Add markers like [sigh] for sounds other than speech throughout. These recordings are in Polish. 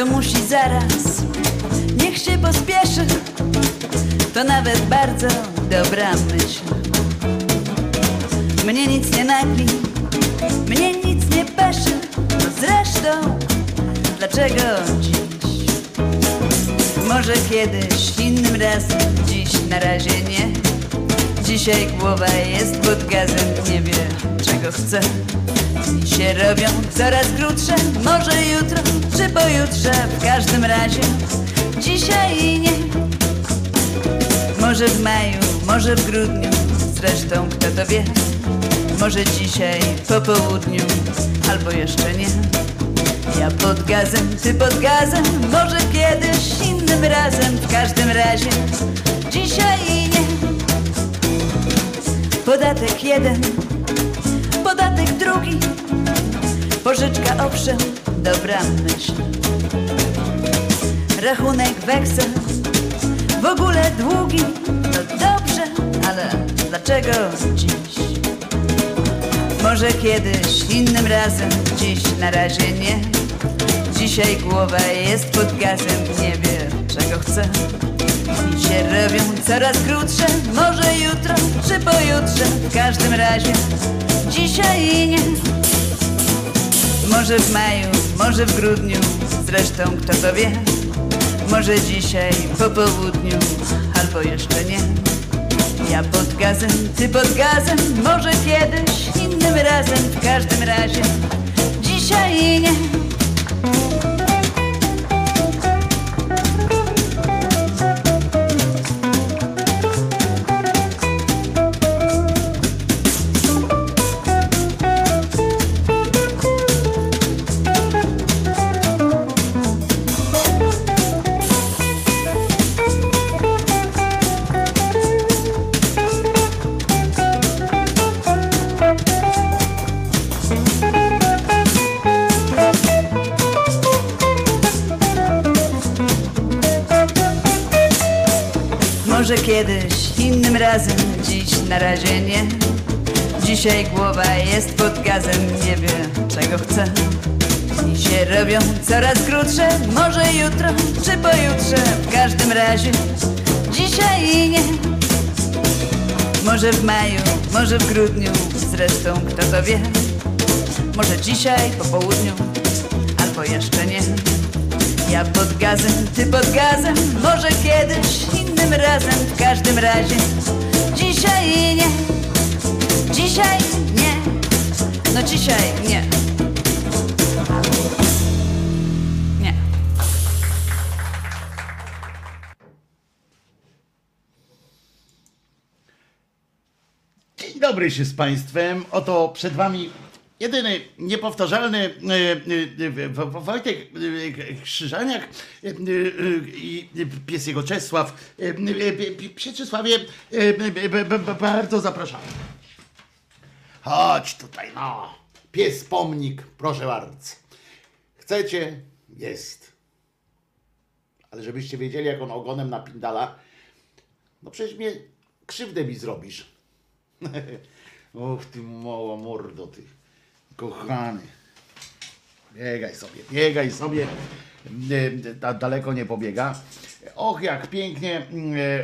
to musi zaraz. Niech się pospieszy, to nawet bardzo dobra myśl. Mnie nic nie nagli, mnie nic nie peszy, no zresztą dlaczego dziś? Może kiedyś, innym razem, dziś na razie nie. Dzisiaj głowa jest pod gazem, nie wie czego chce. Dni się robią coraz krótsze, może jutro czy pojutrze, w każdym razie dzisiaj nie. Może w maju, może w grudniu, zresztą kto to wie. Może dzisiaj po południu, albo jeszcze nie. Ja pod gazem, ty pod gazem, może kiedyś innym razem, w każdym razie dzisiaj nie. Podatek jeden, podatek drugi, pożyczka owszem, dobra myśl. Rachunek weksel, w ogóle długi, no dobrze, ale dlaczego dziś? Może kiedyś, innym razem, dziś na razie nie. Dzisiaj głowa jest pod gazem, nie wie czego chce. Się robią coraz krótsze, może jutro czy pojutrze, w każdym razie dzisiaj nie. Może w maju, może w grudniu, zresztą kto to wie. Może dzisiaj po południu, albo jeszcze nie. Ja pod gazem, ty pod gazem, może kiedyś innym razem, w każdym razie dzisiaj nie. Dzisiaj głowa jest pod gazem, nie wie czego chce. Dni się robią coraz krótsze, może jutro czy pojutrze, w każdym razie dzisiaj nie. Może w maju, może w grudniu, zresztą kto to wie. Może dzisiaj po południu, albo jeszcze nie. Ja pod gazem, ty pod gazem, może kiedyś innym razem, w każdym razie dzisiaj nie, dzisiaj nie, no dzisiaj nie. Nie. Dzień dobry się z Państwem. Oto przed Wami jedyny niepowtarzalny e, e, e, Wo- Wojtek e, Krzyżaniak e, e, i pies jego Czesław. E, e, e, Psie e, bardzo zapraszamy. Chodź tutaj, no. Pies pomnik, proszę bardzo. Chcecie? Jest. Ale żebyście wiedzieli, jak on ogonem napindala, no przecież mnie krzywdę mi zrobisz. [laughs] Och, ty mała mordo, ty kochany. Biegaj sobie, biegaj sobie. Da- Daleko nie pobiega. Och, jak pięknie e,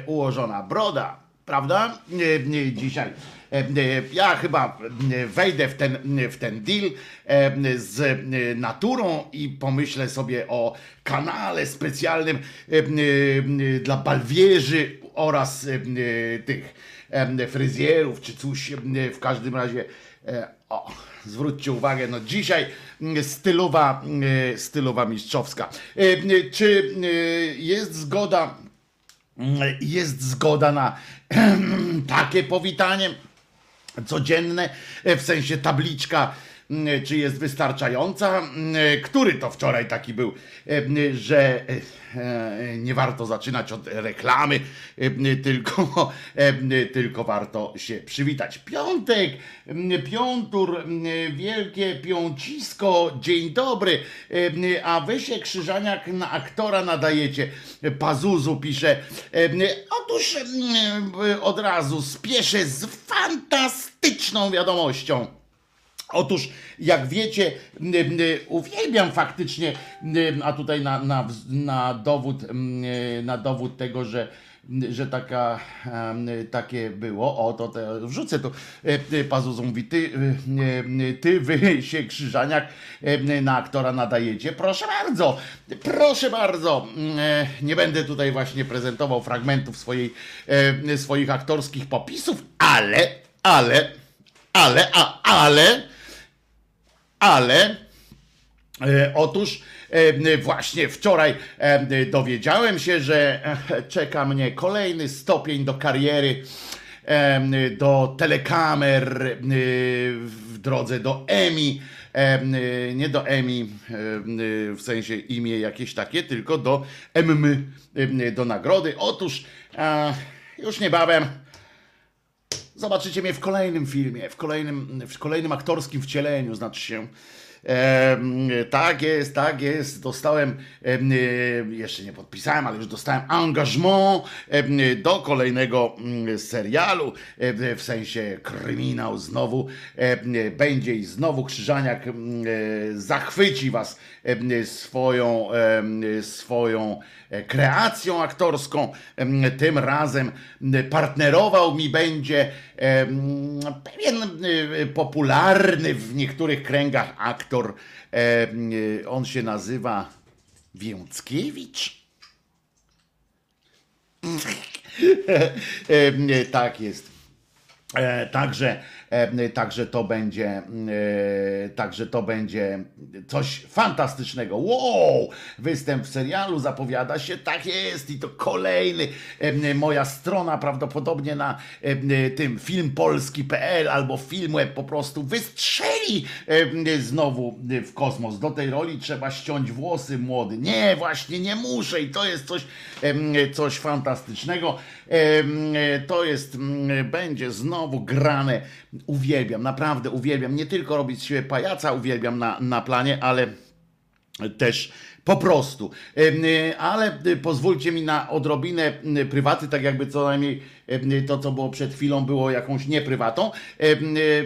ułożona broda, prawda? Dzisiaj. E, e, Ja chyba e, wejdę w ten, w ten deal z naturą i pomyślę sobie o kanale specjalnym dla balwierzy oraz tych fryzjerów czy coś w każdym razie o, zwróćcie uwagę, no dzisiaj stylowa, stylowa mistrzowska. Czy jest zgoda jest zgoda na [clears throat] takie powitanie codzienne, e, w sensie tabliczka, czy jest wystarczająca. Mm, Który to wczoraj taki był, e, że e, e, nie warto zaczynać od reklamy, e, tylko, e, tylko warto się przywitać. Piątek, mm, piątur, mm, wielkie piącisko, dzień dobry, e, a wy się Krzyżaniak na aktora nadajecie. Pazuzu pisze. E, Otóż mm, od razu spieszę z fantastyczną wiadomością. Otóż, jak wiecie, uwielbiam faktycznie, a tutaj na, na, na, dowód, na dowód tego, że, że taka, takie było, o to wrzucę to, e, Pazuzu mówi, ty, e, ty wy się Krzyżaniak e, na aktora nadajecie, proszę bardzo, proszę bardzo, nie będę tutaj właśnie prezentował fragmentów swojej, swoich aktorskich popisów, ale, ale, ale, a, ale, ale e, otóż e, właśnie wczoraj e, dowiedziałem się, że czeka mnie kolejny stopień do kariery, do telekamer w drodze do Emmy. E, e, nie do Emmy e, e, w sensie imię jakieś takie, tylko do Emmy, do nagrody. Otóż już niebawem Zobaczycie mnie w kolejnym filmie, w kolejnym, w kolejnym aktorskim wcieleniu, znaczy się. Em, tak jest, tak jest. Dostałem, em, e, jeszcze nie podpisałem, ale już dostałem engagement em, do kolejnego mm, serialu, w sensie kryminał znowu będzie i znowu Krzyżaniak em, e, zachwyci was swoją, swoją e, kreacją aktorską. Tym razem partnerował mi będzie pewien e, popularny w niektórych kręgach aktor. E, On się nazywa Więckiewicz. [laughs] Tak jest. E, Także, e, także to będzie, e, także to będzie coś fantastycznego. Wow! Występ w serialu zapowiada się, tak jest i to kolejny. E, Moja strona prawdopodobnie na e, tym filmpolski.pl albo filmweb po prostu wystrzeli e, znowu w kosmos. Do tej roli trzeba ściąć włosy młody. Nie, właśnie nie muszę i to jest coś, e, coś fantastycznego. E, To jest, będzie znowu grane. Uwielbiam, naprawdę uwielbiam. Nie tylko robić siebie pajaca, uwielbiam na, na planie, ale też po prostu. Y, Ale y, pozwólcie mi na odrobinę prywaty, tak jakby co najmniej to, co było przed chwilą, było jakąś nieprywatą.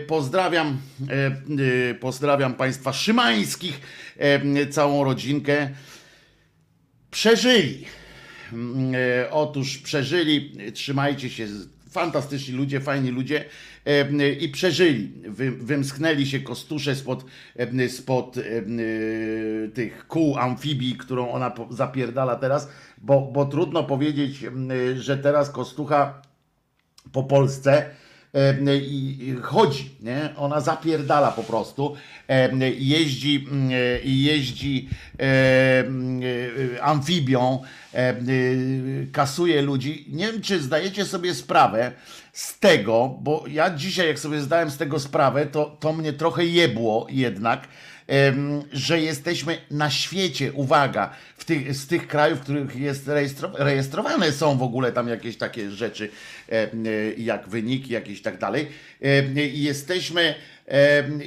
Pozdrawiam, pozdrawiam Państwa Szymańskich, całą rodzinkę. Przeżyli. Mm, e, Otóż przeżyli, trzymajcie się, fantastyczni ludzie, fajni ludzie e, i przeżyli. Wy, wymsknęli się kostusze spod, e, spod tych kół amfibii, którą ona zapierdala teraz, bo, bo trudno powiedzieć, że teraz kostucha po Polsce i i chodzi, nie? Ona zapierdala po prostu e, jeździ, mm, e, jeździ e, mm, e, amfibią, e, e, kasuje ludzi. Nie wiem, czy zdajecie sobie sprawę z tego, bo ja dzisiaj, jak sobie zdałem z tego sprawę, to, to mnie trochę jebło jednak, że jesteśmy na świecie, uwaga, w tych, z tych krajów, w których jest rejestro, rejestrowane są w ogóle tam jakieś takie rzeczy, e, jak wyniki, jakieś tak dalej. I jesteśmy,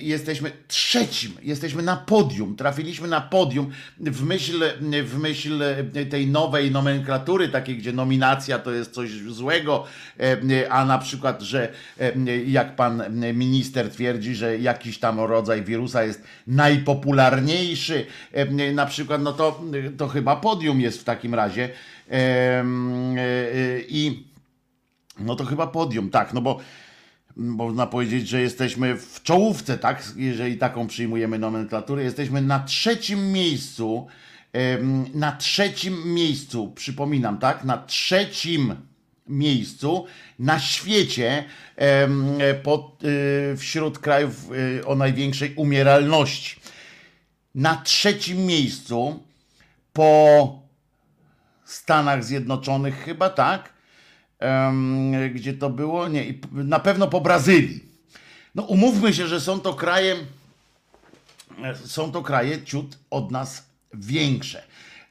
jesteśmy trzecim, jesteśmy na podium, trafiliśmy na podium w myśl, w myśl tej nowej nomenklatury, takiej, gdzie nominacja to jest coś złego, a na przykład, że jak pan minister twierdzi, że jakiś tam rodzaj wirusa jest najpopularniejszy, na przykład, no to, to chyba podium jest w takim razie. E, e, I no to chyba podium, tak, no bo można powiedzieć, że jesteśmy w czołówce, tak? Jeżeli taką przyjmujemy nomenklaturę, jesteśmy na trzecim miejscu. Na trzecim miejscu, przypominam, tak? Na trzecim miejscu na świecie pod, y, wśród krajów y, o największej umieralności. Na trzecim miejscu po Stanach Zjednoczonych, chyba tak, gdzie to było, nie, na pewno po Brazylii. No umówmy się, że są to kraje, e, są to kraje ciut od nas większe.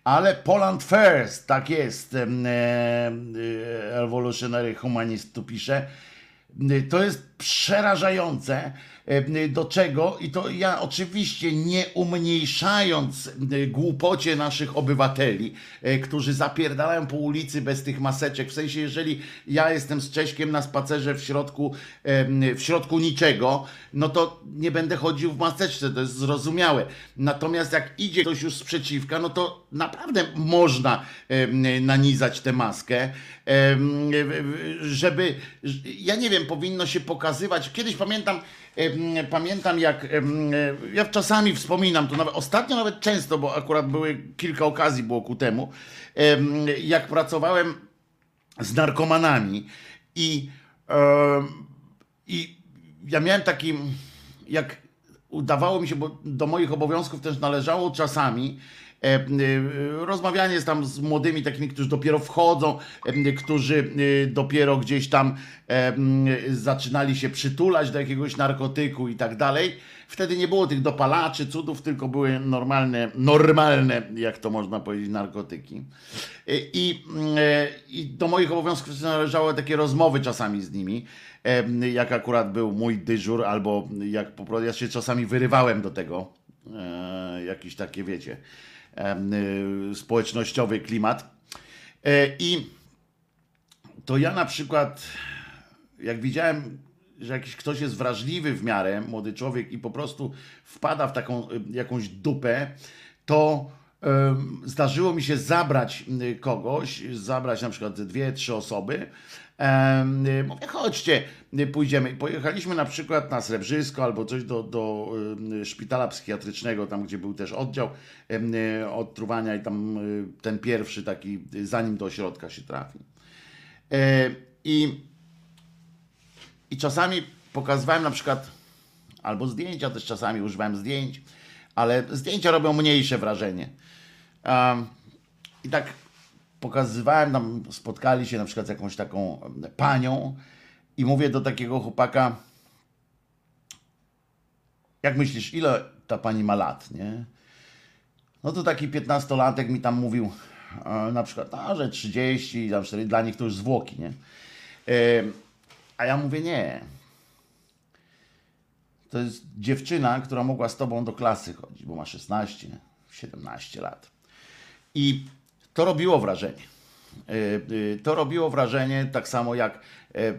Ale Poland First, tak jest, e, e, Evolutionary Humanist tu pisze, to jest przerażające do czego? I to ja oczywiście nie umniejszając e, głupocie naszych obywateli, e, którzy zapierdalają po ulicy bez tych maseczek, w sensie jeżeli ja jestem z Cześkiem na spacerze w środku, w środku niczego, no to nie będę chodził w maseczce, to jest zrozumiałe. Natomiast jak idzie ktoś już sprzeciwka, no to naprawdę można nanizać tę maskę, żeby, ja nie wiem, powinno się pokazywać, kiedyś pamiętam, pamiętam jak, ja czasami wspominam to nawet, ostatnio nawet często, bo akurat były kilka okazji było ku temu, jak pracowałem z narkomanami i, i ja miałem taki, jak udawało mi się, bo do moich obowiązków też należało czasami E, e, rozmawianie jest tam z młodymi takimi, którzy dopiero wchodzą, e, którzy dopiero gdzieś tam zaczynali się przytulać do jakiegoś narkotyku i tak dalej. Wtedy nie było tych dopalaczy, cudów, tylko były normalne, normalne, jak to można powiedzieć, narkotyki. I, i do moich obowiązków należały takie rozmowy czasami z nimi, jak akurat był mój dyżur, albo jak po prostu ja się czasami wyrywałem do tego, jakieś takie, wiecie, społecznościowy klimat. E, I to ja na przykład, jak widziałem, że jakiś ktoś jest wrażliwy w miarę, młody człowiek i po prostu wpada w taką y, jakąś dupę, to zdarzyło mi się zabrać y, kogoś, zabrać na przykład dwie, trzy osoby Mówię, chodźcie, pójdziemy. Pojechaliśmy na przykład na Srebrzysko albo coś do, do szpitala psychiatrycznego, tam gdzie był też oddział odtruwania i tam y, ten pierwszy taki, zanim do ośrodka się trafi. E, I, i czasami pokazywałem na przykład, albo zdjęcia, też czasami używałem zdjęć, ale zdjęcia robią mniejsze wrażenie. I tak pokazywałem, tam spotkali się na przykład z jakąś taką panią i mówię do takiego chłopaka, jak myślisz, ile ta pani ma lat, nie? No to taki piętnastolatek mi tam mówił e, na przykład, a, że 30, tam 4, dla nich to już zwłoki, nie? E, a ja mówię, nie. To jest dziewczyna, która mogła z tobą do klasy chodzić, bo ma 16, 17 lat. I to robiło wrażenie. E, e, to robiło wrażenie tak samo jak e,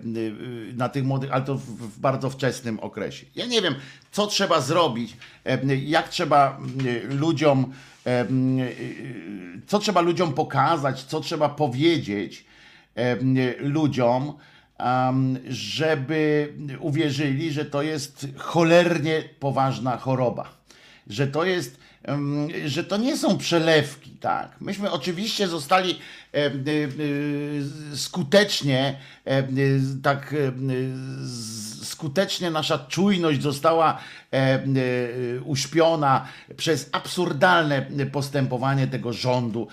na tych młodych, ale to w bardzo wczesnym okresie. Ja nie wiem, co trzeba zrobić, jak trzeba ludziom, co trzeba ludziom pokazać, co trzeba powiedzieć ludziom, żeby uwierzyli, że to jest cholernie poważna choroba, że to jest że to nie są przelewki, tak. Myśmy oczywiście zostali e, e, skutecznie, e, tak skutecznie nasza czujność została uśpiona przez absurdalne postępowanie tego rządu,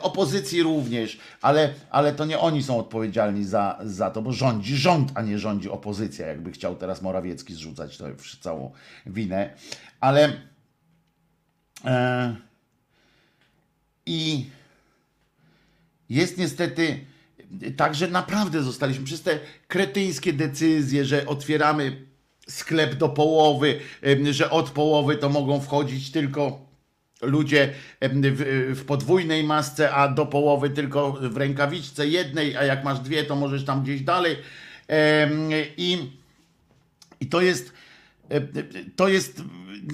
opozycji również, ale, ale to nie oni są odpowiedzialni za, za to, bo rządzi rząd, a nie rządzi opozycja, jakby chciał teraz Morawiecki zrzucać to całą winę, ale I jest niestety tak, że naprawdę zostaliśmy przez te kretyńskie decyzje, że otwieramy sklep do połowy, że od połowy to mogą wchodzić tylko ludzie w, podwójnej masce, a do połowy tylko w rękawiczce jednej, a jak masz dwie, to możesz tam gdzieś dalej. I, i to jest E, e, to jest,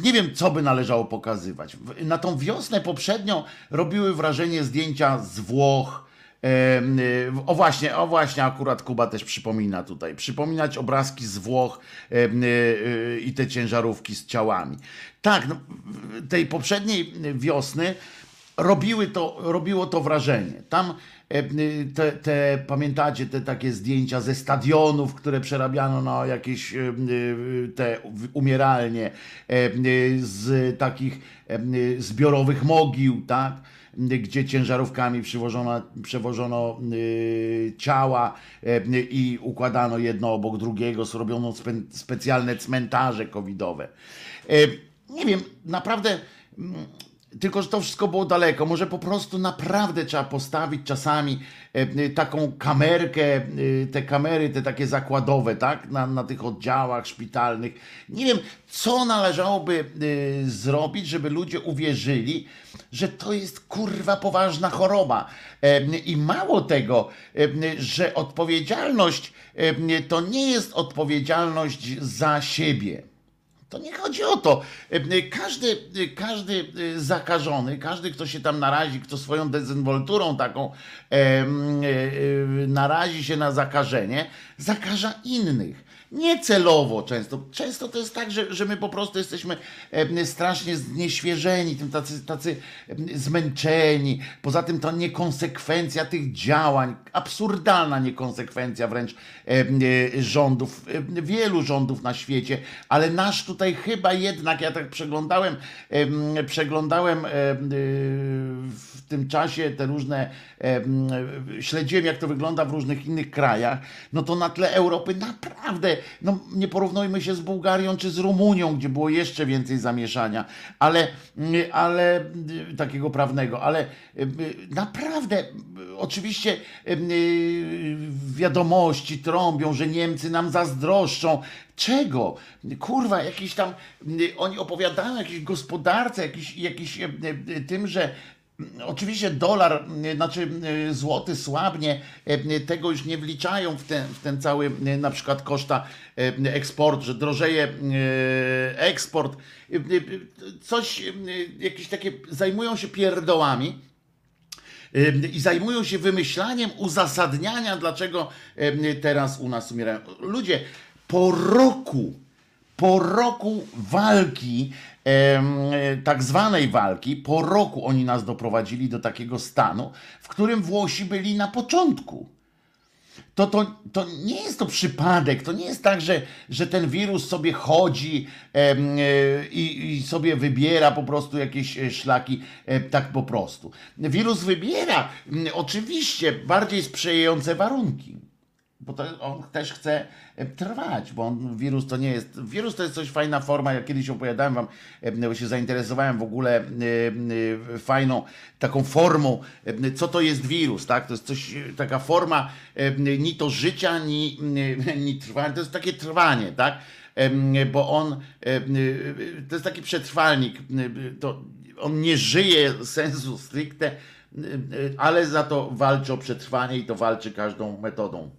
nie wiem, co by należało pokazywać. Na tą wiosnę poprzednią robiły wrażenie zdjęcia z Włoch. E, o właśnie, o właśnie, akurat Kuba też przypomina tutaj. Przypominać obrazki z Włoch i te ciężarówki z ciałami. Tak, no, tej poprzedniej wiosny robiły to, robiło to wrażenie. Tam te, te, pamiętacie te takie zdjęcia ze stadionów, które przerabiano na jakieś e, e, te umieralnie, z takich zbiorowych mogił, tak? gdzie ciężarówkami przywożono, przewożono ciała i układano jedno obok drugiego, zrobiono spe, specjalne cmentarze covidowe. Nie wiem, naprawdę tylko, że to wszystko było daleko. Może po prostu naprawdę trzeba postawić czasami e, e, taką kamerkę, e, te kamery, te takie zakładowe, tak? Na, na tych oddziałach szpitalnych. Nie wiem, co należałoby zrobić, żeby ludzie uwierzyli, że to jest kurwa poważna choroba. I mało tego, że odpowiedzialność to nie jest odpowiedzialność za siebie to nie chodzi o to. E, każdy, każdy e, zakażony, każdy, kto się tam narazi, kto swoją dezynwolturą taką e, e, narazi się na zakażenie, zakaża innych niecelowo często. Często to jest tak, że, że my po prostu jesteśmy strasznie znieświeżeni, tym tacy, tacy zmęczeni. Poza tym to niekonsekwencja tych działań, absurdalna niekonsekwencja wręcz rządów, wielu rządów na świecie, ale nasz tutaj chyba jednak, ja tak przeglądałem, przeglądałem w tym czasie te różne, śledziłem jak to wygląda w różnych innych krajach, no to na tle Europy naprawdę no nie porównujmy się z Bułgarią czy z Rumunią, gdzie było jeszcze więcej zamieszania, ale, ale takiego prawnego, ale naprawdę oczywiście wiadomości trąbią, że Niemcy nam zazdroszczą. Czego? Kurwa, jakiś tam, oni opowiadają o jakiejś gospodarce, jakiś, jakiś tym, że Oczywiście dolar, znaczy złoty słabnie, tego już nie wliczają w ten, w ten cały na przykład koszta eksport, że drożeje eksport, coś, jakieś takie, zajmują się pierdołami i zajmują się wymyślaniem uzasadniania, dlaczego teraz u nas umierają. Ludzie, po roku, po roku walki tak zwanej walki, po roku oni nas doprowadzili do takiego stanu, w którym Włosi byli na początku. To, to, to nie jest to przypadek, to nie jest tak, że, że ten wirus sobie chodzi e, i, i, sobie wybiera po prostu jakieś e, szlaki e, tak po prostu. Wirus wybiera oczywiście bardziej sprzyjające warunki bo to on też chce trwać, bo on, wirus to nie jest, wirus to jest coś fajna forma, ja kiedyś opowiadałem wam, bo się zainteresowałem w ogóle fajną taką formą, co to jest wirus, tak, to jest coś, taka forma ni to życia, ni, ni trwania, to jest takie trwanie, tak, bo on, to jest taki przetrwalnik, to on nie żyje sensu stricte, ale za to walczy o przetrwanie i to walczy każdą metodą.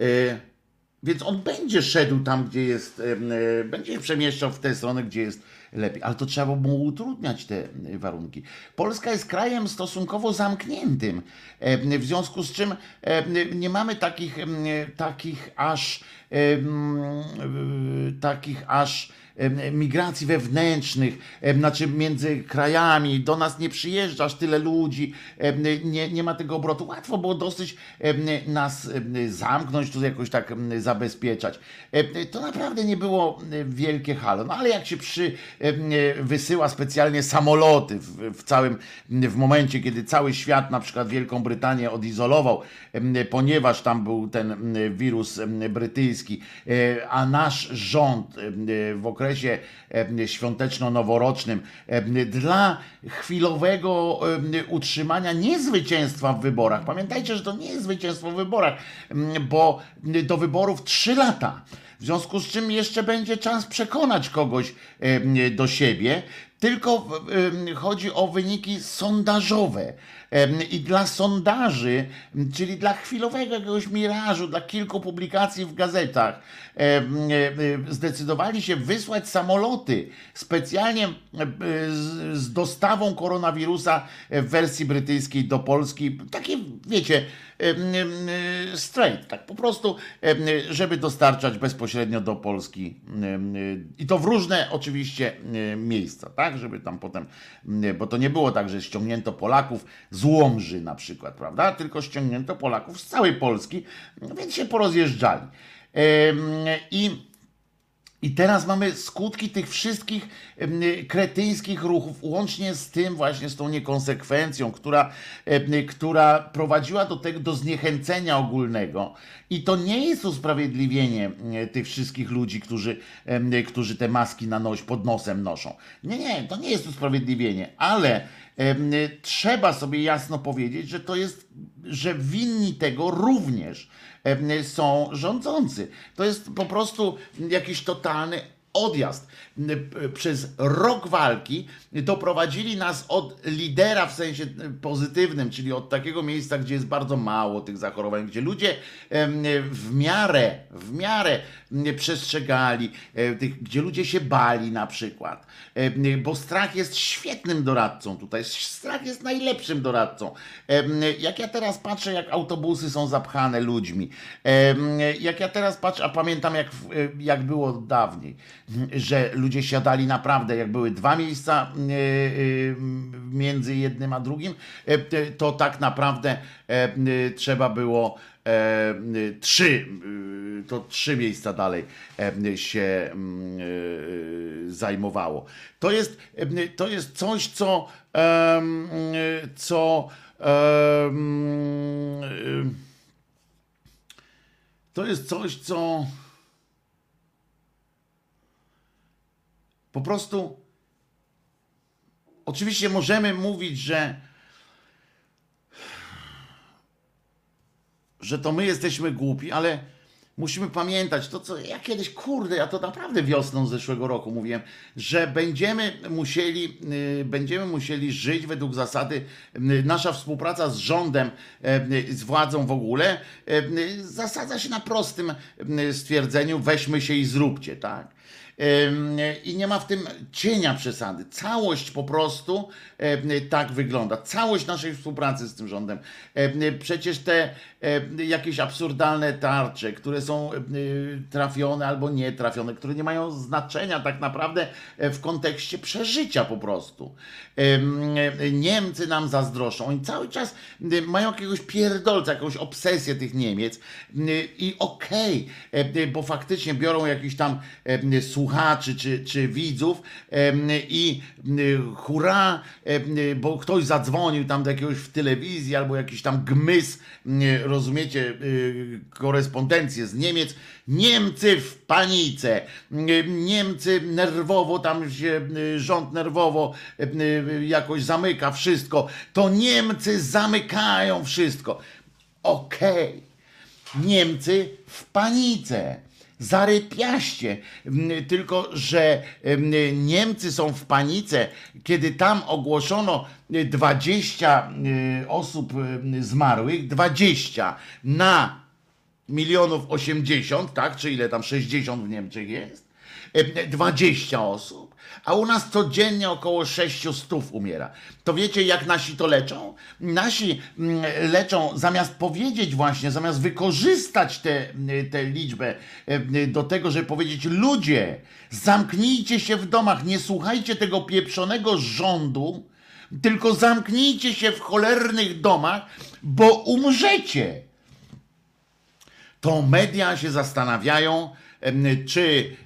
E, więc on będzie szedł tam, gdzie jest, e, będzie się przemieszczał w tę stronę, gdzie jest lepiej, ale to trzeba mu utrudniać te warunki. Polska jest krajem stosunkowo zamkniętym, e, w związku z czym nie mamy takich, takich aż takich aż migracji wewnętrznych, znaczy między krajami, do nas nie przyjeżdżasz tyle ludzi, nie, nie ma tego obrotu. Łatwo było dosyć nas zamknąć, tu jakoś tak zabezpieczać. To naprawdę nie było wielkie halo. No ale jak się przy, wysyła specjalnie samoloty w, w całym, w momencie, kiedy cały świat, na przykład Wielką Brytanię odizolował, ponieważ tam był ten wirus brytyjski, e, a nasz rząd w okresie okresie świąteczno-noworocznym dla chwilowego utrzymania niezwycięstwa w wyborach. Pamiętajcie, że to nie jest zwycięstwo w wyborach, bo do wyborów trzy lata. W związku z czym jeszcze będzie czas przekonać kogoś do siebie, tylko chodzi o wyniki sondażowe. I dla sondaży, czyli dla chwilowego jakiegoś mirażu, dla kilku publikacji w gazetach, zdecydowali się wysłać samoloty specjalnie z dostawą koronawirusa w wersji brytyjskiej do Polski. Takie, wiecie, straight, tak po prostu, żeby dostarczać bezpośrednio do Polski i to w różne oczywiście miejsca, tak, żeby tam potem, bo to nie było tak, że ściągnięto Polaków z Łomży na przykład, prawda, tylko ściągnięto Polaków z całej Polski, więc się porozjeżdżali. I I teraz mamy skutki tych wszystkich em, kretyńskich ruchów, łącznie z tym właśnie, z tą niekonsekwencją, która, em, która prowadziła do tego, do zniechęcenia ogólnego. I to nie jest usprawiedliwienie em, tych wszystkich ludzi, którzy, em, którzy te maski na noś, pod nosem noszą. Nie, nie, to nie jest usprawiedliwienie, ale trzeba sobie jasno powiedzieć, że to jest, że winni tego również są rządzący. To jest po prostu jakiś totalny odjazd. Przez rok walki doprowadzili nas od lidera w sensie pozytywnym, czyli od takiego miejsca, gdzie jest bardzo mało tych zachorowań, gdzie ludzie w miarę, w miarę przestrzegali, e, gdzie ludzie się bali na przykład, bo strach jest świetnym doradcą tutaj, strach jest najlepszym doradcą. Jak ja teraz patrzę, jak autobusy są zapchane ludźmi, jak ja teraz patrzę, a pamiętam jak, w- jak było dawniej, że ludzie siadali naprawdę, jak były dwa miejsca e, e, między jednym a drugim, e, to tak naprawdę trzeba było trzy, to trzy miejsca dalej się mm, zajmowało. To jest, to jest coś, co, co to jest coś, co po prostu oczywiście możemy mówić, że że to my jesteśmy głupi, ale musimy pamiętać to, co ja kiedyś, kurde, ja to naprawdę wiosną zeszłego roku mówiłem, że będziemy musieli, y, będziemy musieli żyć według zasady, y, nasza współpraca z rządem, y, z władzą w ogóle, zasadza się na prostym stwierdzeniu, weźmy się i zróbcie, tak? I nie ma w tym cienia przesady. Całość po prostu tak wygląda. Całość naszej współpracy z tym rządem. Przecież te jakieś absurdalne tarcze, które są trafione albo nie trafione, które nie mają znaczenia tak naprawdę e, w kontekście przeżycia po prostu. Niemcy nam zazdroszczą. Oni cały czas mają jakiegoś pierdolca, jakąś obsesję tych Niemiec. I okej, e, bo faktycznie biorą jakichś tam e, słuchaczy czy, czy widzów i hurra, em, bo ktoś zadzwonił tam do jakiegoś w telewizji albo jakiś tam gmys, rozumiecie, y, korespondencję z Niemiec. Niemcy w panice, Niemcy nerwowo, tam się rząd nerwowo jakoś zamyka wszystko. To Niemcy zamykają wszystko. Okej. Niemcy w panice. Zarypiaście. Tylko, że Niemcy są w panice, kiedy tam ogłoszono y, 20 y, osób zmarłych, 20 na milionów 80, tak? Czy ile tam 60 w Niemczech jest? E, 20 osób, a u nas codziennie około 600 umiera. To wiecie, jak nasi to leczą? Nasi mm, leczą, zamiast powiedzieć właśnie, zamiast wykorzystać tę tę liczbę e, do tego, żeby powiedzieć, ludzie, zamknijcie się w domach, nie słuchajcie tego pieprzonego rządu, tylko zamknijcie się w cholernych domach, bo umrzecie to media się zastanawiają, czy,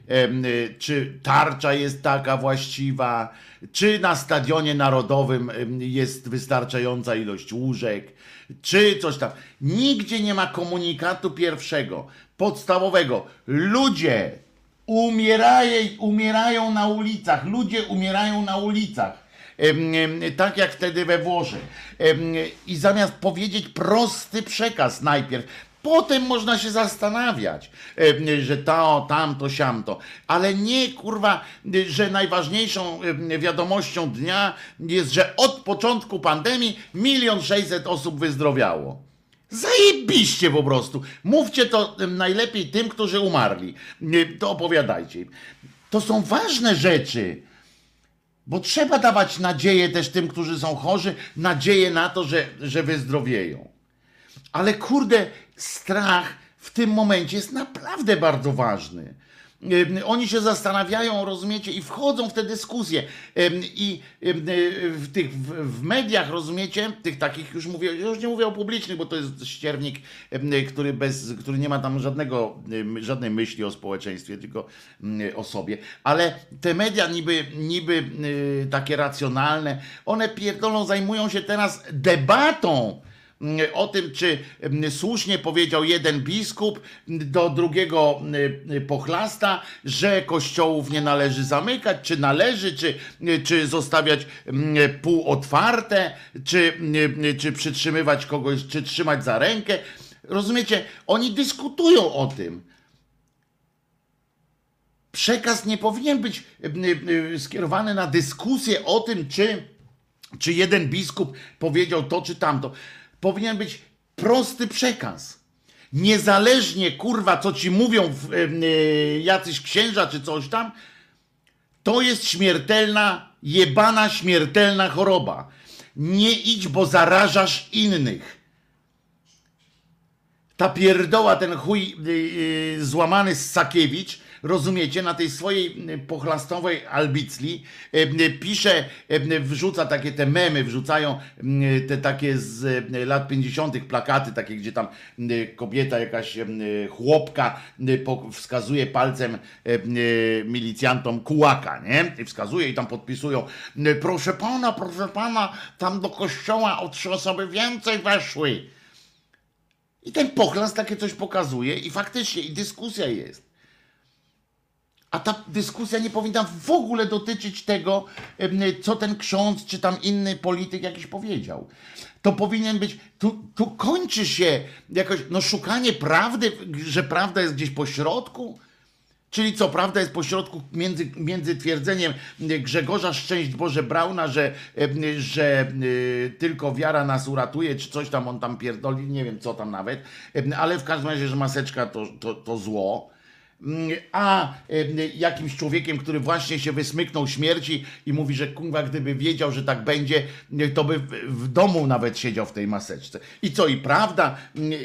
czy tarcza jest taka właściwa, czy na stadionie narodowym jest wystarczająca ilość łóżek, czy coś tam. Nigdzie nie ma komunikatu pierwszego, podstawowego. Ludzie umierają, umierają na ulicach, ludzie umierają na ulicach. Tak jak wtedy we Włoszech. I zamiast powiedzieć prosty przekaz najpierw, potem można się zastanawiać, em, że to, tamto, siamto. Ale nie, kurwa, że najważniejszą em, wiadomością dnia jest, że od początku pandemii milion sześćset osób wyzdrowiało. Zajebiście po prostu. Mówcie to em, najlepiej tym, którzy umarli. To opowiadajcie. To są ważne rzeczy. Bo trzeba dawać nadzieję też tym, którzy są chorzy, nadzieję na to, że, że wyzdrowieją. Ale kurde, strach w tym momencie jest naprawdę bardzo ważny. Oni się zastanawiają, rozumiecie, i wchodzą w te dyskusje. I w tych w mediach, rozumiecie, tych takich już mówię, już nie mówię o publicznych, bo to jest ściernik, który, bez, który nie ma tam żadnego, żadnej myśli o społeczeństwie, tylko o sobie. Ale te media niby, niby takie racjonalne, one pierdolą, zajmują się teraz debatą o tym, czy słusznie powiedział jeden biskup do drugiego pochlasta, że kościołów nie należy zamykać, czy należy, czy, czy zostawiać półotwarte, czy, czy przytrzymywać kogoś, czy trzymać za rękę. Rozumiecie? Oni dyskutują o tym. Przekaz nie powinien być skierowany na dyskusję o tym, czy, czy jeden biskup powiedział to czy tamto powinien być prosty przekaz. Niezależnie, kurwa, co ci mówią w, yy, jacyś księża czy coś tam, to jest śmiertelna, jebana śmiertelna choroba. Nie idź, bo zarażasz innych. Ta pierdoła, ten chuj yy, złamany Sakiewicz, rozumiecie, na tej swojej y, pochlastowej albicli pisze, wrzuca takie te memy, wrzucają te takie z lat 50. plakaty, takie, gdzie tam kobieta, jakaś chłopka wskazuje palcem milicjantom kułaka, nie? I wskazuje i tam podpisują, proszę pana, proszę pana, tam do kościoła o trzy osoby więcej weszły. I ten pochlast takie coś pokazuje i faktycznie i dyskusja jest. A ta dyskusja nie powinna w ogóle dotyczyć tego, co ten ksiądz czy tam inny polityk jakiś powiedział. To powinien być, tu, tu kończy się jakoś, no szukanie prawdy, że prawda jest gdzieś po środku. Czyli co, prawda jest pośrodku między, między twierdzeniem Grzegorza Szczęść Boże Brauna, że, że tylko wiara nas uratuje, czy coś tam on tam pierdoli, nie wiem co tam nawet, ale w każdym razie, że maseczka to, to, to zło a jakimś człowiekiem, który właśnie się wysmyknął śmierci i mówi, że kurwa, gdyby wiedział, że tak będzie, to by w domu nawet siedział w tej maseczce. I co, i prawda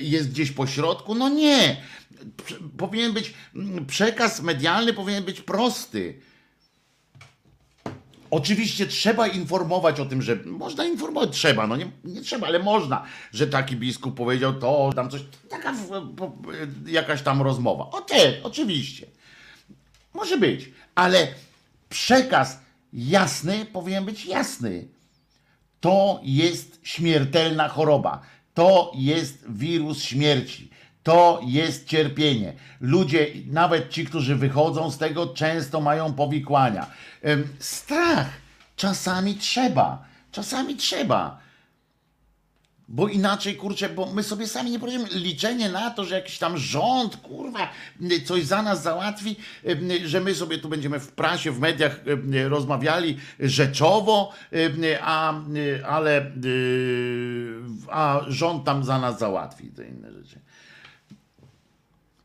jest gdzieś po środku? No nie. Powinien być, przekaz medialny powinien być prosty Oczywiście trzeba informować o tym, że można informować, trzeba, no nie, nie trzeba, ale można, że taki biskup powiedział to, tam coś, taka jakaś tam rozmowa. Okej, oczywiście. Może być, ale przekaz jasny powinien być jasny. To jest śmiertelna choroba. To jest wirus śmierci. To jest cierpienie. Ludzie, nawet ci, którzy wychodzą z tego, często mają powikłania. Strach czasami trzeba. Czasami trzeba. Bo inaczej, kurczę, bo my sobie sami nie poradzimy. Liczenie na to, że jakiś tam rząd, kurwa, coś za nas załatwi, że my sobie tu będziemy w prasie, w mediach rozmawiali rzeczowo, a, ale a rząd tam za nas załatwi te inne rzeczy.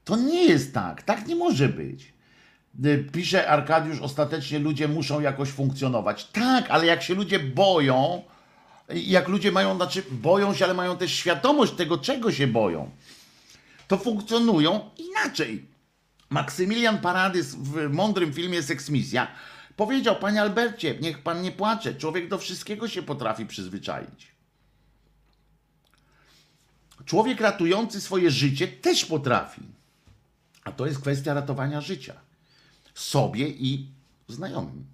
To nie jest tak. Tak nie może być. Y, pisze Arkadiusz, ostatecznie ludzie muszą jakoś funkcjonować. Tak, ale jak się ludzie boją, jak ludzie mają, znaczy boją się, ale mają też świadomość tego, czego się boją, to funkcjonują inaczej. Maksymilian Paradys w mądrym filmie Seksmisja powiedział, panie Albercie, niech pan nie płacze, człowiek do wszystkiego się potrafi przyzwyczaić. Człowiek ratujący swoje życie też potrafi. A to jest kwestia ratowania życia. Sobie i znajomym,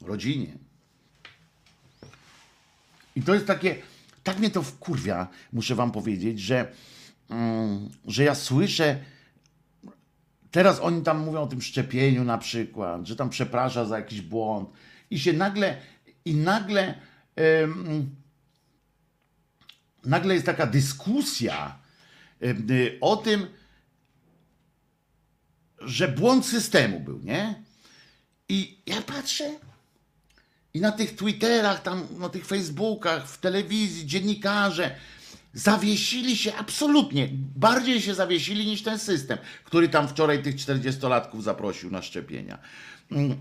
rodzinie. I to jest takie, tak mnie to wkurwia, muszę wam powiedzieć, że, mm, że ja słyszę, teraz oni tam mówią o tym szczepieniu na przykład, że tam przeprasza za jakiś błąd. I się nagle, i nagle, nagle jest taka dyskusja o tym, że błąd systemu był, nie? I ja patrzę i na tych Twitterach, tam na tych Facebookach, w telewizji, dziennikarze, Zawiesili się absolutnie, bardziej się zawiesili niż ten system, który tam wczoraj tych 40-latków zaprosił na szczepienia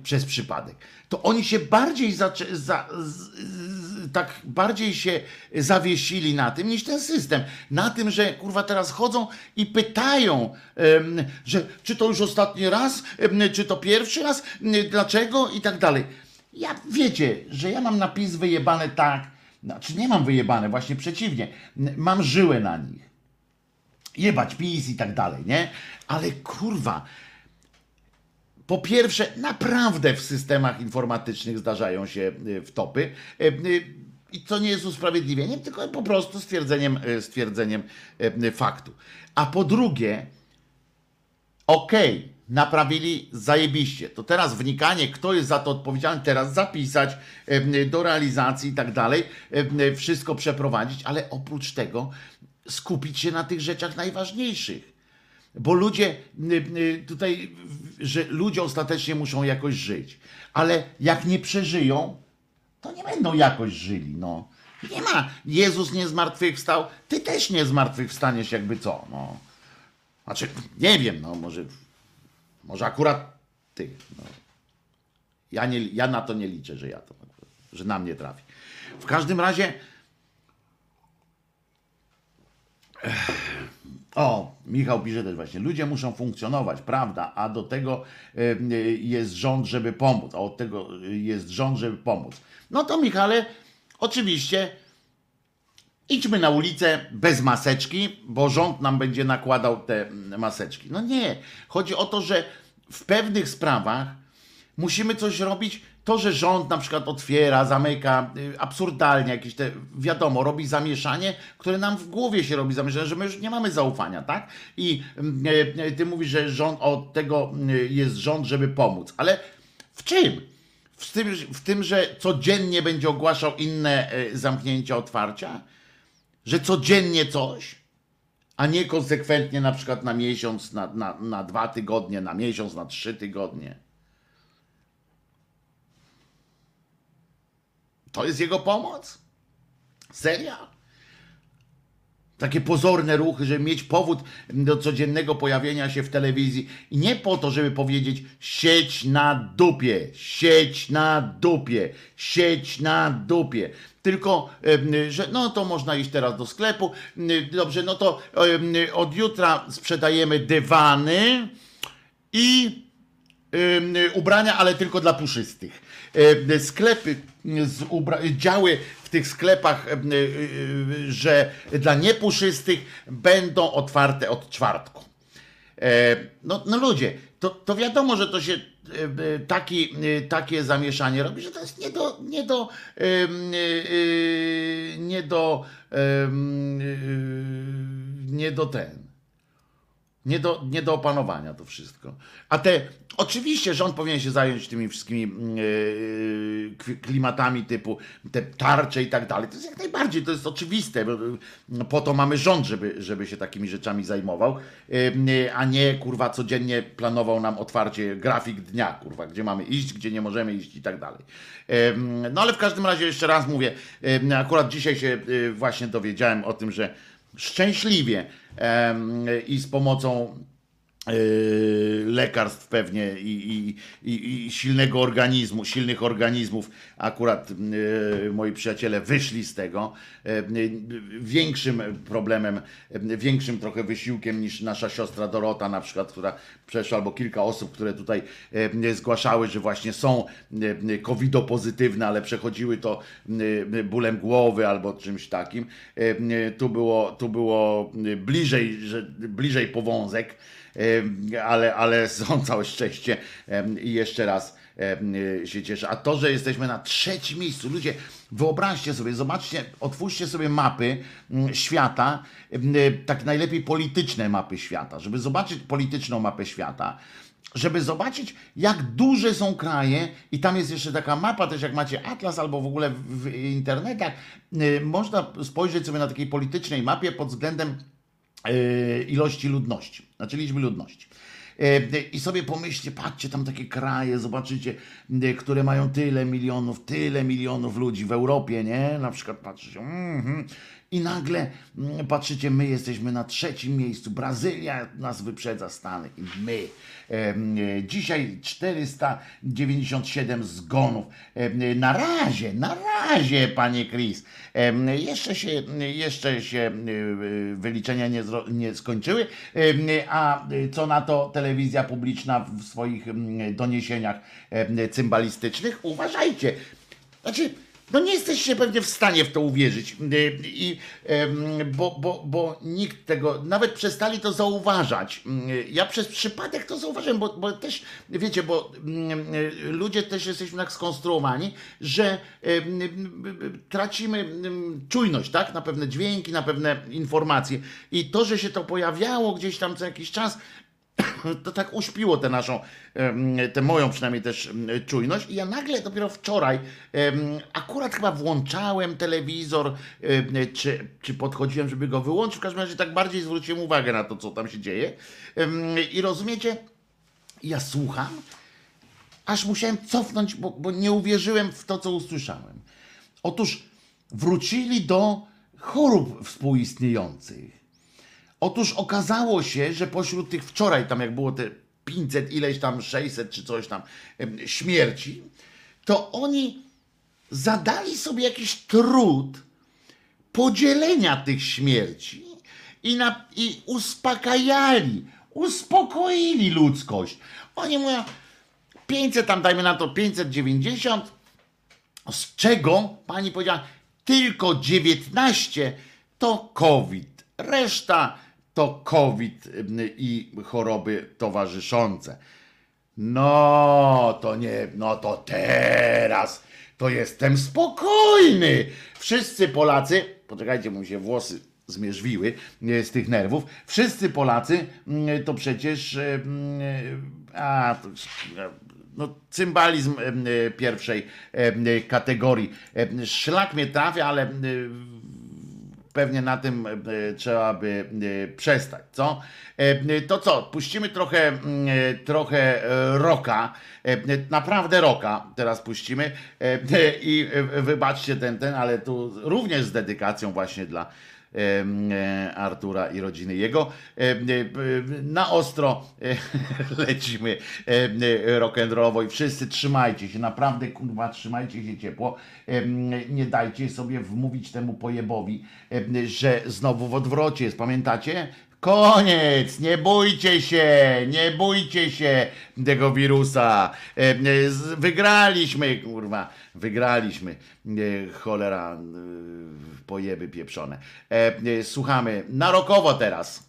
przez przypadek. To oni się bardziej zaczę- za, z, z, tak bardziej się zawiesili na tym niż ten system. Na tym, że kurwa teraz chodzą i pytają, że czy to już ostatni raz, czy to pierwszy raz, dlaczego i tak dalej. Ja wiecie, że ja mam napis wyjebane tak, znaczy nie mam wyjebane, właśnie przeciwnie, mam żyłę na nich. Jebać PiS i tak dalej, nie? Ale kurwa, po pierwsze, naprawdę w systemach informatycznych zdarzają się y, wtopy. y, y, I to nie jest usprawiedliwieniem, tylko po prostu stwierdzeniem, y, stwierdzeniem y, faktu. A po drugie, okej, naprawili zajebiście. To teraz wnikanie, kto jest za to odpowiedzialny, teraz zapisać do realizacji i tak dalej, wszystko przeprowadzić, ale oprócz tego skupić się na tych rzeczach najważniejszych. Bo ludzie tutaj, że ludzie ostatecznie muszą jakoś żyć, ale jak nie przeżyją, to nie będą jakoś żyli, no. Nie ma, Jezus nie zmartwychwstał, ty też nie zmartwychwstaniesz jakby co, no. Znaczy, nie wiem, no może, może akurat ty. No. Ja, nie, ja na to nie liczę, że ja to, że na mnie trafi. W każdym razie. Ech. O, Michał pisze też właśnie, ludzie muszą funkcjonować, prawda, a do tego jest rząd, żeby pomóc, a od tego e, jest rząd, żeby pomóc. No to Michale, oczywiście idźmy na ulicę bez maseczki, bo rząd nam będzie nakładał te mm, maseczki. No nie. Chodzi o to, że w pewnych sprawach musimy coś robić. To, że rząd na przykład otwiera, zamyka, y, absurdalnie jakieś te, wiadomo, robi zamieszanie, które nam w głowie się robi zamieszanie, że my już nie mamy zaufania, tak? I mm, y, y, ty mówisz, że rząd od tego jest rząd, żeby pomóc. Ale w czym? W tym, w tym że codziennie będzie ogłaszał inne zamknięcia, otwarcia? że codziennie coś, a nie konsekwentnie na przykład na miesiąc, na, na, na dwa tygodnie, na miesiąc, na trzy tygodnie. To jest jego pomoc? Seria? Takie pozorne ruchy, żeby mieć powód do codziennego pojawienia się w telewizji. I nie po to, żeby powiedzieć sieć na dupie, sieć na dupie, sieć na dupie. Tylko, że no to można iść teraz do sklepu. Dobrze, no to od jutra sprzedajemy dywany i ubrania, ale tylko dla puszystych. Em, Sklepy, z działy w tych sklepach, y, y, że dla niepuszystych będą otwarte od czwartku. E, No, no ludzie, to, to wiadomo, że to się e, e, taki, e, takie zamieszanie robi, że to jest nie do, nie do, e, e, nie do, e, nie do ten. Nie do, nie do opanowania to wszystko. A te, oczywiście rząd powinien się zająć tymi wszystkimi yy, klimatami typu te tarcze i tak dalej. To jest jak najbardziej, to jest oczywiste. Yy, po to mamy rząd, żeby, żeby się takimi rzeczami zajmował, yy, a nie kurwa codziennie planował nam otwarcie grafik dnia, kurwa, gdzie mamy iść, gdzie nie możemy iść i tak dalej. Yy, no ale w każdym razie jeszcze raz mówię, akurat dzisiaj się właśnie dowiedziałem o tym, że szczęśliwie i z pomocą e, lekarstw pewnie i, i, i, i silnego organizmu, silnych organizmów, akurat e, moi przyjaciele wyszli z tego e, większym problemem, e, większym trochę wysiłkiem niż nasza siostra Dorota na przykład, która przeszła, albo kilka osób, które tutaj e, zgłaszały, że właśnie są e, covidopozytywne, ale przechodziły to e, bólem głowy albo czymś takim. E, e, Tu było, tu było bliżej, że, bliżej powązek, e, ale, ale [laughs] są całe szczęście e, i jeszcze raz e, się cieszę. A to, że jesteśmy na trzecim miejscu, ludzie, wyobraźcie sobie, zobaczcie, otwórzcie sobie mapy mm, świata, m, tak najlepiej polityczne mapy świata, żeby zobaczyć polityczną mapę świata, żeby zobaczyć, jak duże są kraje, i tam jest jeszcze taka mapa, też jak macie Atlas albo w ogóle w, w internetach, y, można spojrzeć sobie na takiej politycznej mapie pod względem y, ilości ludności, znaczy liczby ludności. Y, I sobie pomyślcie, patrzcie, tam takie kraje, zobaczycie, które mają tyle milionów, tyle milionów ludzi w Europie, nie? Na przykład patrzycie, mhm. I nagle mm, patrzycie, my jesteśmy na trzecim miejscu. Brazylia nas wyprzedza Stany i my. E, Dzisiaj 497 zgonów. Em, Na razie, na razie, panie Chris. Jeszcze się, jeszcze się e, wyliczenia nie, nie skończyły. A co na to telewizja publiczna w swoich mm, doniesieniach cymbalistycznych? Uważajcie. Znaczy, no nie jesteście pewnie w stanie w to uwierzyć, y, i, bo, bo, bo nikt tego, nawet przestali to zauważać. Y, Ja przez przypadek to zauważyłem, bo, bo też, wiecie, bo mm, ludzie też jesteśmy tak skonstruowani, że tracimy czujność, tak, na pewne dźwięki, na pewne informacje. I to, że się to pojawiało gdzieś tam co jakiś czas, to tak uśpiło tę naszą, tę moją przynajmniej też czujność. I ja nagle dopiero wczoraj akurat chyba włączałem telewizor, czy, czy podchodziłem, żeby go wyłączyć. W każdym razie tak bardziej zwróciłem uwagę na to, co tam się dzieje. I rozumiecie, ja słucham, aż musiałem cofnąć, bo, bo nie uwierzyłem w to, co usłyszałem. Otóż wrócili do chorób współistniejących. Otóż okazało się, że pośród tych wczoraj, tam jak było te 500, ileś tam 600 czy coś tam śmierci, to oni zadali sobie jakiś trud podzielenia tych śmierci i, na, i uspokajali, uspokoili ludzkość. Oni mówią, 500 tam dajmy na to 590, z czego pani powiedziała tylko 19 to COVID. Reszta to COVID i choroby towarzyszące. No, to nie, no to teraz to jestem spokojny. Wszyscy Polacy, poczekajcie, mu się włosy zmierzwiły z tych nerwów. Wszyscy Polacy mm, to przecież a, no, cymbalizm pierwszej kategorii. Szlak mnie trafia, ale pewnie na tym e, trzeba by e, przestać, co? E, To co, puścimy trochę, mm, trochę roka, naprawdę roka teraz puścimy i wybaczcie ten, ten, ale tu również z dedykacją właśnie dla Artura i rodziny jego. E, p- Na ostro e, [laughs] lecimy e, rock'n'rollowo i wszyscy trzymajcie się, naprawdę kurwa trzymajcie się ciepło. Nie dajcie sobie wmówić temu pojebowi, że znowu w odwrocie jest. Pamiętacie? Koniec! Nie bójcie się! Nie bójcie się tego wirusa! E, e, Wygraliśmy, kurwa! Wygraliśmy. E, Cholera, pojeby pieprzone. Słuchamy na rokowo teraz.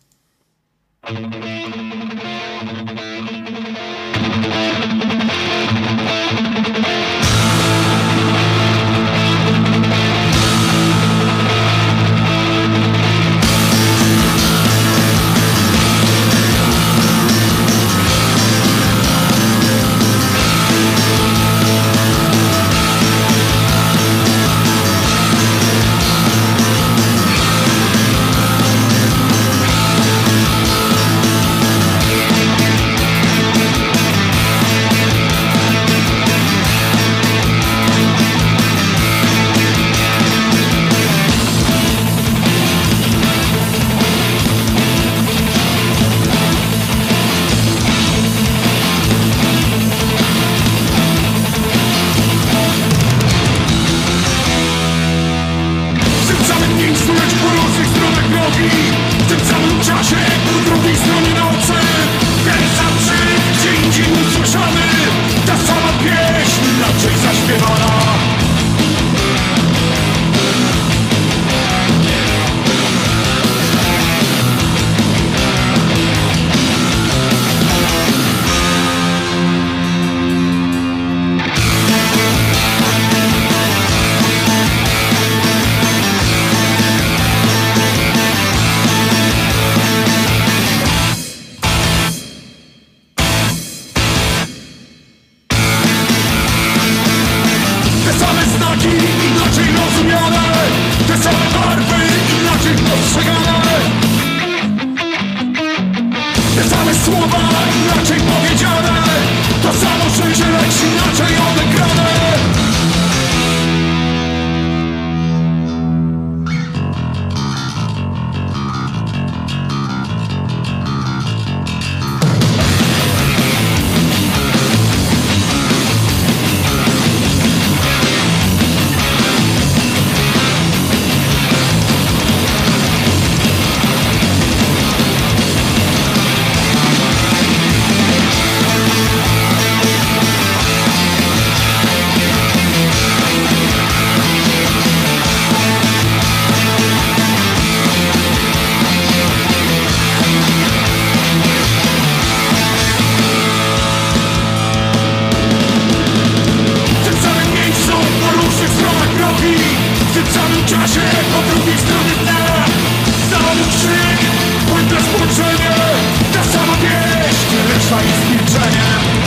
Satan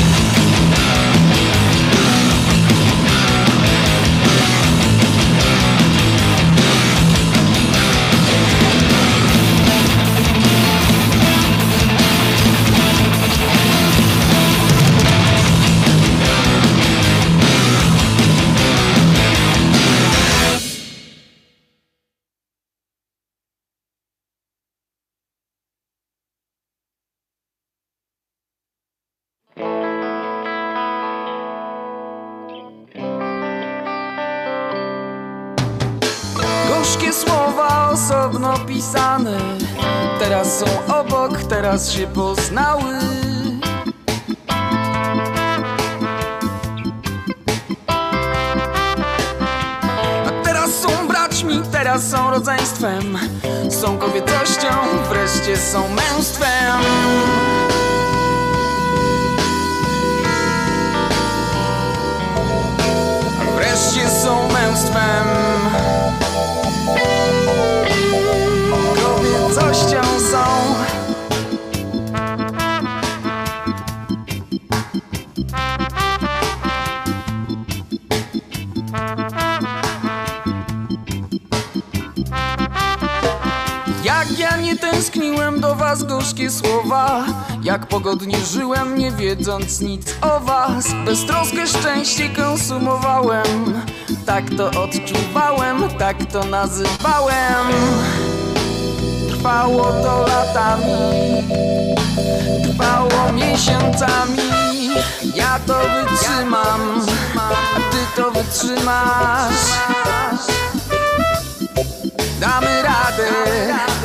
teraz się poznały. A teraz są braćmi, teraz są rodzeństwem. Są kobiecością, wreszcie są męstwem. Wreszcie są męstwem. Kobiecością są was gorzkie słowa Jak pogodnie żyłem nie wiedząc nic o was. Beztroskę szczęście konsumowałem. Tak to odczuwałem, tak to nazywałem. Trwało to latami Trwało miesiącami. Ja to wytrzymam ty to wytrzymasz. Damy radę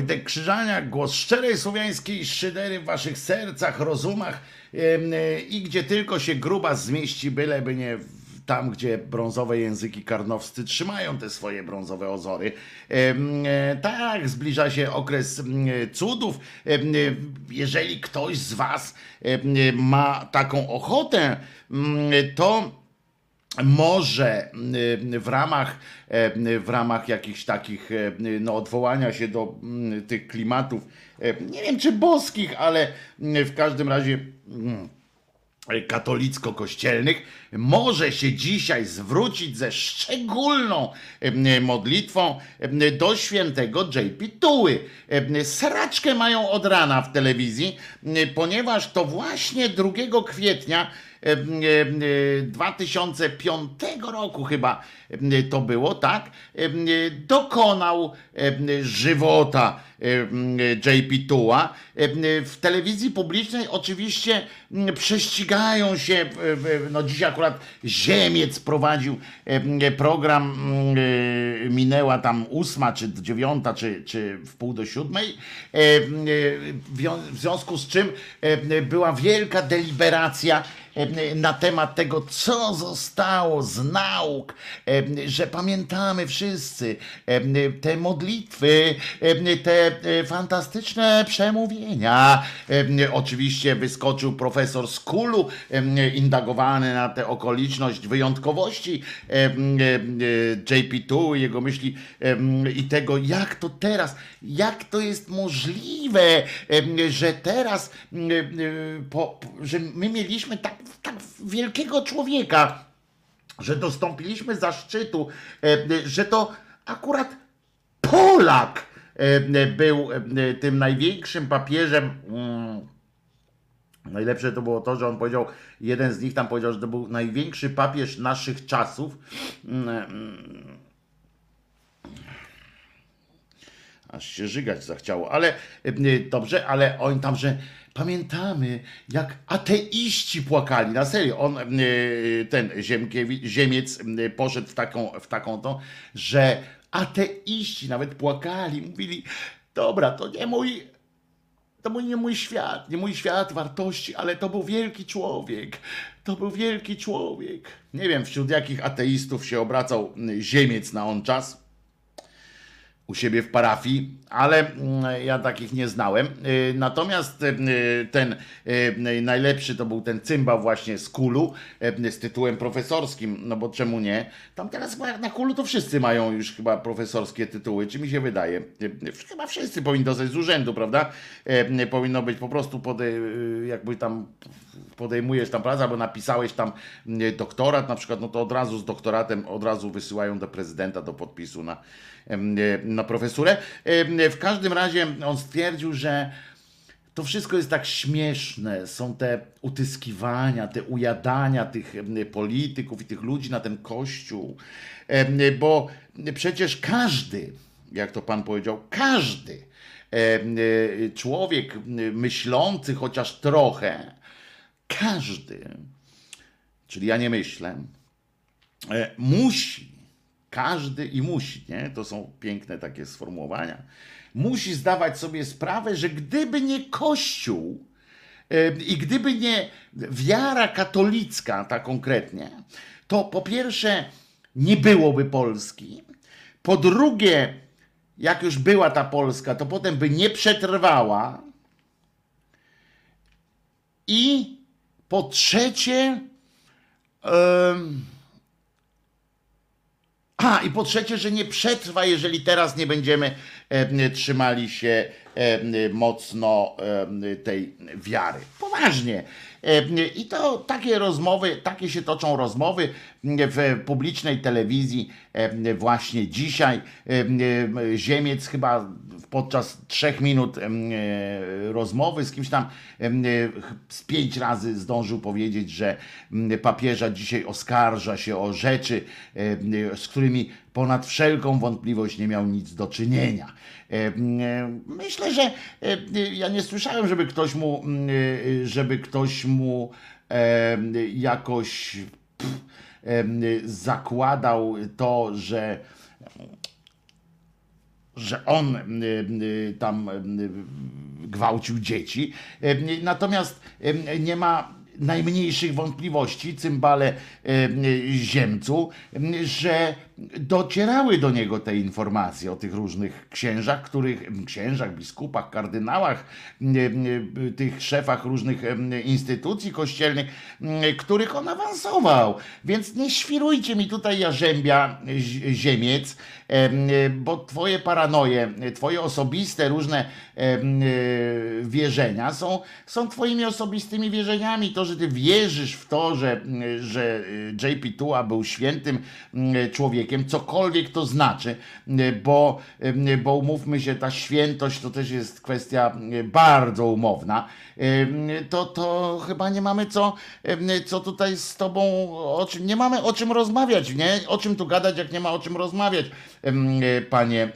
Wojtek Krzyżaniak, głos szczerej słowiańskiej szydery w waszych sercach, rozumach e, i gdzie tylko się gruba zmieści, byleby nie tam, gdzie brązowe języki karnowscy trzymają te swoje brązowe ozory. E, Tak, zbliża się okres m, cudów. E, Jeżeli ktoś z was e, ma taką ochotę, to może y, w ramach, e, w ramach jakichś takich e, no, odwołania się do mm, tych klimatów, e, nie wiem czy boskich, ale mm, w każdym razie mm, katolicko-kościelnych, może się dzisiaj zwrócić ze szczególną modlitwą do świętego JP Tuły. Sraczkę mają od rana w telewizji, ponieważ to właśnie 2 kwietnia 2005 roku chyba em, to było, tak? Em, Dokonał em, żywota JP Tuła. Em, W telewizji publicznej oczywiście prześcigają się, no dziś akurat Ziemiec prowadził program, y, minęła tam ósma, czy dziewiąta, czy, czy w pół do siódmej, y, w związku z czym była wielka deliberacja na temat tego, co zostało z nauk, że pamiętamy wszyscy te modlitwy, te fantastyczne przemówienia. E, Oczywiście wyskoczył profesor Skulu, e, indagowany na tę okoliczność wyjątkowości e, e, JP2, jego myśli e, i tego, jak to teraz, jak to jest możliwe, e, że teraz, e, e, po, że my mieliśmy tak, tak wielkiego człowieka, że dostąpiliśmy zaszczytu, e, że to akurat Polak e, był e, tym największym papieżem. mm, Najlepsze to było to, że on powiedział, jeden z nich tam powiedział, że to był największy papież naszych czasów. Mm, Aż się żygać zachciało, ale dobrze, ale on tam, że pamiętamy, jak ateiści płakali, na serio, on, ten Ziemkiewicz, Ziemiec poszedł w taką, w taką to, że ateiści nawet płakali, mówili, dobra, to nie mój, to mój, nie mój świat, nie mój świat wartości, ale to był wielki człowiek. To był wielki człowiek. Nie wiem, wśród jakich ateistów się obracał y, Ziemiec na on czas u siebie w parafii, ale mm, ja takich nie znałem. Y, Natomiast y, ten y, najlepszy to był ten cymbał właśnie z Kulu z tytułem profesorskim, no bo czemu nie? Tam teraz na Kulu to wszyscy mają już chyba profesorskie tytuły, czy mi się wydaje? Chyba wszyscy powinni dostać z urzędu, prawda? Powinno być po prostu jakby tam podejmujesz tam pracę, albo napisałeś tam doktorat na przykład, no to od razu z doktoratem od razu wysyłają do prezydenta do podpisu na, na profesurę. Em, W każdym razie on stwierdził, że to wszystko jest tak śmieszne. Są te utyskiwania, te ujadania tych em, polityków i tych ludzi na ten kościół, Em, bo przecież każdy, jak to pan powiedział, każdy człowiek myślący chociaż trochę, każdy, czyli ja nie myślę, musi, każdy i musi, nie? To są piękne takie sformułowania. Musi zdawać sobie sprawę, że gdyby nie Kościół i gdyby nie wiara katolicka, ta konkretnie, to po pierwsze nie byłoby Polski, po drugie, jak już była ta Polska, to potem by nie przetrwała, i po trzecie, em, a i po trzecie, że nie przetrwa, jeżeli teraz nie będziemy em, trzymali się em, mocno em, tej wiary. Poważnie. I to takie rozmowy, takie się toczą rozmowy w publicznej telewizji właśnie dzisiaj. Em, Ziemiec chyba podczas trzech minut e, rozmowy z kimś tam e, z pięć razy zdążył powiedzieć, że papieża dzisiaj oskarża się o rzeczy, e, z którymi ponad wszelką wątpliwość nie miał nic do czynienia. Myślę, że ja nie słyszałem, żeby ktoś mu, żeby ktoś mu jakoś pff, zakładał to, że że on y, y, tam y, gwałcił dzieci. Natomiast nie ma najmniejszych wątpliwości, cymbale ziemcu, że docierały do niego te informacje o tych różnych księżach, których księżach, biskupach, kardynałach, tych szefach różnych instytucji kościelnych, których on awansował. Więc nie świrujcie mi tutaj jarzębia zi- ziemiec, em, bo twoje paranoje, twoje osobiste różne wierzenia są, są twoimi osobistymi wierzeniami. To, że ty wierzysz w to, że, że JP Tua był świętym y, człowiekiem, cokolwiek to znaczy, y, bo, y, bo umówmy się, ta świętość to też jest kwestia y, bardzo umowna, to, to chyba nie mamy co, co tutaj z tobą, o czym, nie mamy o czym rozmawiać, nie? O czym tu gadać, jak nie ma o czym rozmawiać, panie,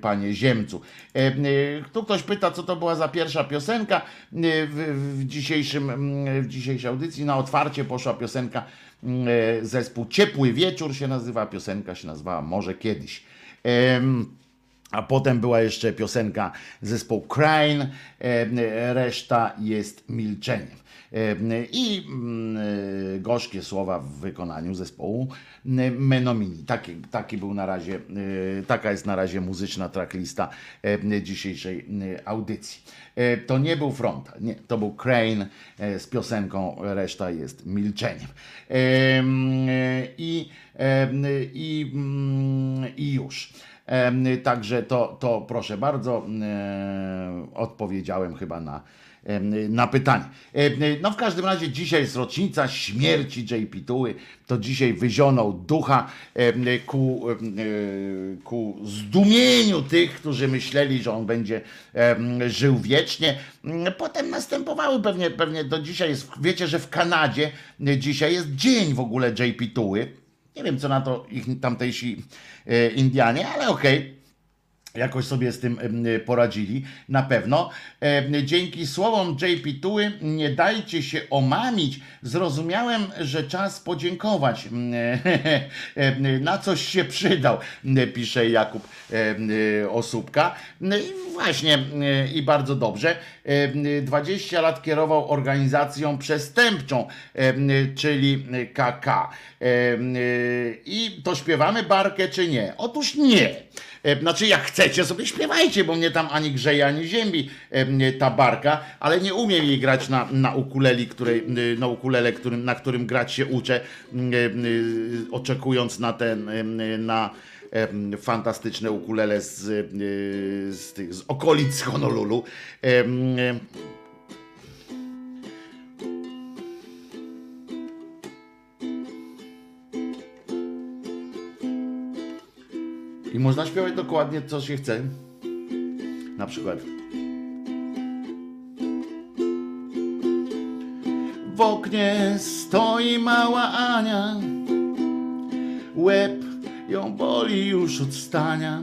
panie Ziemcu. Em, Tu ktoś pyta, co to była za pierwsza piosenka w, w, dzisiejszym, w dzisiejszej audycji. Na otwarcie poszła piosenka, zespół Ciepły Wieczór się nazywa, piosenka się nazywała Może Kiedyś. A potem była jeszcze piosenka zespołu Crane, e, reszta jest milczeniem. I mm, e, gorzkie słowa w wykonaniu zespołu Menomini. Taki, taki był na razie, e, taka jest na razie muzyczna tracklista dzisiejszej audycji. To nie był front, nie, to był Crane e, z piosenką, reszta jest milczeniem. I, i, mm, i już. Także to, to proszę bardzo, odpowiedziałem chyba na, na pytanie. No w każdym razie dzisiaj jest rocznica śmierci JP Tuły. To dzisiaj wyzionął ducha ku, e, ku zdumieniu tych, którzy myśleli, że on będzie żył wiecznie. Potem następowały pewnie, pewnie do dzisiaj jest, wiecie, że w Kanadzie dzisiaj jest dzień w ogóle JP Tuły. Nie wiem, co na to ich tamtejsi e, Indianie, ale okej. Jakoś sobie z tym poradzili, na pewno. Dzięki słowom JP Tuły nie dajcie się omamić. Zrozumiałem, że czas podziękować. [laughs] Na coś się przydał, pisze Jakub Osóbka. I właśnie, i bardzo dobrze. Em, 20 lat kierował organizacją przestępczą, czyli KK. I to śpiewamy barkę, czy nie? Otóż nie. E, Znaczy, jak chcecie, sobie śpiewajcie, bo mnie tam ani grzeje, ani ziemi e, ta barka, ale nie umiem jej grać na, na ukuleli, której, e, na ukulele, którym, na którym grać się uczę, oczekując na ten, na fantastyczne ukulele z, z, tych, z okolic Honolulu. I można śpiewać dokładnie, co się chce. Na przykład. W oknie stoi mała Ania. Łeb ją boli już od stania. [laughs]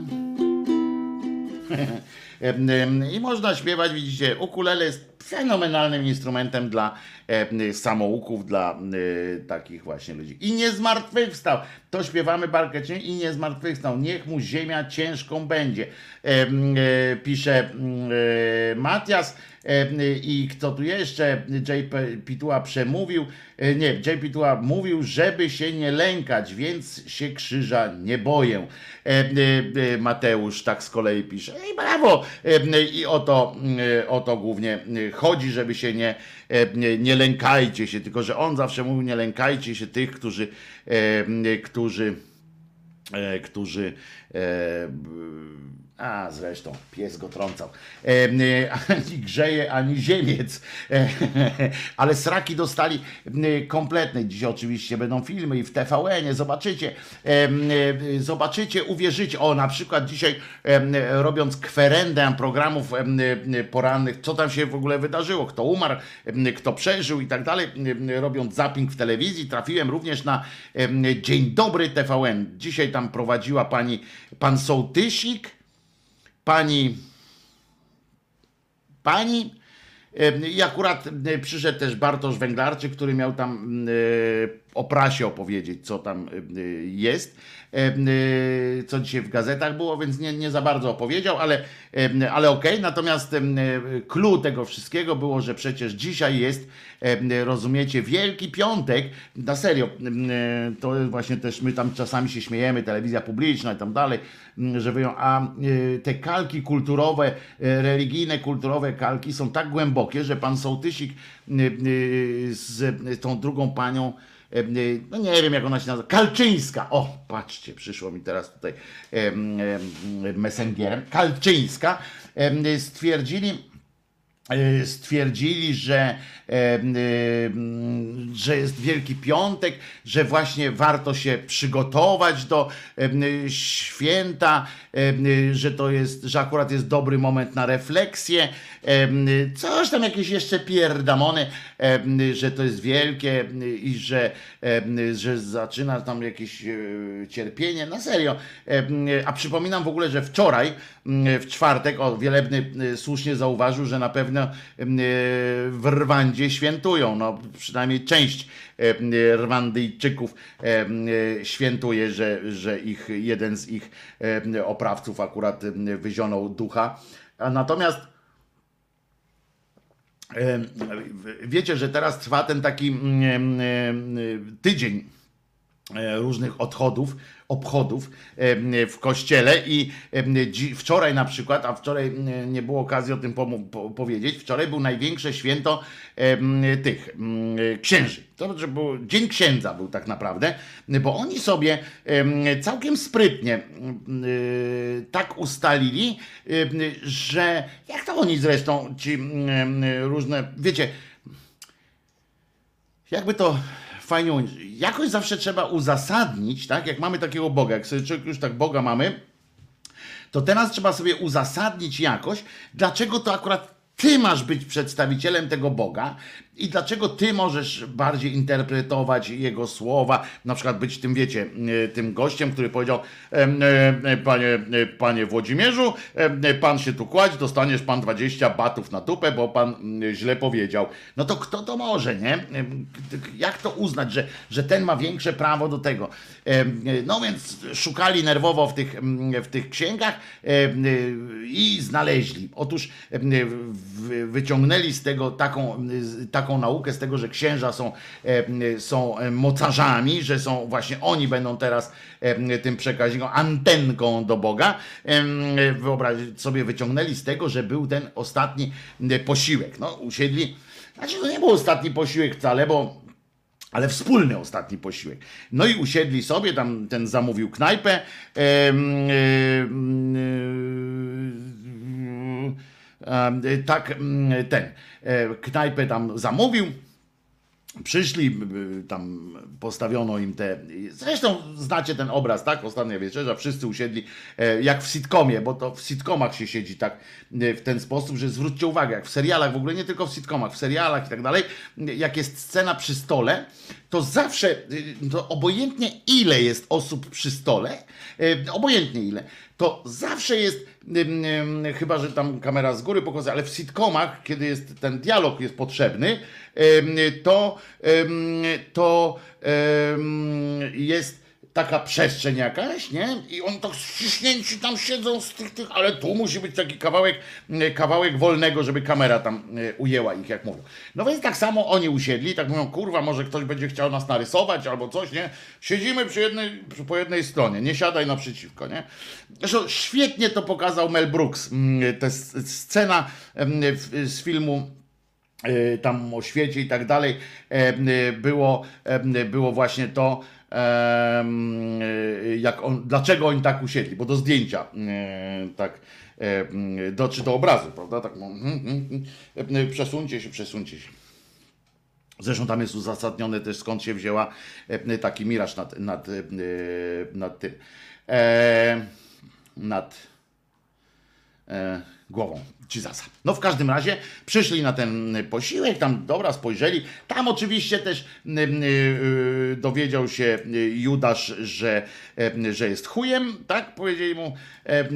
Em, I można śpiewać, widzicie, ukulele jest fenomenalnym instrumentem dla em, samouków, dla y, takich właśnie ludzi. I nie zmartwychwstał. To śpiewamy barkę Cię i nie zmartwychwstał. Niech mu ziemia ciężką będzie. Em, e, pisze e, Matias. E, I kto tu jeszcze? JP Pitua przemówił. E, Nie, JP Pitua mówił, żeby się nie lękać, więc się krzyża nie boję. E, e, e, Mateusz tak z kolei pisze. I brawo! E, I o to, e, o to głównie e, chodzi, żeby się nie, e, nie, nie lękajcie się, tylko że on zawsze mówił, nie lękajcie się tych, którzy, e, którzy, e, którzy a zresztą, pies go trącał. E, e, ani grzeje, ani ziemiec. E, [laughs] ale sraki dostali e, kompletne. Dziś oczywiście będą filmy i w TVN-ie. Zobaczycie, e, e, zobaczycie, uwierzycie. O, na przykład dzisiaj robiąc kwerendę programów porannych, co tam się w ogóle wydarzyło, kto umarł, kto przeżył i tak dalej, robiąc zapping w telewizji, trafiłem również na Dzień Dobry TVN. Dzisiaj tam prowadziła pani, pan Sołtysik, pani pani e, i akurat e, przyszedł też Bartosz Węglarczyk, który miał tam e, o prasie opowiedzieć, co tam e, jest, e, e, co dzisiaj w gazetach było, więc nie, nie za bardzo opowiedział, ale, e, ale okej. Natomiast e, clue tego wszystkiego było, że przecież dzisiaj jest, rozumiecie, Wielki Piątek, na serio, to właśnie też my tam czasami się śmiejemy, telewizja publiczna i tam dalej, że wyją, a te kalki kulturowe, religijne, kulturowe kalki są tak głębokie, że pan Sołtysik z tą drugą panią, no nie wiem jak ona się nazywa, Kalczyńska, o patrzcie, przyszło mi teraz tutaj em, em, messengerem, Kalczyńska, em, stwierdzili, e, stwierdzili, że, że jest Wielki Piątek, że właśnie warto się przygotować do święta, że to jest, że akurat jest dobry moment na refleksję, coś tam jakieś jeszcze pierdamony, że to jest wielkie i że, że zaczyna tam jakieś e, cierpienie, na serio. A przypominam w ogóle, że wczoraj, w czwartek, o Wielebny e, słusznie zauważył, że na pewnym no, e, w Rwandzie świętują. No, przynajmniej część Rwandyjczyków świętuje, że, że ich, jeden z ich oprawców akurat wyzionął ducha. Natomiast Wiecie, że teraz trwa ten taki mm, tydzień e, różnych odchodów, obchodów w kościele i wczoraj na przykład, a wczoraj nie było okazji o tym powiedzieć, wczoraj był największe święto tych księży. To znaczy był Dzień Księdza był tak naprawdę, bo oni sobie em, całkiem sprytnie y, tak ustalili, że jak to oni zresztą ci różne, wiecie, jakby to fajnie jakoś zawsze trzeba uzasadnić, tak? Jak mamy takiego Boga, jak sobie człowiek już tak Boga mamy, to teraz trzeba sobie uzasadnić jakoś, dlaczego to akurat ty masz być przedstawicielem tego Boga i dlaczego ty możesz bardziej interpretować Jego słowa, na przykład być tym, wiecie, e, tym gościem, który powiedział, em, e, panie, e, panie Włodzimierzu, e, pan się tu kładź, dostaniesz pan 20 batów na tupę, bo pan źle powiedział. No to kto to może, nie? Jak to uznać, że, że ten ma większe prawo do tego? E, No więc szukali nerwowo w tych, w tych księgach e, i znaleźli. Otóż wyciągnęli z tego taką, z- taką naukę, z tego, że księża są, em, są mocarzami, że są właśnie oni będą teraz em, tym przekaźnikiem, antenką do Boga. Wyobraź sobie, wyciągnęli z tego, że był ten ostatni posiłek. No, usiedli. Znaczy, to nie był ostatni posiłek wcale, bo ale wspólny ostatni posiłek. No i usiedli sobie, tam ten zamówił knajpę. Tak, em, ten e, knajpę tam zamówił. Przyszli, y, tam postawiono im te. Zresztą znacie ten obraz, tak? Ostatnia wieczerza, wszyscy usiedli e, jak w sitcomie, bo to w sitcomach się siedzi tak e, w ten sposób, że zwróćcie uwagę, jak w serialach, w ogóle nie tylko w sitcomach, w serialach i tak dalej, jak jest scena przy stole, to zawsze, y, to obojętnie ile jest osób przy stole, e, obojętnie ile, to zawsze jest, ym, chyba że tam kamera z góry pokazuje, ale w sitcomach, kiedy jest ten dialog jest potrzebny, to, to jest taka przestrzeń jakaś, nie? I on tak ściśnięci tam siedzą z tych, tych, ale tu musi być taki kawałek, y, kawałek wolnego, żeby kamera tam y, ujęła ich, jak mówią. No więc tak samo oni usiedli, tak mówią, kurwa, może ktoś będzie chciał nas narysować albo coś, nie? Siedzimy przy jednej, po jednej stronie, nie siadaj naprzeciwko, nie? Zresztą świetnie to pokazał Mel Brooks, mm, ta scena z filmu e, tam o świecie i tak dalej, e, było, e, było właśnie to, e, jak on, dlaczego oni tak usiedli, bo do zdjęcia, e, tak, do, czy do obrazu, prawda, tak, no, mm, mm, mm, e, przesuńcie się, przesuńcie się. Zresztą tam jest uzasadnione też skąd się wzięła taki miraż nad, nad, nad tym, e, nad e, głową Jezusa. No w każdym razie przyszli na ten posiłek, tam dobra, spojrzeli. Tam oczywiście też y, y, dowiedział się Judasz, że, że jest chujem, tak? Powiedzieli mu,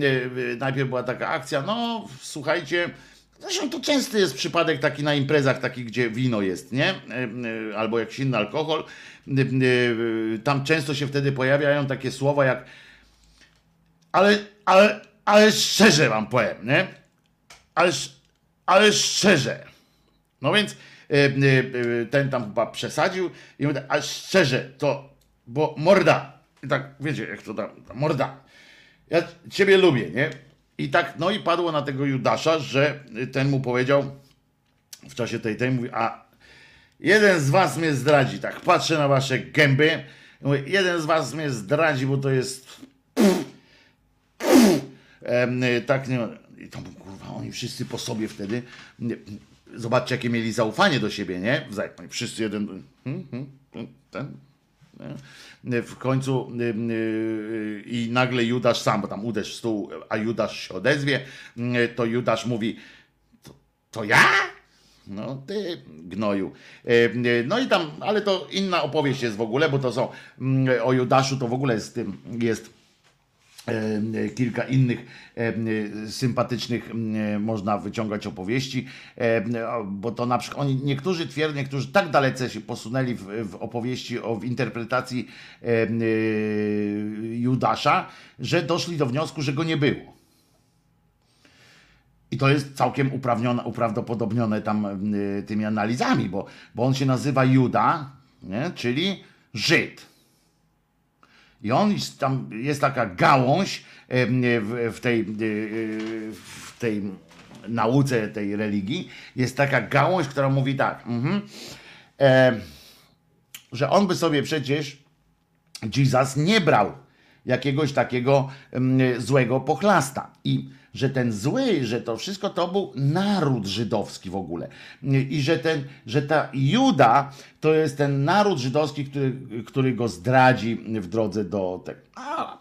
y, najpierw była taka akcja, no słuchajcie, Zresztą to częsty jest przypadek taki na imprezach, takich, gdzie wino jest, nie? Albo jakiś inny alkohol. Tam często się wtedy pojawiają takie słowa jak ale, ale, ale szczerze wam powiem, nie? Ale, ale szczerze. No więc e, e, e, ten tam chyba przesadził i mówi, tak, ale szczerze, to, bo morda. I tak, wiecie, jak to tam, morda. Ja ciebie lubię, nie? I tak, no i padło na tego Judasza, że ten mu powiedział w czasie tej tej, mówi, a jeden z was mnie zdradzi, tak, patrzę na wasze gęby, mówię, jeden z was mnie zdradzi, bo to jest Em, y, tak, nie, i to kurwa, oni wszyscy po sobie wtedy, zobaczcie jakie mieli zaufanie do siebie, nie? Wszyscy jeden, hmm, hmm, ten, w końcu y, y, i nagle Judasz sam, bo tam uderz w stół, a Judasz się odezwie, y, to Judasz mówi, to, to ja? No ty gnoju. No i tam, ale to inna opowieść jest w ogóle, bo to są mm, o Judaszu to w ogóle jest tym jest kilka innych e, sympatycznych e, można wyciągać opowieści, e, bo to na przykład oni, niektórzy twierdzą, niektórzy tak dalece się posunęli w, w opowieści, o, w interpretacji e, e, Judasza, że doszli do wniosku, że go nie było. I to jest całkiem uprawnione, uprawdopodobnione tam tymi analizami, bo, bo on się nazywa Juda, nie? czyli Żyd. I on tam jest taka gałąź w, tej, y, y, w tej nauce tej religii, jest taka gałąź, która mówi tak, mhm, że on by sobie przecież Jesus nie brał jakiegoś takiego złego pochlasta. I że ten zły, że to wszystko to był naród żydowski w ogóle. I że, ten, że ta Juda to jest ten naród żydowski, który, który go zdradzi w drodze do tego. A,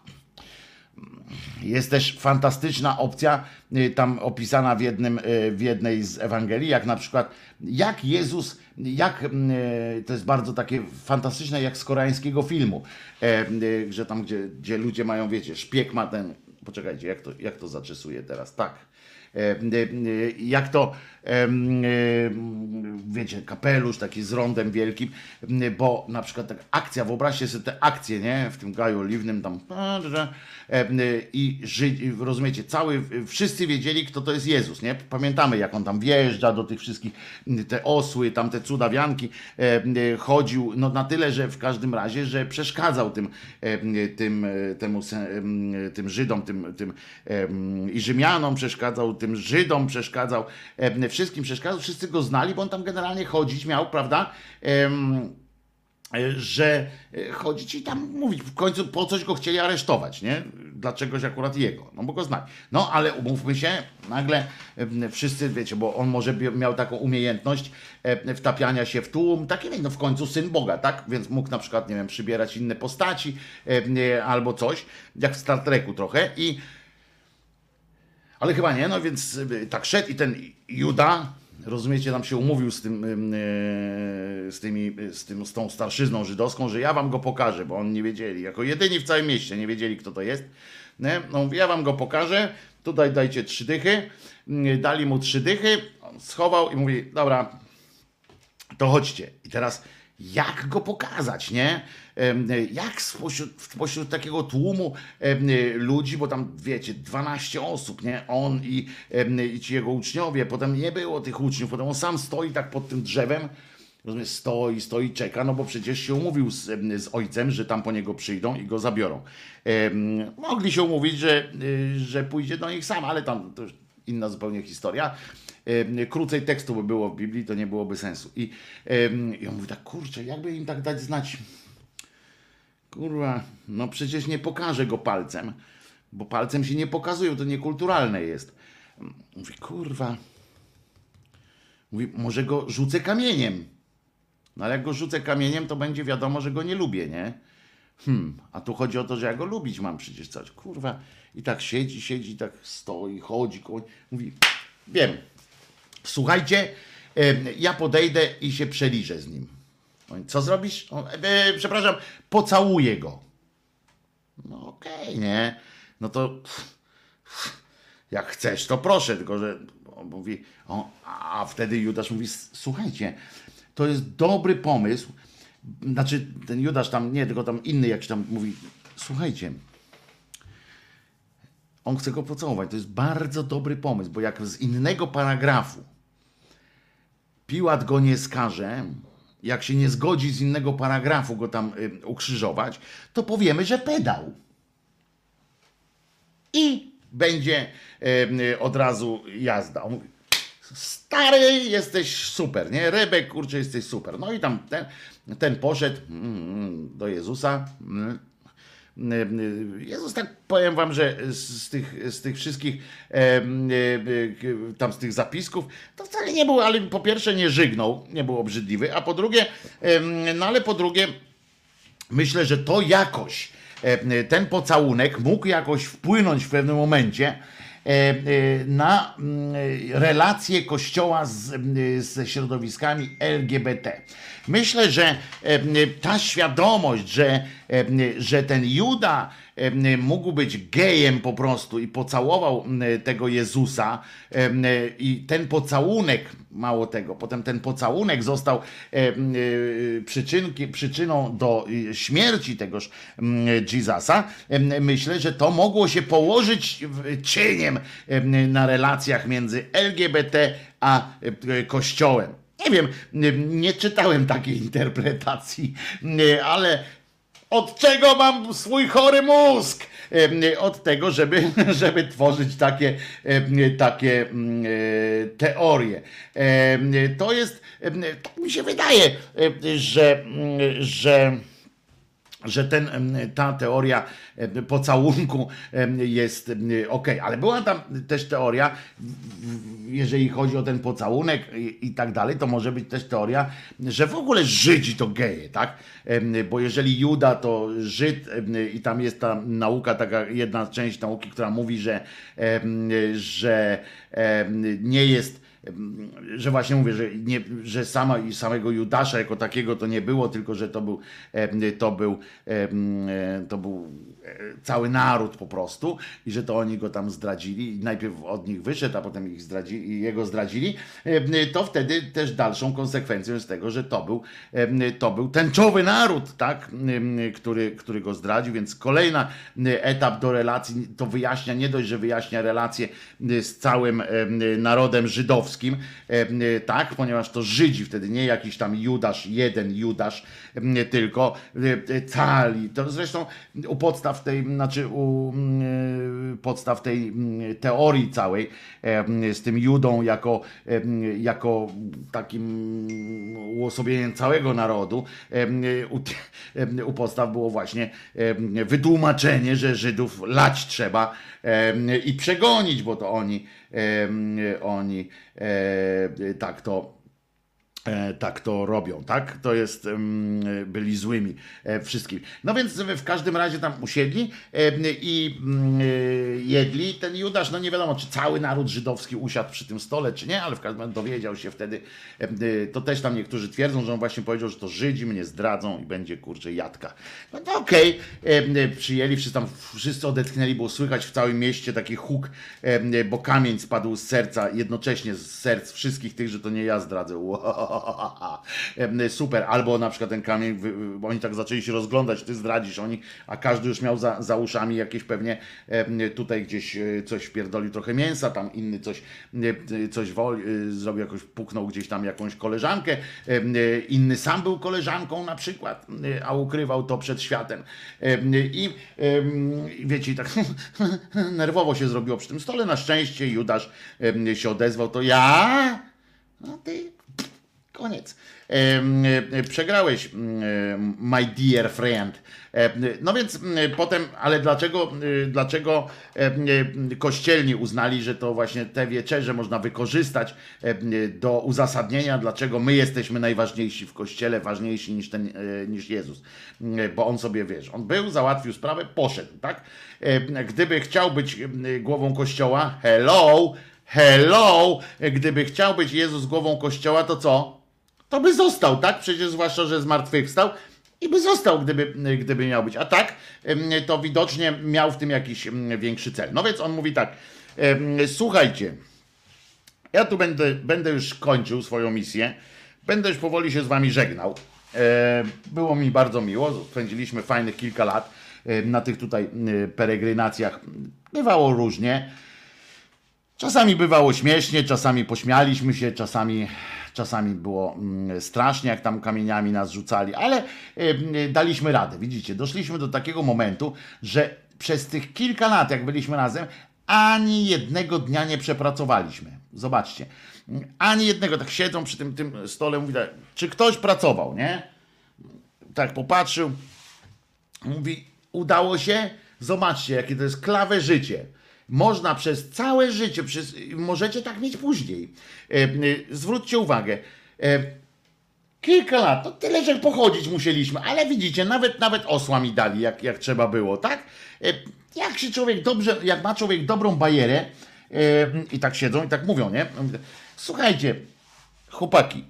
jest też fantastyczna opcja, y, tam opisana w, jednym, y, w jednej z Ewangelii, jak na przykład, jak Jezus, jak y, to jest bardzo takie fantastyczne, jak z koreańskiego filmu, e, że tam, gdzie, gdzie ludzie mają, wiecie, szpieg ma ten, poczekajcie, jak to, jak to zaczesuję teraz, tak. E, e, Jak to, e, wiecie, kapelusz taki z rondem wielkim, bo na przykład tak akcja, wyobraźcie sobie te akcje, nie, w tym gaju oliwnym tam i Żydzi, rozumiecie, cały, wszyscy wiedzieli, kto to jest Jezus, nie? Pamiętamy, jak on tam wjeżdża do tych wszystkich, te osły, tam te cudawianki, chodził, no na tyle, że w każdym razie, że przeszkadzał tym, tym, temu, tym Żydom, tym, tym i Rzymianom przeszkadzał, tym Żydom przeszkadzał, wszystkim przeszkadzał, wszyscy go znali, bo on tam generalnie chodzić miał, prawda? Em, że e, chodzić i tam mówić, w końcu po coś go chcieli aresztować, nie? Dlaczegoś akurat jego, no bo go znali. No ale umówmy się, nagle wszyscy, wiecie, bo on może miał taką umiejętność e, wtapiania się w tłum, taki no w końcu syn Boga, tak? Więc mógł na przykład, nie wiem, przybierać inne postaci e, albo coś, jak w Star Treku trochę i ale chyba nie, no więc y, tak szedł i ten Juda, rozumiecie, tam się umówił z tym, ym, y, z, tymi, y, z, tym, z tą starszyzną żydowską, że ja wam go pokażę, bo oni nie wiedzieli, jako jedyni w całym mieście nie wiedzieli, kto to jest. Nie? No ja wam go pokażę, tutaj dajcie trzy dychy. Dali mu trzy dychy, on schował i mówi, dobra, to chodźcie. I teraz jak go pokazać, nie? Jak spośród, spośród takiego tłumu ludzi, bo tam wiecie, 12 osób, nie? On i, i ci jego uczniowie, potem nie było tych uczniów, potem on sam stoi tak pod tym drzewem, rozumiesz, stoi, stoi, czeka, no bo przecież się umówił z, z ojcem, że tam po niego przyjdą i go zabiorą. Mogli się umówić, że, y, że pójdzie do nich sam, ale tam to już inna zupełnie historia. Krócej tekstu by było w Biblii, to nie byłoby sensu. I, i on mówi tak, kurczę, jakby im tak dać znać, kurwa, no przecież nie pokażę go palcem, bo palcem się nie pokazują, to niekulturalne jest. Mówi, kurwa, mówi, może go rzucę kamieniem. No ale jak go rzucę kamieniem, to będzie wiadomo, że go nie lubię, nie? Hmm, a tu chodzi o to, że ja go lubić mam przecież coś. Kurwa. I tak siedzi, siedzi, tak stoi, chodzi koło. Mówi, wiem. Słuchajcie, ja podejdę i się przeliżę z nim. Mówi, Co zrobisz? On, e, przepraszam, pocałuję go. No okej, nie? No to jak chcesz, to proszę, tylko że on mówi, a wtedy Judasz mówi, słuchajcie, to jest dobry pomysł, znaczy ten Judasz tam, nie, tylko tam inny jakiś tam mówi, słuchajcie, on chce go pocałować, to jest bardzo dobry pomysł, bo jak z innego paragrafu Piłat go nie skaże, jak się nie zgodzi z innego paragrafu go tam y, ukrzyżować, to powiemy, że pedał i będzie e, od razu jazda. On mówi, stary, jesteś super, nie? Rebek, kurczę, jesteś super. No i tam ten, ten poszedł mm, do Jezusa. Mm. Jezus, tak powiem wam, że z, tych, z tych wszystkich e, e, e, tam z tych zapisków, to wcale nie był, ale po pierwsze nie żygnął, nie był obrzydliwy, a po drugie, no ale po drugie, myślę, że to jakoś, e, ten pocałunek mógł jakoś wpłynąć w pewnym momencie e, e, na mm, relacje Kościoła z, ze środowiskami LGBT. Myślę, że e, ta świadomość, że e, że ten Juda e, mógł być gejem po prostu i pocałował tego Jezusa e, i ten pocałunek, mało tego, potem ten pocałunek został e, e, przyczynki, przyczyną do e, śmierci tegoż Jezusa, myślę, że to mogło się położyć cieniem em, na relacjach między LGBT a e, Kościołem. Nie wiem, nie czytałem takiej interpretacji, ale od czego mam swój chory mózg? Od tego, żeby, [laughs] żeby tworzyć takie, takie mm, e, teorie. To jest, tak mi się wydaje, że, mm, że że ten, ta teoria pocałunku jest ok, ale była tam też teoria, jeżeli chodzi o ten pocałunek i, tak dalej, to może być też teoria, że w ogóle Żydzi to geje, tak? Bo jeżeli Juda to Żyd i tam jest ta nauka, taka jedna część nauki, która mówi, że, że nie jest że właśnie mówię, że, nie, że sama i samego Judasza jako takiego to nie było, tylko że to był, to był, e, to był e, cały naród po prostu i że to oni go tam zdradzili i najpierw od nich wyszedł, a potem ich zdradzili, jego zdradzili, to wtedy też dalszą konsekwencją jest tego, że to był, to był tęczowy naród, tak, który, który go zdradził, więc kolejny etap do relacji, to wyjaśnia, nie dość, że wyjaśnia relacje z całym em, narodem żydowskim, em, tak, ponieważ to Żydzi wtedy, nie jakiś tam Judasz, jeden Judasz, tylko e, cali. To zresztą u podstaw tej, znaczy u podstaw tej teorii całej z tym Judą jako, jako takim uosobieniem całego narodu, u, u podstaw było właśnie wytłumaczenie, że Żydów lać trzeba i przegonić, bo to oni, oni e, tak to e, tak to robią, tak? To jest, byli złymi e, wszystkim. No więc w każdym razie tam usiedli i mm, e, jedli. Ten Judasz, no nie wiadomo, czy cały naród żydowski usiadł przy tym stole, czy nie, ale w każdym razie dowiedział się wtedy, e, to też tam niektórzy twierdzą, że on właśnie powiedział, że to Żydzi mnie zdradzą i będzie, kurczę, jadka. No to okej, e, przyjęli, wszyscy tam, wszyscy odetchnęli, było słychać w całym mieście taki huk, bo kamień spadł z serca, jednocześnie z serc wszystkich tych, że to nie ja zdradzę. Em, [laughs] Super. Albo na przykład ten kamień, wy- oni tak zaczęli się rozglądać, ty zdradzisz, oni, a każdy już miał za, za uszami jakieś pewnie tutaj gdzieś e, coś wpierdolił trochę mięsa, tam inny coś, e, coś woli, e, zrobił jakoś, puknął gdzieś tam jakąś koleżankę, inny sam był koleżanką na przykład, a ukrywał to przed światem. Em, I wiecie, tak [laughs] nerwowo się zrobiło przy tym stole. Na szczęście Judasz się odezwał, to ja? No ty, koniec. E, Przegrałeś, mm, my dear friend. E, No więc mm, potem, ale dlaczego, y, dlaczego e, kościelni uznali, że to właśnie te wieczerze można wykorzystać do uzasadnienia, dlaczego my jesteśmy najważniejsi w kościele, ważniejsi niż, ten, e, niż Jezus. Mm, Bo on sobie, wiesz, on był, załatwił sprawę, poszedł, tak? E, Gdyby chciał być głową kościoła, hello, hello, gdyby chciał być Jezus głową kościoła, to co? To by został, tak? Przecież zwłaszcza, że zmartwychwstał i by został, gdyby, gdyby miał być. A tak, to widocznie miał w tym jakiś większy cel. No więc on mówi tak, słuchajcie, ja tu będę, będę już kończył swoją misję, będę już powoli się z wami żegnał. E, Było mi bardzo miło, spędziliśmy fajnych kilka lat na tych tutaj e, peregrinacjach. Bywało różnie. Czasami bywało śmiesznie, czasami pośmialiśmy się, czasami, czasami było mm, strasznie, jak tam kamieniami nas rzucali, ale y, daliśmy radę. Widzicie, doszliśmy do takiego momentu, że przez tych kilka lat, jak byliśmy razem, ani jednego dnia nie przepracowaliśmy. Zobaczcie, ani jednego, tak siedzą przy tym, tym stole, mówi tak, czy ktoś pracował, nie? Tak popatrzył, Mówi, udało się? Zobaczcie, jakie to jest klawe życie. Można przez całe życie, przez, możecie tak mieć później. E, e, zwróćcie uwagę. E, kilka lat, to tyle, że pochodzić musieliśmy, ale widzicie, nawet nawet osła mi dali, jak, jak trzeba było, tak? Jak się człowiek dobrze, jak ma człowiek dobrą bajerę i tak siedzą i tak mówią, nie? Słuchajcie, chłopaki,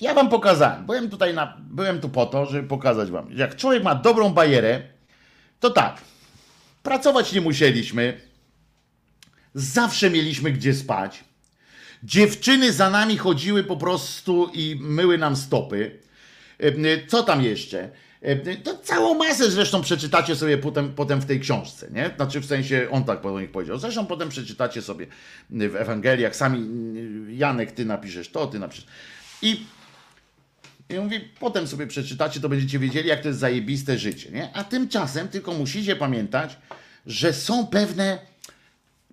ja wam pokazałem. Byłem tutaj na, byłem tu po to, żeby pokazać wam. Jak człowiek ma dobrą bajerę, to tak. Pracować nie musieliśmy. Zawsze mieliśmy gdzie spać. Dziewczyny za nami chodziły po prostu i myły nam stopy. E, Co tam jeszcze? E, To całą masę zresztą przeczytacie sobie potem, potem w tej książce, nie? Znaczy w sensie, on tak po nich powiedział. Zresztą potem przeczytacie sobie w Ewangeliach, sami Janek, ty napiszesz to, ty napiszesz. I i mówi, potem sobie przeczytacie, to będziecie wiedzieli, jak to jest zajebiste życie, nie? A tymczasem tylko musicie pamiętać, że są pewne,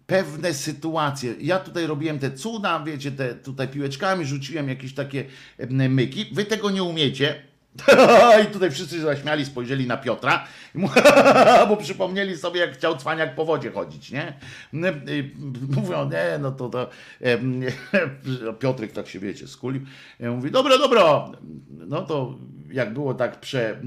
pewne sytuacje. Ja tutaj robiłem te cuda, wiecie, te tutaj piłeczkami rzuciłem jakieś takie myki. Wy tego nie umiecie. [laughs] I tutaj wszyscy się zaśmiali, spojrzeli na Piotra, [laughs] bo przypomnieli sobie, jak chciał cwaniak po wodzie chodzić, nie? Mówią, nie, no to, to [laughs] Piotrek tak się, wiecie, skulił. Mówi, dobra, dobra, no to jak było tak prze,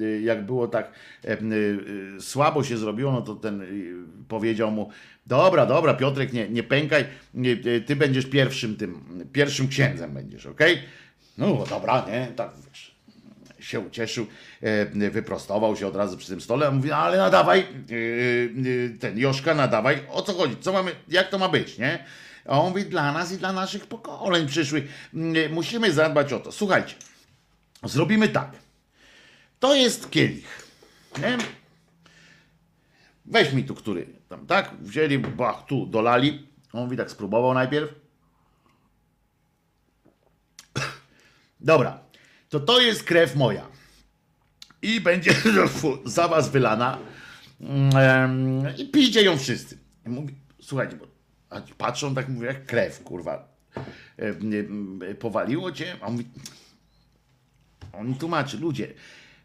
y, jak było tak y, słabo się zrobiło, no to ten y, powiedział mu, dobra, dobra, Piotrek, nie, nie pękaj, nie, y, ty będziesz pierwszym tym, pierwszym księdzem będziesz, okej? No dobra, nie, tak wiesz się ucieszył, e, wyprostował się od razu przy tym stole, a mówi, "No, ale nadawaj, e, e, ten Joszka, nadawaj, o co chodzi, co mamy, jak to ma być, nie? A on mówi, dla nas i dla naszych pokoleń przyszłych, mm, musimy zadbać o to. Słuchajcie, zrobimy tak, to jest kielich, nie? Weź mi tu, który tam, tak? Wzięli, bach, tu dolali, on mówi, tak spróbował najpierw, Dobra, to to jest krew moja. I będzie [laughs] za was wylana. Em, I pijcie ją wszyscy. Słuchajcie, bo patrzą tak, mówię, jak krew, kurwa. Powaliło cię? A on mówi, on tłumaczy, ludzie,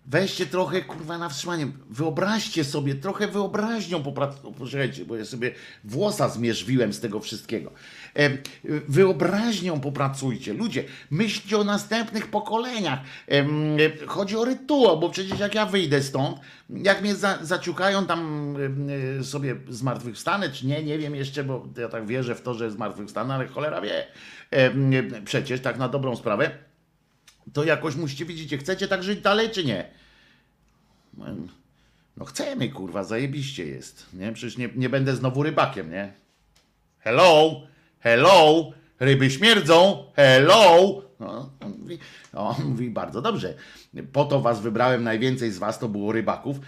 weźcie trochę, kurwa, na wstrzymanie. Wyobraźcie sobie, trochę wyobraźnią popracujcie, bo ja sobie włosa zmierzwiłem z tego wszystkiego. Wyobraźnią popracujcie. Ludzie, myślcie o następnych pokoleniach. Chodzi o rytuał, bo przecież jak ja wyjdę stąd, jak mnie za, zaciukają tam e, sobie zmartwychwstanę, czy nie, nie wiem jeszcze, bo ja tak wierzę w to, że zmartwychwstanę, ale cholera wie. Przecież tak na dobrą sprawę to jakoś musicie widzicie, chcecie tak żyć dalej, czy nie? No chcemy, kurwa, zajebiście jest, nie? Przecież nie, nie będę znowu rybakiem, nie? Hello, hello, ryby śmierdzą, hello. No, on, mówi, no, on mówi, bardzo dobrze. Po to was wybrałem, najwięcej z was to było rybaków,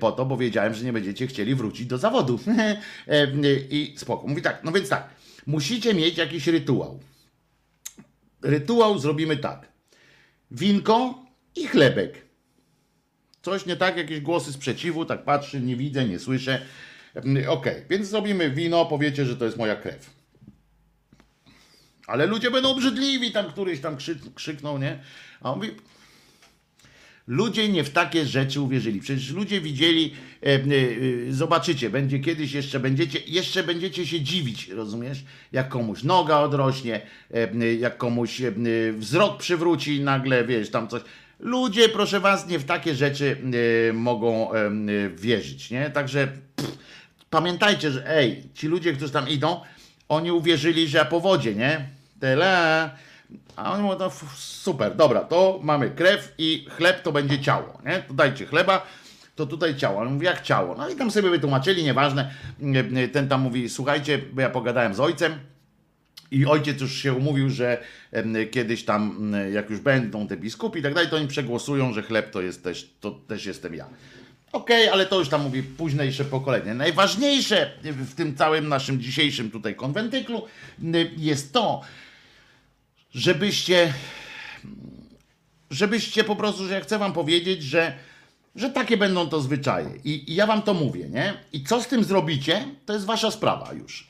po to, bo wiedziałem, że nie będziecie chcieli wrócić do zawodu. [laughs] E, I spoko. Mówi tak, no więc tak, musicie mieć jakiś rytuał. Rytuał zrobimy tak winko i chlebek. Coś nie tak, jakieś głosy sprzeciwu, tak patrzy, nie widzę, nie słyszę. Mm, Okej, więc zrobimy wino, powiecie, że to jest moja krew. Ale ludzie będą obrzydliwi, tam któryś tam krzy, krzyknął, nie? A on mówi, Ludzie nie w takie rzeczy uwierzyli. Przecież ludzie widzieli, e, e, e, zobaczycie, będzie kiedyś jeszcze będziecie, jeszcze będziecie się dziwić, rozumiesz? Jak komuś noga odrośnie, e, jak komuś e, wzrok przywróci nagle, wiesz, tam coś. Ludzie, proszę was, nie w takie rzeczy e, mogą wierzyć, nie? Także pff, pamiętajcie, że ej, ci ludzie, którzy tam idą, oni uwierzyli, że ja po wodzie, nie? Tyle. A oni mówią, no super, dobra, to mamy krew i chleb to będzie ciało, nie? To dajcie chleba, to tutaj ciało. On mówi, jak ciało? No i tam sobie wytłumaczyli, nieważne. Ten tam mówi, słuchajcie, bo ja pogadałem z ojcem, i ojciec już się umówił, że kiedyś tam, jak już będą te biskupi i tak dalej, to oni przegłosują, że chleb to jest też, to też jestem ja. Okej, ale to już tam mówi późniejsze pokolenie. Najważniejsze w tym całym naszym dzisiejszym tutaj konwentyklu m, jest to, żebyście, żebyście po prostu, że ja chcę wam powiedzieć, że, że takie będą to zwyczaje. I, I ja wam to mówię, nie? I co z tym zrobicie, to jest wasza sprawa już.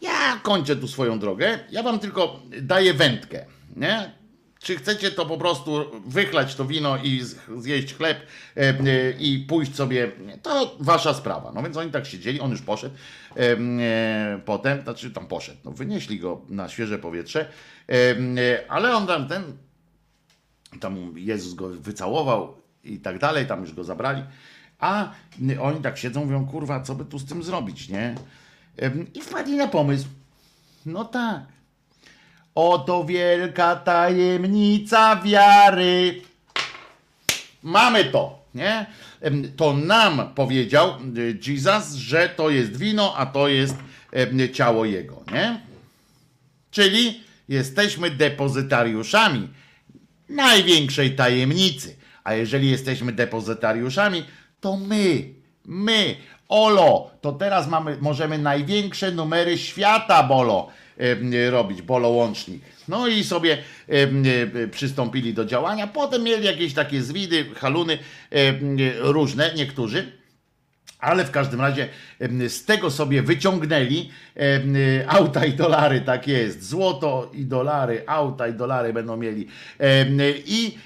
Ja kończę tu swoją drogę. Ja wam tylko daję wędkę, nie? Czy chcecie to po prostu wychlać to wino i zjeść chleb e, e, i pójść sobie, to wasza sprawa. No więc oni tak siedzieli, on już poszedł e, potem, znaczy tam poszedł, no wynieśli go na świeże powietrze, ale on tam ten, tam Jezus go wycałował i tak dalej, tam już go zabrali, a oni tak siedzą, mówią, kurwa, co by tu z tym zrobić, nie? I wpadli na pomysł, no tak, Oto wielka tajemnica wiary. Mamy to, nie? To nam powiedział y, Jesus, że to jest wino, a to jest ciało Jego, nie? Czyli jesteśmy depozytariuszami największej tajemnicy. A jeżeli jesteśmy depozytariuszami, to my, my, Olo, to teraz mamy, możemy największe numery świata, Bolo, robić, Bolo łącznik. No i sobie przystąpili do działania. Potem mieli jakieś takie zwidy, haluny różne, niektórzy. Ale w każdym razie z tego sobie wyciągnęli [laughs] auta i dolary, tak jest. Złoto i dolary, auta i dolary będą mieli. I,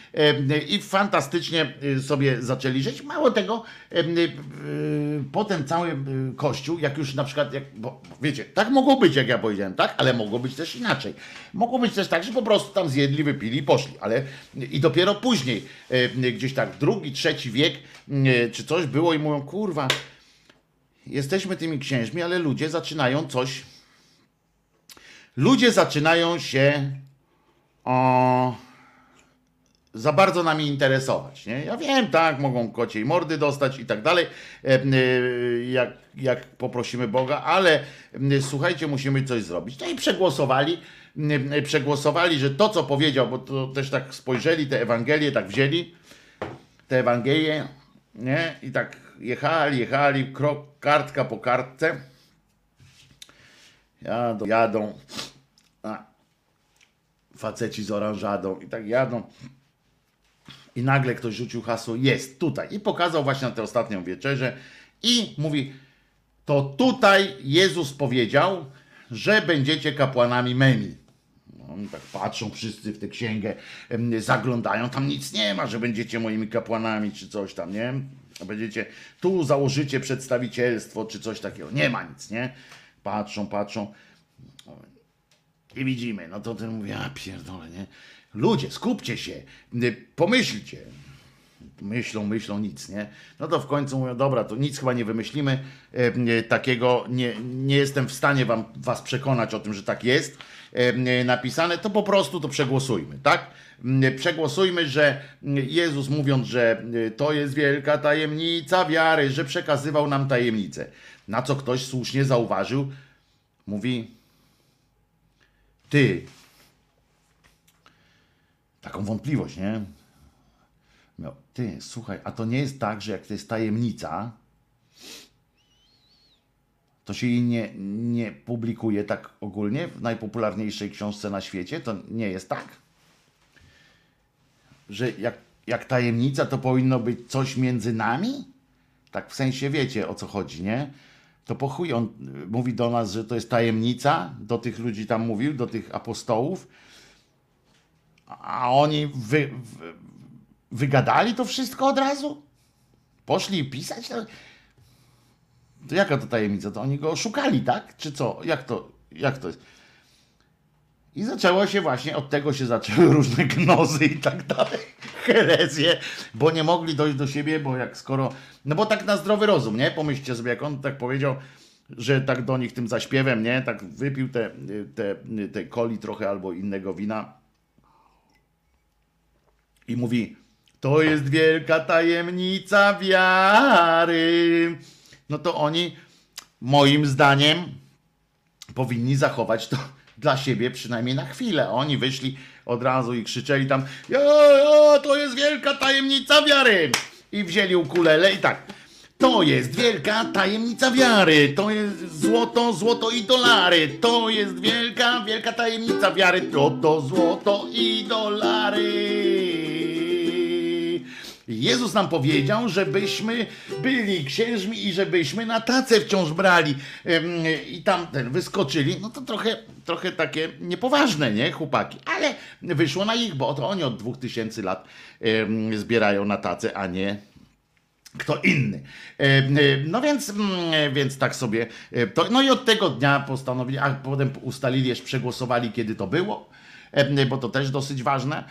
i fantastycznie y, sobie zaczęli żyć. Mało tego, y, potem cały y, kościół, jak już na przykład, jak, bo wiecie, tak mogło być, jak ja powiedziałem, tak, ale mogło być też inaczej. Mogło być też tak, że po prostu tam zjedli, wypili i poszli, ale i dopiero później, gdzieś tak drugi, trzeci wiek, y, czy coś było i mówią, kurwa, jesteśmy tymi księżmi, ale ludzie zaczynają coś. Ludzie zaczynają się o, za bardzo nami interesować. Nie? Ja wiem, tak, mogą kociej mordy dostać i tak dalej, e, e, jak, jak poprosimy Boga, ale słuchajcie, musimy coś zrobić. No i przegłosowali, przegłosowali, że to, co powiedział, bo to też tak spojrzeli, te Ewangelie tak wzięli, te Ewangelie, nie? I tak jechali, jechali, krok, kartka po kartce. Jadą, jadą. A, faceci z oranżadą i tak jadą. I nagle ktoś rzucił hasło, jest tutaj. I pokazał właśnie na tę ostatnią wieczerzę. I mówi, to tutaj Jezus powiedział, że będziecie kapłanami memi. Oni tak patrzą wszyscy w tę księgę, zaglądają, tam nic nie ma, że będziecie moimi kapłanami, czy coś tam, nie? Będziecie, tu założycie przedstawicielstwo, czy coś takiego. Nie ma nic, nie? Patrzą, patrzą. I widzimy, no to ten mówi, a pierdolę, nie? Ludzie, skupcie się, pomyślcie. Myślą, myślą, nic, nie? No to w końcu mówią, dobra, to nic chyba nie wymyślimy e, takiego, nie, nie jestem w stanie wam, was przekonać o tym, że tak jest e, napisane, to po prostu to przegłosujmy, tak? M, Przegłosujmy, że m, Jezus mówiąc, że e, to jest wielka tajemnica wiary, że przekazywał nam tajemnicę. Na co ktoś słusznie zauważył, mówi, ty, taką wątpliwość, nie? Miał, ty, słuchaj, a to nie jest tak, że jak to jest tajemnica, to się jej nie, nie publikuje tak ogólnie w najpopularniejszej książce na świecie? To nie jest tak? Że jak, jak tajemnica, to powinno być coś między nami? Tak w sensie wiecie o co chodzi, nie? To po chuj on y, mówi do nas, że to jest tajemnica, do tych ludzi tam mówił, do tych apostołów, a oni wy, wy, wygadali to wszystko od razu? Poszli pisać? To, to jaka to tajemnica? To oni go oszukali, tak? Czy co? Jak to, jak to jest? I zaczęło się właśnie, od tego się zaczęły różne gnozy i tak dalej, herezje, bo nie mogli dojść do siebie, bo jak skoro, no bo tak na zdrowy rozum, nie? Pomyślcie sobie, jak on tak powiedział, że tak do nich tym zaśpiewem, nie? Tak wypił te, te, te coli trochę albo innego wina i mówi, to jest wielka tajemnica wiary. No to oni, moim zdaniem, powinni zachować to dla siebie przynajmniej na chwilę. Oni wyszli od razu i krzyczeli tam, ja, to jest wielka tajemnica wiary. I wzięli ukulele i tak. To jest wielka tajemnica wiary. To jest złoto, złoto i dolary. To jest wielka, wielka tajemnica wiary. To to złoto i dolary. Jezus nam powiedział, żebyśmy byli księżmi i żebyśmy na tacę wciąż brali. I tam ten wyskoczyli. No to trochę, trochę takie niepoważne, nie, chłopaki? Ale wyszło na ich, bo to oni od dwóch tysięcy lat ym, zbierają na tacę, a nie kto inny. No więc, mm, więc tak sobie. To, no i od tego dnia postanowili, a potem ustalili, jeszcze przegłosowali, kiedy to było, bo to też dosyć ważne.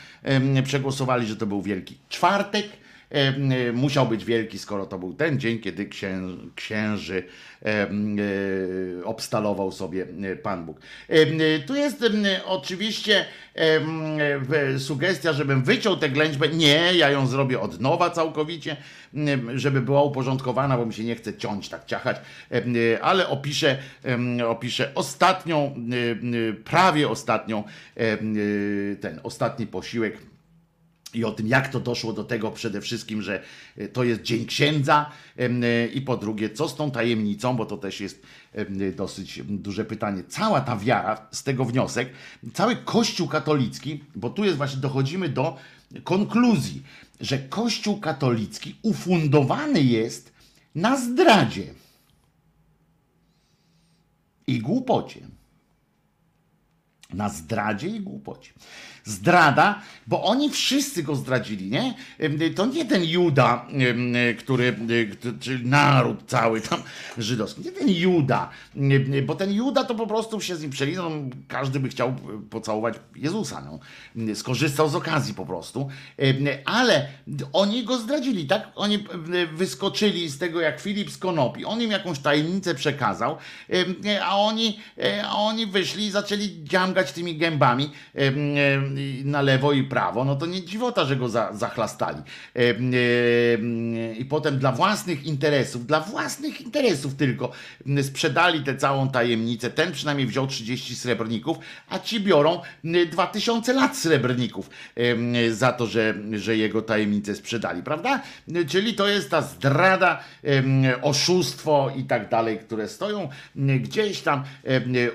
Przegłosowali, że to był Wielki Czwartek. E, musiał być wielki, skoro to był ten dzień, kiedy księ, księży e, obstalował sobie e, Pan Bóg. Tu jest oczywiście sugestia, żebym wyciął tę ględźbę. Nie, ja ją zrobię od nowa całkowicie, żeby była uporządkowana, bo mi się nie chce ciąć, tak ciachać, ale opiszę, opiszę ostatnią, prawie ostatnią, ten ostatni posiłek i o tym, jak to doszło do tego przede wszystkim, że e, to jest Dzień Księdza e, i po drugie, co z tą tajemnicą, bo to też jest em, dosyć duże pytanie. Cała ta wiara, z tego wniosek, cały Kościół katolicki, bo tu jest właśnie, dochodzimy do konkluzji, że Kościół katolicki ufundowany jest na zdradzie i głupocie. Na zdradzie i głupocie. Zdrada, bo oni wszyscy go zdradzili, nie? To nie ten Juda, który, e, czyli naród cały tam żydowski, nie ten Juda, bo ten Juda to po prostu się z nim przelizał, no, każdy by chciał pocałować Jezusa, no. skorzystał z okazji po prostu, ale oni go zdradzili, tak? Oni wyskoczyli z tego jak Filip z Konopi, on im jakąś tajemnicę przekazał, a oni, e, a oni wyszli i zaczęli dziamgać tymi gębami i na lewo i prawo, no to nie dziwota, że go za, zachlastali. I potem dla własnych interesów, dla własnych interesów tylko sprzedali tę całą tajemnicę. Ten przynajmniej wziął 30 srebrników, a ci biorą m, 2000 lat srebrników za to, że, że jego tajemnicę sprzedali, prawda? Czyli to jest ta zdrada, oszustwo i tak dalej, które stoją gdzieś tam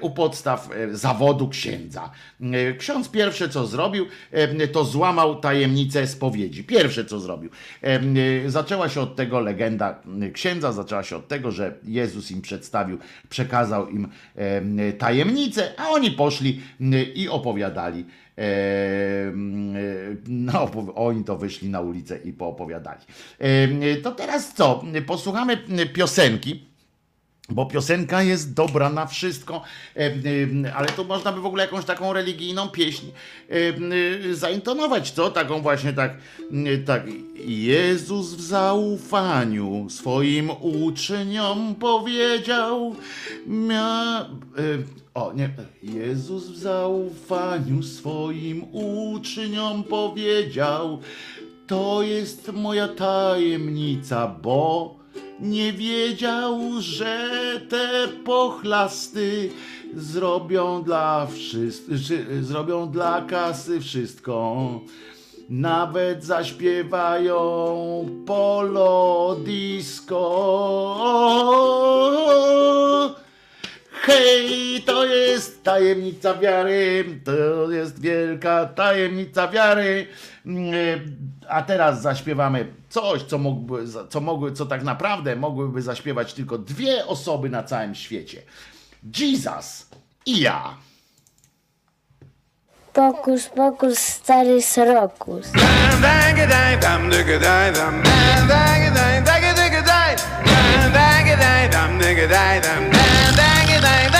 u podstaw e, zawodu księdza. E, Ksiądz pierwsze co zrobił, em, to złamał tajemnicę spowiedzi. Pierwsze co zrobił. E, Zaczęła się od tego legenda księdza, zaczęła się od tego, że Jezus im przedstawił, przekazał im em, tajemnicę, a oni poszli i opowiadali. E, No, oni to wyszli na ulicę i poopowiadali. Em, To teraz co? Posłuchamy piosenki. Bo piosenka jest dobra na wszystko, em, em, ale to można by w ogóle jakąś taką religijną pieśń y, zaintonować, co? Taką właśnie tak, tak. Jezus w zaufaniu swoim uczniom powiedział, mia... O, nie. Jezus w zaufaniu swoim uczniom powiedział, to jest moja tajemnica, bo nie wiedział, że te pochlasty zrobią dla wszystkich, zrobią dla kasy wszystko. Nawet zaśpiewają polo disco. Hej, to jest tajemnica wiary, to jest wielka tajemnica wiary. Mm, A teraz zaśpiewamy coś, co, mógłby, co, mogły, co tak naprawdę mogłyby zaśpiewać tylko dwie osoby na całym świecie. Jesus i ja. Pokus, pokus, stary srokus. Ja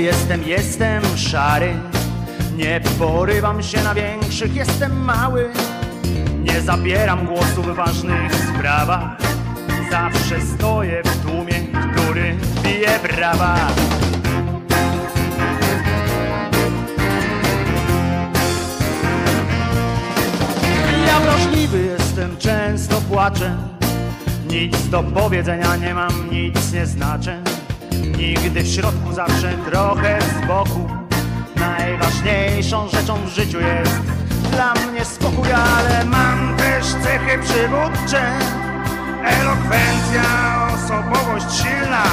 jestem, jestem szary. Nie porywam się na większych, jestem mały. Nie zabieram głosu w ważnych sprawach. Zawsze stoję w tłumie, który bije brawa. Ja wrażliwy jestem, często płaczę. Nic do powiedzenia nie mam, nic nie znaczę. Nigdy w środku, zawsze trochę z boku. Najważniejszą rzeczą w życiu jest dla mnie spokój, ale mam też cechy przywódcze. Elokwencja, osobowość silna,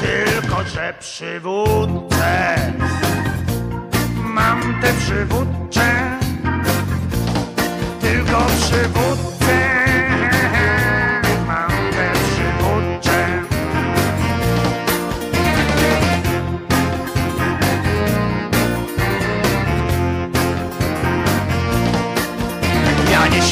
tylko że przywódcę. Mam te przywódcze tylko przywódcę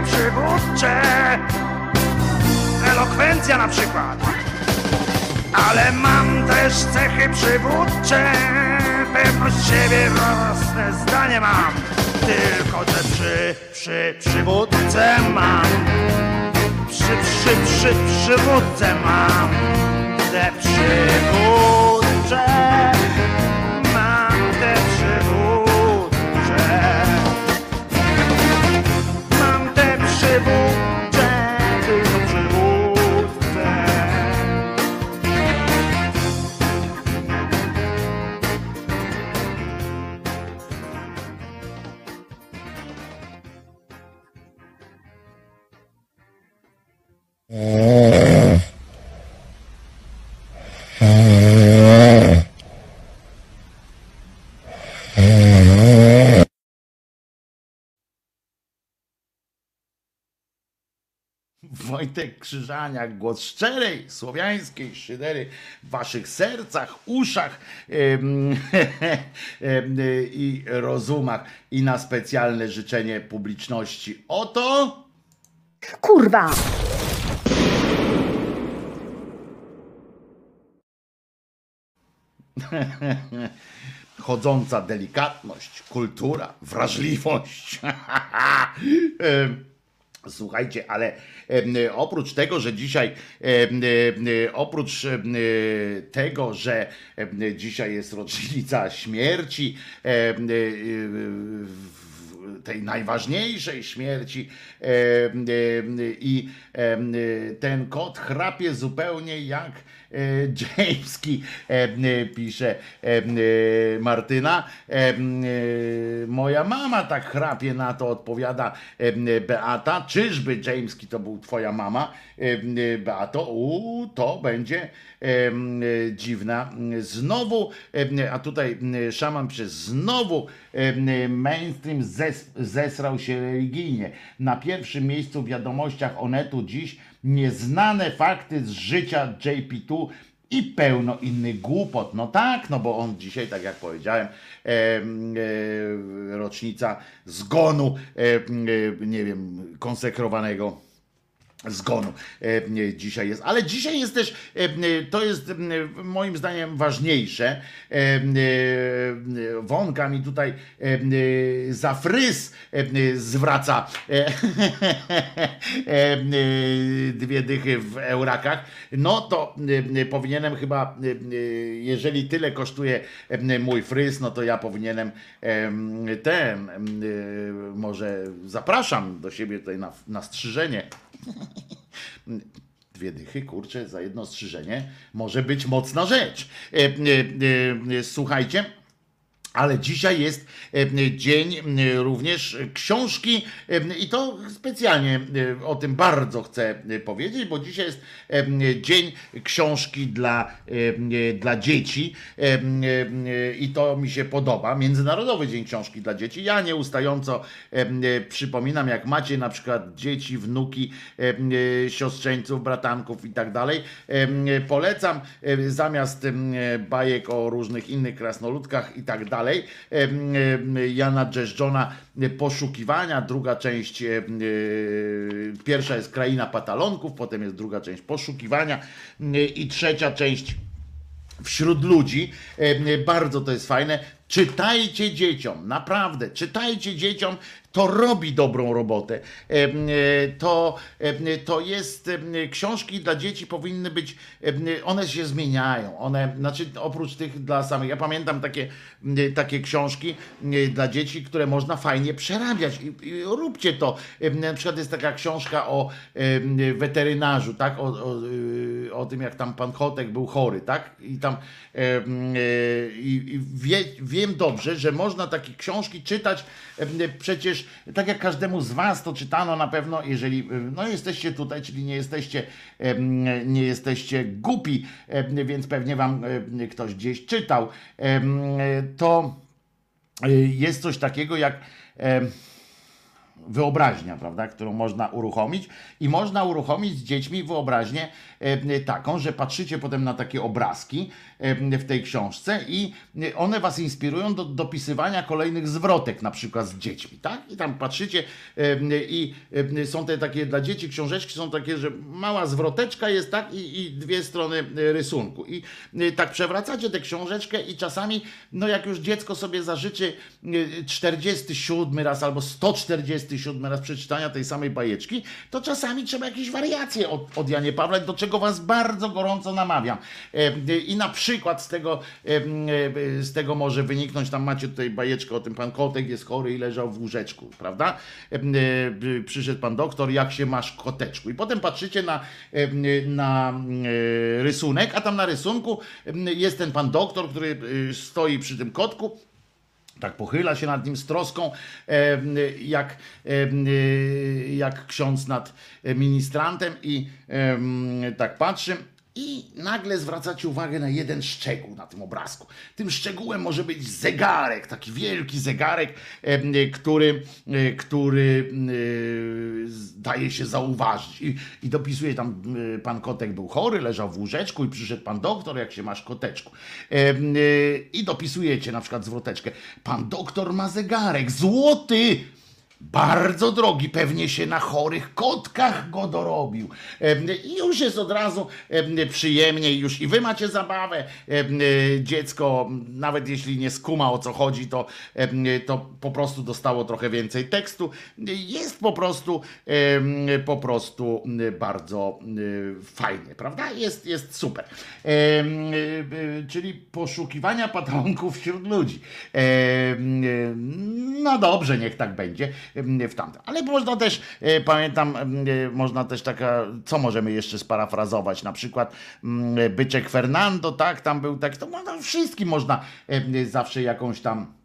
cechy przywódcze. Elokwencja na przykład. Ale mam też cechy przywódcze. Pewność siebie własne zdanie mam. Tylko że przy, przy przywódce mam. Przy, przy, przy, przywódce mam. Te przywódcze te przywódcze tylko przywódce Wojtek Krzyżaniak, głos szczerej, słowiańskiej szydery w waszych sercach, uszach [laughs] i rozumach i na specjalne życzenie publiczności. Oto Kurwa! [laughs] chodząca delikatność, kultura, wrażliwość. [laughs] Słuchajcie, ale oprócz tego, że dzisiaj, oprócz tego, że dzisiaj jest rocznica śmierci tej najważniejszej śmierci i ten kot chrapie zupełnie jak Jameski, e, e, pisze e, e, Martyna. E, e, moja mama tak chrapie na to, odpowiada e, Beata. Czyżby Jameski to był twoja mama? E, e, Beato, u, to będzie e, e, dziwna. Znowu, e, a tutaj e, szaman przez znowu e, mainstream zes, zesrał się religijnie. Na pierwszym miejscu w wiadomościach Onetu dziś nieznane fakty z życia JP2 i pełno innych głupot. No tak, no bo on dzisiaj, tak jak powiedziałem, e, e, rocznica zgonu, e, nie wiem, konsekrowanego zgonu e, dzisiaj jest. Ale dzisiaj jest też, e, e, to jest m, moim zdaniem ważniejsze. E, e, Wonka mi tutaj e, e, za fryz e, zwraca [laughs] e, e, dwie dychy w eurakach. No to e, powinienem chyba, e, jeżeli tyle kosztuje e, mój fryz, no to ja powinienem e, ten, e, może zapraszam do siebie tutaj na, na strzyżenie. [laughs] Dwie dychy, kurczę, za jedno strzyżenie może być mocna rzecz. E, e, e, słuchajcie. Ale dzisiaj jest e, dzień e, również książki e, i to specjalnie o tym bardzo chcę powiedzieć, bo dzisiaj jest dzień książki dla, dla dzieci i to mi się podoba. Międzynarodowy Dzień Książki dla Dzieci. Ja nieustająco przypominam, jak macie na przykład dzieci, wnuki, siostrzeńców, bratanków i tak dalej. Polecam zamiast bajek o różnych innych krasnoludkach i tak dalej. Em, Jana Dżeszczona Poszukiwania, druga część, em, e, pierwsza jest Kraina Patalonków, potem jest druga część Poszukiwania i trzecia część wśród ludzi. Bardzo to jest fajne. Czytajcie dzieciom, naprawdę, czytajcie dzieciom, to robi dobrą robotę. Em, e, To, em, to jest, książki dla dzieci powinny być, one się zmieniają. One, znaczy oprócz tych dla samych, ja pamiętam takie, takie książki dla dzieci, które można fajnie przerabiać. I, i róbcie to. Na przykład jest taka książka o weterynarzu, tak? O, o, y, o tym, jak tam pan Kotek był chory, tak? I tam e, i, i wie, wiem dobrze, że można takie książki czytać przecież tak jak każdemu z was to czytano na pewno, jeżeli em, no jesteście tutaj, czyli nie jesteście em, nie jesteście głupi, więc pewnie wam ktoś gdzieś czytał, to jest coś takiego jak wyobraźnia, prawda, którą można uruchomić i można uruchomić z dziećmi wyobraźnię e, taką, że patrzycie potem na takie obrazki e, w tej książce i one was inspirują do dopisywania kolejnych zwrotek na przykład z dziećmi, tak? I tam patrzycie e, i są te takie dla dzieci książeczki są takie, że mała zwroteczka jest, tak? I, i dwie strony rysunku i tak przewracacie tę książeczkę i czasami, no jak już dziecko sobie zażyczy e, 47 raz albo 147 raz przeczytania tej samej bajeczki, to czasami trzeba jakieś wariacje od, od Janie Pawła, do czego was bardzo gorąco namawiam. E, I na przykład z tego, e, e, z tego może wyniknąć, tam macie tutaj bajeczkę o tym, pan Kotek jest chory i leżał w łóżeczku, prawda? Przyszedł pan doktor, jak się masz koteczku? I potem patrzycie na, na rysunek, a tam na rysunku jest ten pan doktor, który stoi przy tym kotku, tak pochyla się nad nim z troską, e, jak, e, jak ksiądz nad ministrantem i e, tak patrzy. I nagle zwracacie uwagę na jeden szczegół na tym obrazku. Tym szczegółem może być zegarek, taki wielki zegarek, e, który, e, który e, daje się zauważyć. I, I dopisuje tam, pan kotek był chory, leżał w łóżeczku i przyszedł pan doktor, jak się masz koteczku. I dopisujecie na przykład zwroteczkę. Pan doktor ma zegarek, złoty! Bardzo drogi, pewnie się na chorych kotkach go dorobił. Już jest od razu em, przyjemniej, już i wy macie zabawę. E, Dziecko, nawet jeśli nie skuma o co chodzi, to, to po prostu dostało trochę więcej tekstu. Jest po prostu po prostu bardzo fajnie, prawda? Jest, jest super. E, e, Czyli poszukiwania patronków wśród ludzi. No dobrze, niech tak będzie w tamtym. Ale można też, e, pamiętam, e, można też taka, co możemy jeszcze sparafrazować, na przykład mm, Byczek Fernando, tak, tam był tak, to można, wszystkim można zawsze jakąś tam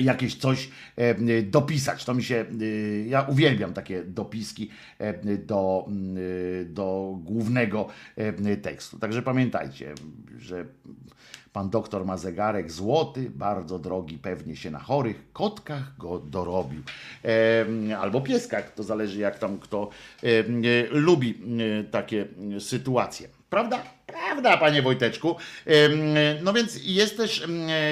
jakieś coś e, dopisać. To mi się, e, ja uwielbiam takie dopiski e, do, mm, e, do głównego e, tekstu. Także pamiętajcie, że pan doktor ma zegarek złoty, bardzo drogi, pewnie się na chorych kotkach go dorobił. E, Albo pieskach, to zależy jak tam kto e, e, lubi e, takie sytuacje. Prawda? Prawda, panie Wojteczku. Em, No więc jest też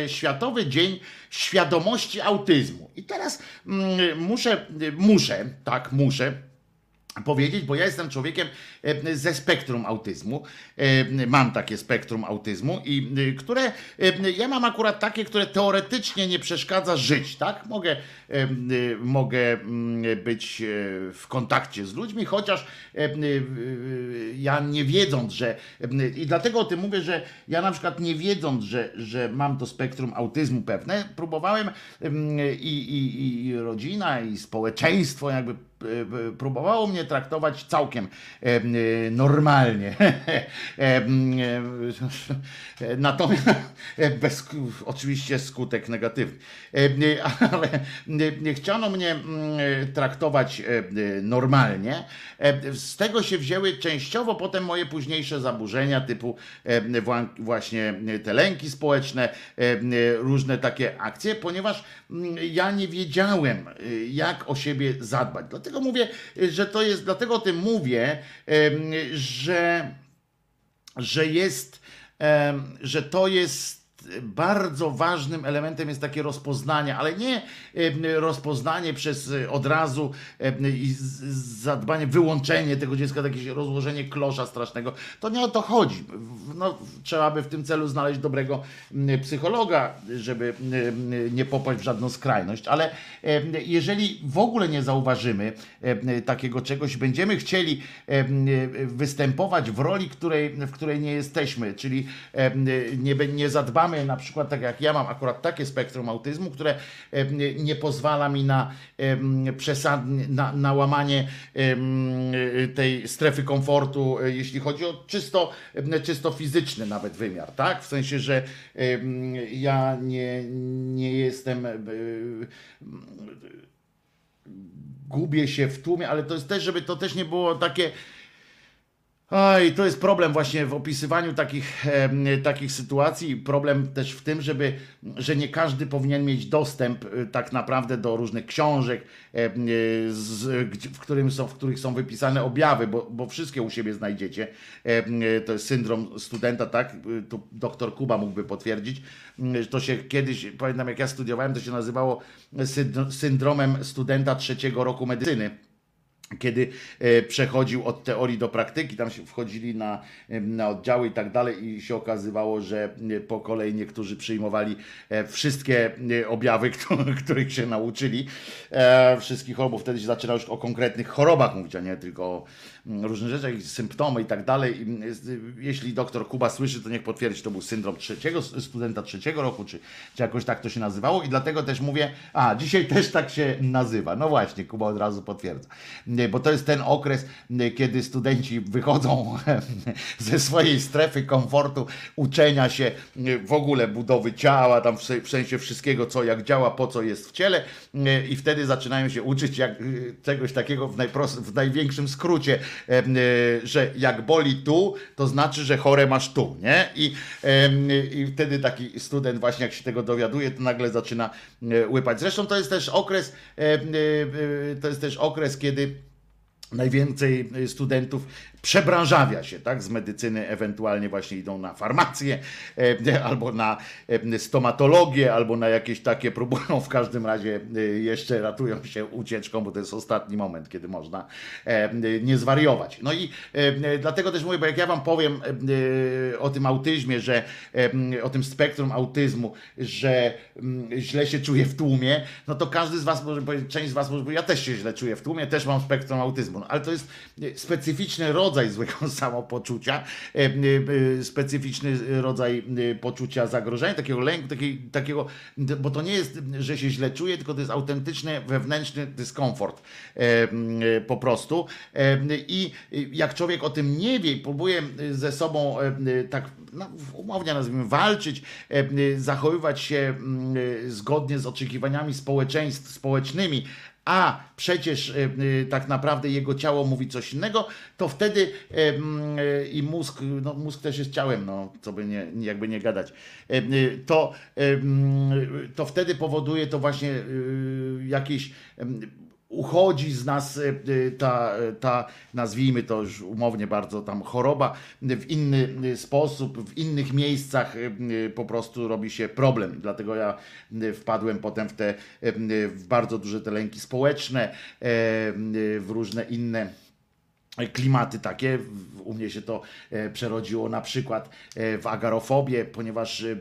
Światowy Dzień Świadomości Autyzmu. I teraz mm, muszę, muszę, tak, muszę powiedzieć, bo ja jestem człowiekiem e, ze spektrum autyzmu. E, Mam takie spektrum autyzmu i e, które ja mam akurat takie, które teoretycznie nie przeszkadza żyć, tak? Mogę, mogę mm, być w kontakcie z ludźmi, chociaż ja nie wiedząc, że i dlatego o tym mówię, że ja na przykład nie wiedząc, że, że mam to spektrum autyzmu pewne, próbowałem em, i, i, i rodzina, i społeczeństwo jakby próbowało mnie traktować całkiem e, e, normalnie. [laughs] E, e, [laughs] Natomiast e, bez, oczywiście skutek negatywny. E, [laughs] Ale nie chciano mnie traktować e, normalnie. E, Z tego się wzięły częściowo potem moje późniejsze zaburzenia typu e, wła- właśnie te lęki społeczne, e, różne takie akcje, ponieważ ja nie wiedziałem, y, jak o siebie zadbać. Dlatego mówię, y, że to jest, dlatego o tym mówię, że, że jest, że to jest bardzo ważnym elementem jest takie rozpoznanie, ale nie rozpoznanie przez e, od razu i zadbanie, wyłączenie tego dziecka, jakieś rozłożenie klosza strasznego. To nie o to chodzi. No, trzeba by w tym celu znaleźć dobrego psychologa, żeby nie popaść w żadną skrajność, ale jeżeli w ogóle nie zauważymy takiego czegoś, będziemy chcieli występować w roli, której, w której nie jesteśmy, czyli nie, nie zadbamy na przykład, tak jak ja mam akurat takie spektrum autyzmu, które nie pozwala mi na przesadnie, na, na łamanie tej strefy komfortu, e, jeśli chodzi o czysto, czysto fizyczny nawet wymiar, tak? W sensie, że ja nie, nie jestem e, gubię się w tłumie, ale to jest też, żeby to też nie było takie. Oj, to jest problem właśnie w opisywaniu takich, em, takich sytuacji. Problem też w tym, żeby, że nie każdy powinien mieć dostęp y, tak naprawdę do różnych książek, y, z, w, którym są, w których są wypisane objawy, bo, bo wszystkie u siebie znajdziecie. Y, To jest syndrom studenta, tak? Tu doktor Kuba mógłby potwierdzić. To się kiedyś, pamiętam jak ja studiowałem, to się nazywało syndro- syndromem studenta trzeciego roku medycyny kiedy e, przechodził od teorii do praktyki, tam się wchodzili na, na oddziały i tak dalej i się okazywało, że e, po kolei niektórzy przyjmowali e, wszystkie objawy, [laughs] któ- których się nauczyli, wszystkich chorób, wtedy się zaczyna już o konkretnych chorobach mówić, a nie tylko o różnych rzeczach, i symptomy i tak dalej. Z- Jeśli doktor Kuba słyszy, to niech potwierdzi, to był syndrom trzeciego, studenta trzeciego roku, czy, czy jakoś tak to się nazywało i dlatego też mówię, a dzisiaj [laughs] też tak się nazywa. No właśnie, Kuba od razu potwierdza. Bo to jest ten okres, nie, kiedy studenci wychodzą [laughs] ze swojej strefy komfortu, uczenia się w ogóle budowy ciała, tam w se- w sensie wszystkiego, co jak działa, po co jest w ciele i wtedy zaczynają się uczyć jak, y, czegoś takiego w, w największym skrócie, że jak boli tu, to znaczy, że chore masz tu, nie? I, I wtedy taki student właśnie jak się tego dowiaduje, to nagle zaczyna e, łypać. Zresztą to jest też okres, e, e, to jest też okres, kiedy najwięcej y, studentów przebranżawia się, tak, z medycyny, ewentualnie właśnie idą na farmację, e, albo na e, stomatologię, albo na jakieś takie, próbują w każdym razie e, jeszcze ratują się ucieczką, bo to jest ostatni moment, kiedy można nie zwariować. No i dlatego też mówię, bo jak ja wam powiem o tym autyzmie, że o tym spektrum autyzmu, że źle się czuję w tłumie, no to każdy z was może powiedzieć, część z was może powiedzieć, ja też się źle czuję w tłumie, też mam spektrum autyzmu, no, ale to jest specyficzny rodzaj złego [laughs] samopoczucia, e, e, specyficzny rodzaj poczucia zagrożenia, takiego lęku, takiego, bo to nie jest, że się źle czuję, tylko to jest autentyczny wewnętrzny dyskomfort e, po prostu. I jak człowiek o tym nie wie próbuje ze sobą tak no, umownie nazwijmy, walczyć, zachowywać się zgodnie z oczekiwaniami społeczeństw, społecznymi, a przecież e, e, tak naprawdę jego ciało mówi coś innego, to wtedy e, mm, i mózg, no mózg też jest ciałem, no co by nie, jakby nie gadać, to, mm, to wtedy powoduje to właśnie jakieś em, uchodzi z nas e, e, ta, ta, nazwijmy to już umownie bardzo tam choroba, w inny e, sposób, w innych miejscach e, po prostu robi się problem. Dlatego ja e, wpadłem potem w te e, w bardzo duże te lęki społeczne, e, w różne inne klimaty takie. U mnie się to e, przerodziło na przykład e, w agarofobię, ponieważ e, e,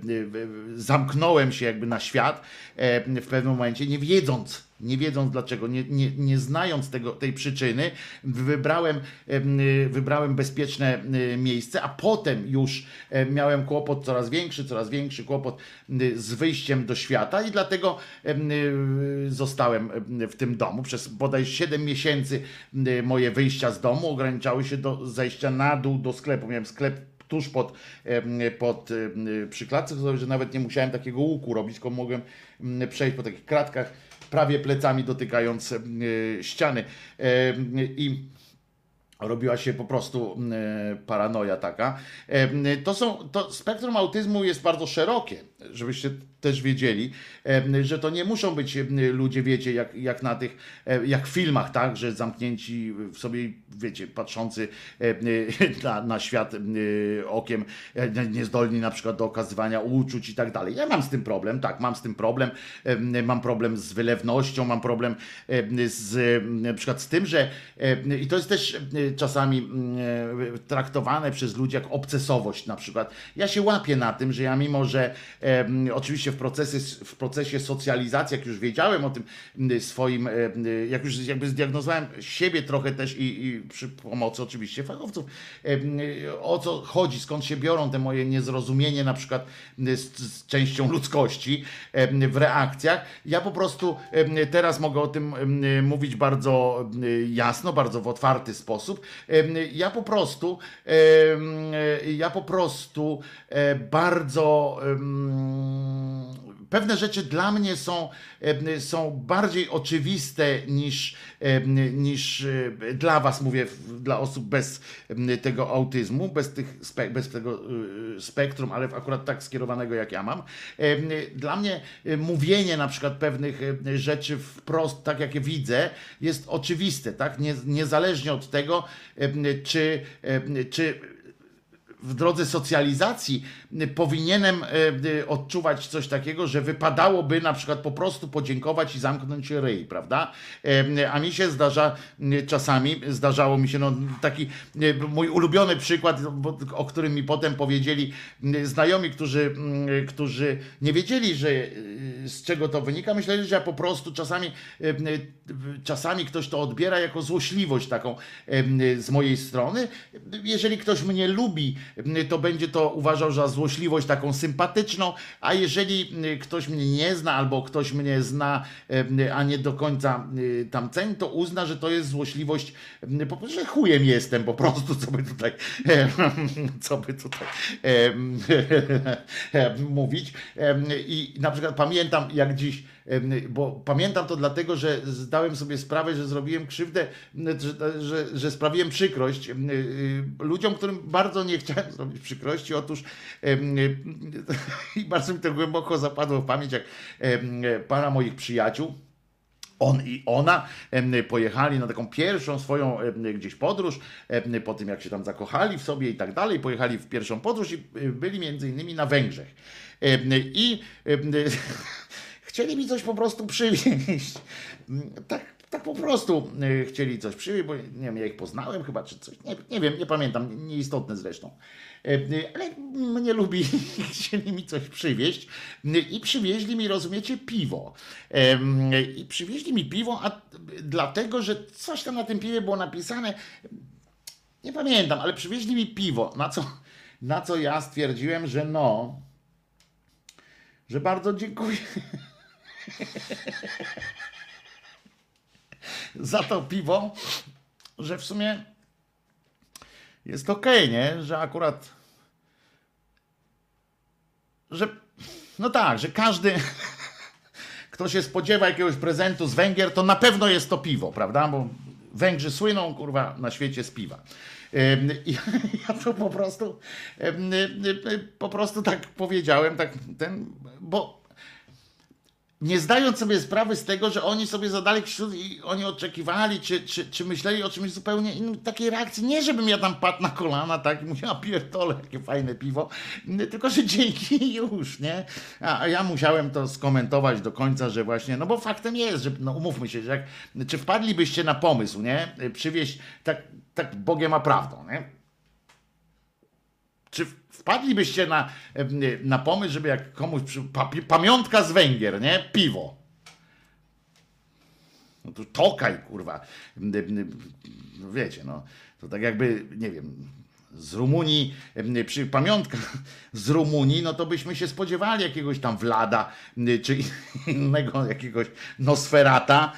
zamknąłem się jakby na świat e, w pewnym momencie, nie wiedząc, nie wiedząc dlaczego, nie, nie, nie znając tego, tej przyczyny, wybrałem, em, y, wybrałem bezpieczne y, miejsce, a potem już e, miałem kłopot coraz większy, coraz większy kłopot y, z wyjściem do świata i dlatego em, zostałem em, w tym domu. Przez bodaj 7 miesięcy moje wyjścia z domu ograniczały się do zejścia na dół do sklepu. Miałem sklep tuż pod, pod przy klatce, że nawet nie musiałem takiego łuku robić, tylko mogłem em, przejść po takich kratkach, prawie plecami dotykając em, ściany. Em, I robiła się po prostu e, paranoja taka. E, To są, to spektrum autyzmu jest bardzo szerokie, żebyście też wiedzieli, że to nie muszą być ludzie, wiecie, jak, jak na tych, jak w filmach, tak, że zamknięci w sobie, wiecie, patrzący [laughs] na, na świat okiem, e, niezdolni na przykład do okazywania uczuć i tak dalej. Ja mam z tym problem, tak, mam z tym problem, mam problem z wylewnością, mam problem z na przykład z tym, że i to jest też czasami mm, e, traktowane przez ludzi jak obcesowość na przykład. Ja się łapię na tym, że ja mimo, że oczywiście w procesie, w procesie socjalizacji, jak już wiedziałem o tym swoim, e, jak już jakby zdiagnozowałem siebie trochę też i, i przy pomocy oczywiście fachowców, e, o co chodzi, skąd się biorą te moje niezrozumienie na przykład z, z częścią ludzkości e, w reakcjach. Ja po prostu teraz mogę o tym mówić bardzo jasno, bardzo w otwarty sposób. Ja po prostu, ja po prostu bardzo pewne rzeczy dla mnie są, em, są bardziej oczywiste niż, em, niż e, dla was, mówię, dla osób bez tego autyzmu, bez, tych, bez tego y, spektrum, ale akurat tak skierowanego jak ja mam. Dla mnie e, mówienie na przykład pewnych e, rzeczy wprost, tak jak je widzę, jest oczywiste, tak? Nie, niezależnie od tego, czy, czy w drodze socjalizacji y, powinienem y, y, odczuwać coś takiego, że wypadałoby na przykład po prostu podziękować i zamknąć ryj, prawda? A mi się zdarza czasami, zdarzało mi się no, taki mój ulubiony przykład, o którym mi potem powiedzieli znajomi, którzy, mm, którzy nie wiedzieli, że z czego to wynika. Myśleli, że ja po prostu czasami, czasami ktoś to odbiera jako złośliwość taką z mojej strony. Jeżeli ktoś mnie lubi, to będzie to uważał za złośliwość taką sympatyczną, a jeżeli y, ktoś mnie nie zna albo ktoś mnie zna, y, a nie do końca tam ceni, to uzna, że to jest złośliwość, po prostu, że chujem jestem po prostu, co by tutaj, [laughs] co by tutaj [laughs] mówić. I na przykład pamiętam jak dziś, bo pamiętam to dlatego, że zdałem sobie sprawę, że zrobiłem krzywdę, że, że, że sprawiłem przykrość em, y, ludziom, którym bardzo nie chciałem zrobić przykrości. Otóż [laughs] i bardzo mi to głęboko zapadło w pamięć, jak para moich przyjaciół, on i ona pojechali na taką pierwszą swoją gdzieś podróż, po tym jak się tam zakochali w sobie i tak dalej, pojechali w pierwszą podróż i byli między innymi na Węgrzech. I [laughs] chcieli mi coś po prostu przywieźć. Tak, tak po prostu y, chcieli coś przywieźć, bo nie wiem, ja ich poznałem chyba, czy coś, nie, nie wiem, nie pamiętam, nieistotne zresztą. Y, Ale mnie lubi, [laughs] chcieli mi coś przywieźć y, i przywieźli mi, rozumiecie, piwo. I przywieźli mi piwo, a dlatego, że coś tam na tym piwie było napisane, nie pamiętam, ale przywieźli mi piwo, na co, na co ja stwierdziłem, że no, że bardzo dziękuję. [laughs] [laughs] za to piwo, że w sumie jest okej, nie? Że akurat, że, no tak, że każdy, [laughs] kto się spodziewa jakiegoś prezentu z Węgier, to na pewno jest to piwo, prawda? Bo Węgrzy słyną, kurwa, na świecie z piwa. [laughs] I ja to po prostu, po prostu tak powiedziałem, tak ten, bo nie zdając sobie sprawy z tego, że oni sobie zadali krzywd i oni oczekiwali, czy, czy, czy myśleli o czymś zupełnie innym, takiej reakcji, nie żebym ja tam padł na kolana, tak, i mówię, a pierdolę, jakie fajne piwo, tylko, że dzięki już, nie, a ja musiałem to skomentować do końca, że właśnie, no bo faktem jest, że, no umówmy się, że jak, czy wpadlibyście na pomysł, nie, przywieźć, tak, tak Bogiem a prawdą, nie, czy wpadlibyście na, na pomysł, żeby jak komuś przy, pa, pamiątka z Węgier, nie? Piwo. No to tokaj, kurwa. No wiecie, no. To tak jakby, nie wiem, z Rumunii, przy pamiątka [laughs] z Rumunii, no to byśmy się spodziewali jakiegoś tam Wlada, czy [laughs] innego jakiegoś Nosferata,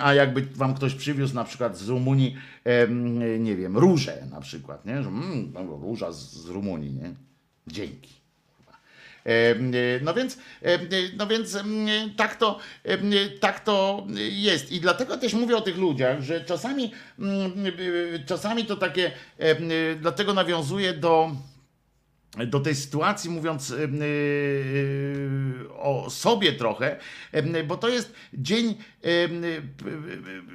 a jakby wam ktoś przywiózł na przykład z Rumunii, nie wiem, róże na przykład, nie? Że, mm, no, róża z, z Rumunii, nie? Dzięki. No więc, no więc tak, to, tak to jest. I dlatego też mówię o tych ludziach, że czasami, czasami to takie, dlatego nawiązuję do do tej sytuacji, mówiąc yy, o sobie trochę, bo to jest dzień,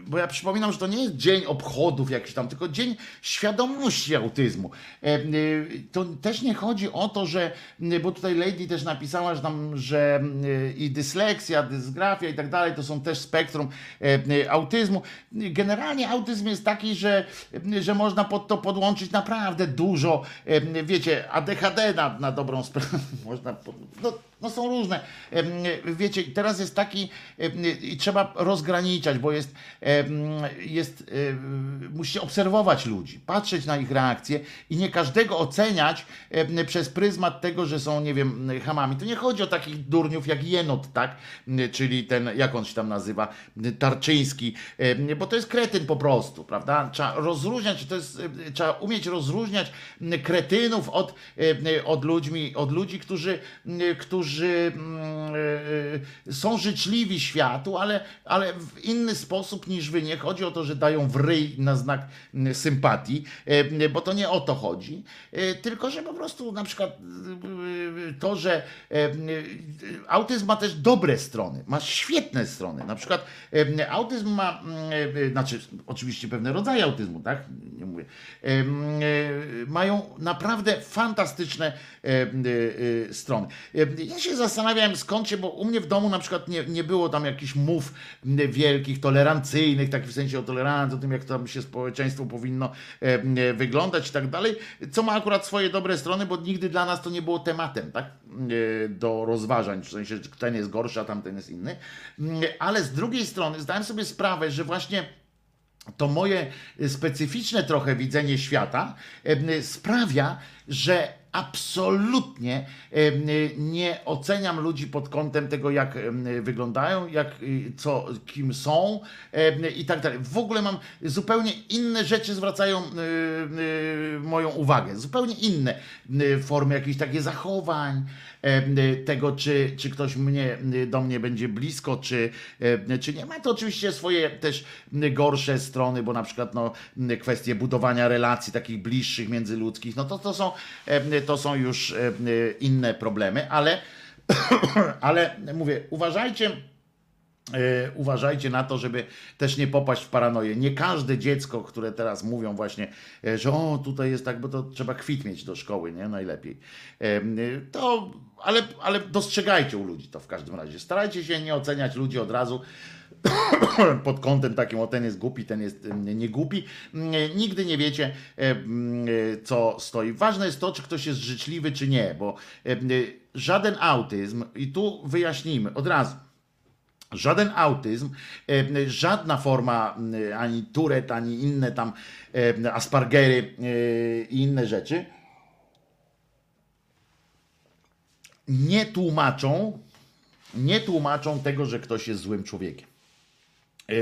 bo ja przypominam, że to nie jest dzień obchodów jakiś tam, tylko dzień świadomości autyzmu. To też nie chodzi o to, że, bo tutaj Lady też napisała, że tam, że i dysleksja, dysgrafia i tak dalej, to są też spektrum autyzmu. Generalnie autyzm jest taki, że, że można pod to podłączyć naprawdę dużo, wiecie, ADHD na, na dobrą sprawę. [laughs] Można, no, no są różne. Wiecie, teraz jest taki i trzeba rozgraniczać, bo jest, jest musicie obserwować ludzi, patrzeć na ich reakcje i nie każdego oceniać przez pryzmat tego, że są, nie wiem, hamami. Tu nie chodzi o takich durniów jak Jenot, tak? Czyli ten, jak on się tam nazywa, Tarczyński, bo to jest kretyn po prostu, prawda? Trzeba rozróżniać, to jest, trzeba umieć rozróżniać kretynów od, od, ludźmi, od ludzi, którzy, którzy którzy mm, e, e, są życzliwi światu, ale, ale w inny sposób niż wy. Nie chodzi o to, że dają w ryj na znak mm, sympatii, e, bo to nie o to chodzi, tylko że po prostu na przykład to, że autyzm ma też dobre strony, ma świetne strony. Na przykład autyzm ma, znaczy oczywiście pewne rodzaje autyzmu, tak? Nie mówię. Mają naprawdę fantastyczne strony. Ja się zastanawiałem skąd się, bo u mnie w domu na przykład nie, nie było tam jakichś mów wielkich, tolerancyjnych, tak w sensie o tolerancji, o tym jak tam się społeczeństwo powinno e, wyglądać i tak dalej, co ma akurat swoje dobre strony, bo nigdy dla nas to nie było tematem, tak, e, do rozważań, w sensie, ten jest gorszy, a tamten jest inny, ale z drugiej strony zdałem sobie sprawę, że właśnie to moje specyficzne trochę widzenie świata sprawia, że absolutnie nie oceniam ludzi pod kątem tego, jak wyglądają, jak, y, co, kim są i tak dalej. W ogóle mam zupełnie inne rzeczy zwracają y, y, moją uwagę. Zupełnie inne formy jakichś takich zachowań, tego, czy, czy ktoś mnie, do mnie będzie blisko, czy, czy nie. Ma to oczywiście swoje też gorsze strony, bo na przykład no, kwestie budowania relacji takich bliższych międzyludzkich, no to, to, są, to są już inne problemy, ale, [coughs] ale mówię, uważajcie, E, uważajcie na to, żeby też nie popaść w paranoję. Nie każde dziecko, które teraz mówią właśnie, e, że o, tutaj jest tak, bo to trzeba kwit mieć do szkoły, nie? Najlepiej. To, ale, ale dostrzegajcie u ludzi to w każdym razie. Starajcie się nie oceniać ludzi od razu [coughs] pod kątem takim, o ten jest głupi, ten jest mm, nie głupi. Mm, Nigdy nie wiecie, e, mm, e, co stoi. Ważne jest to, czy ktoś jest życzliwy, czy nie, bo e, e, żaden autyzm, i tu wyjaśnijmy od razu, Żaden autyzm, e, żadna forma e, ani Turet, ani inne tam e, Aspergery e, i inne rzeczy nie tłumaczą, nie tłumaczą tego, że ktoś jest złym człowiekiem. E,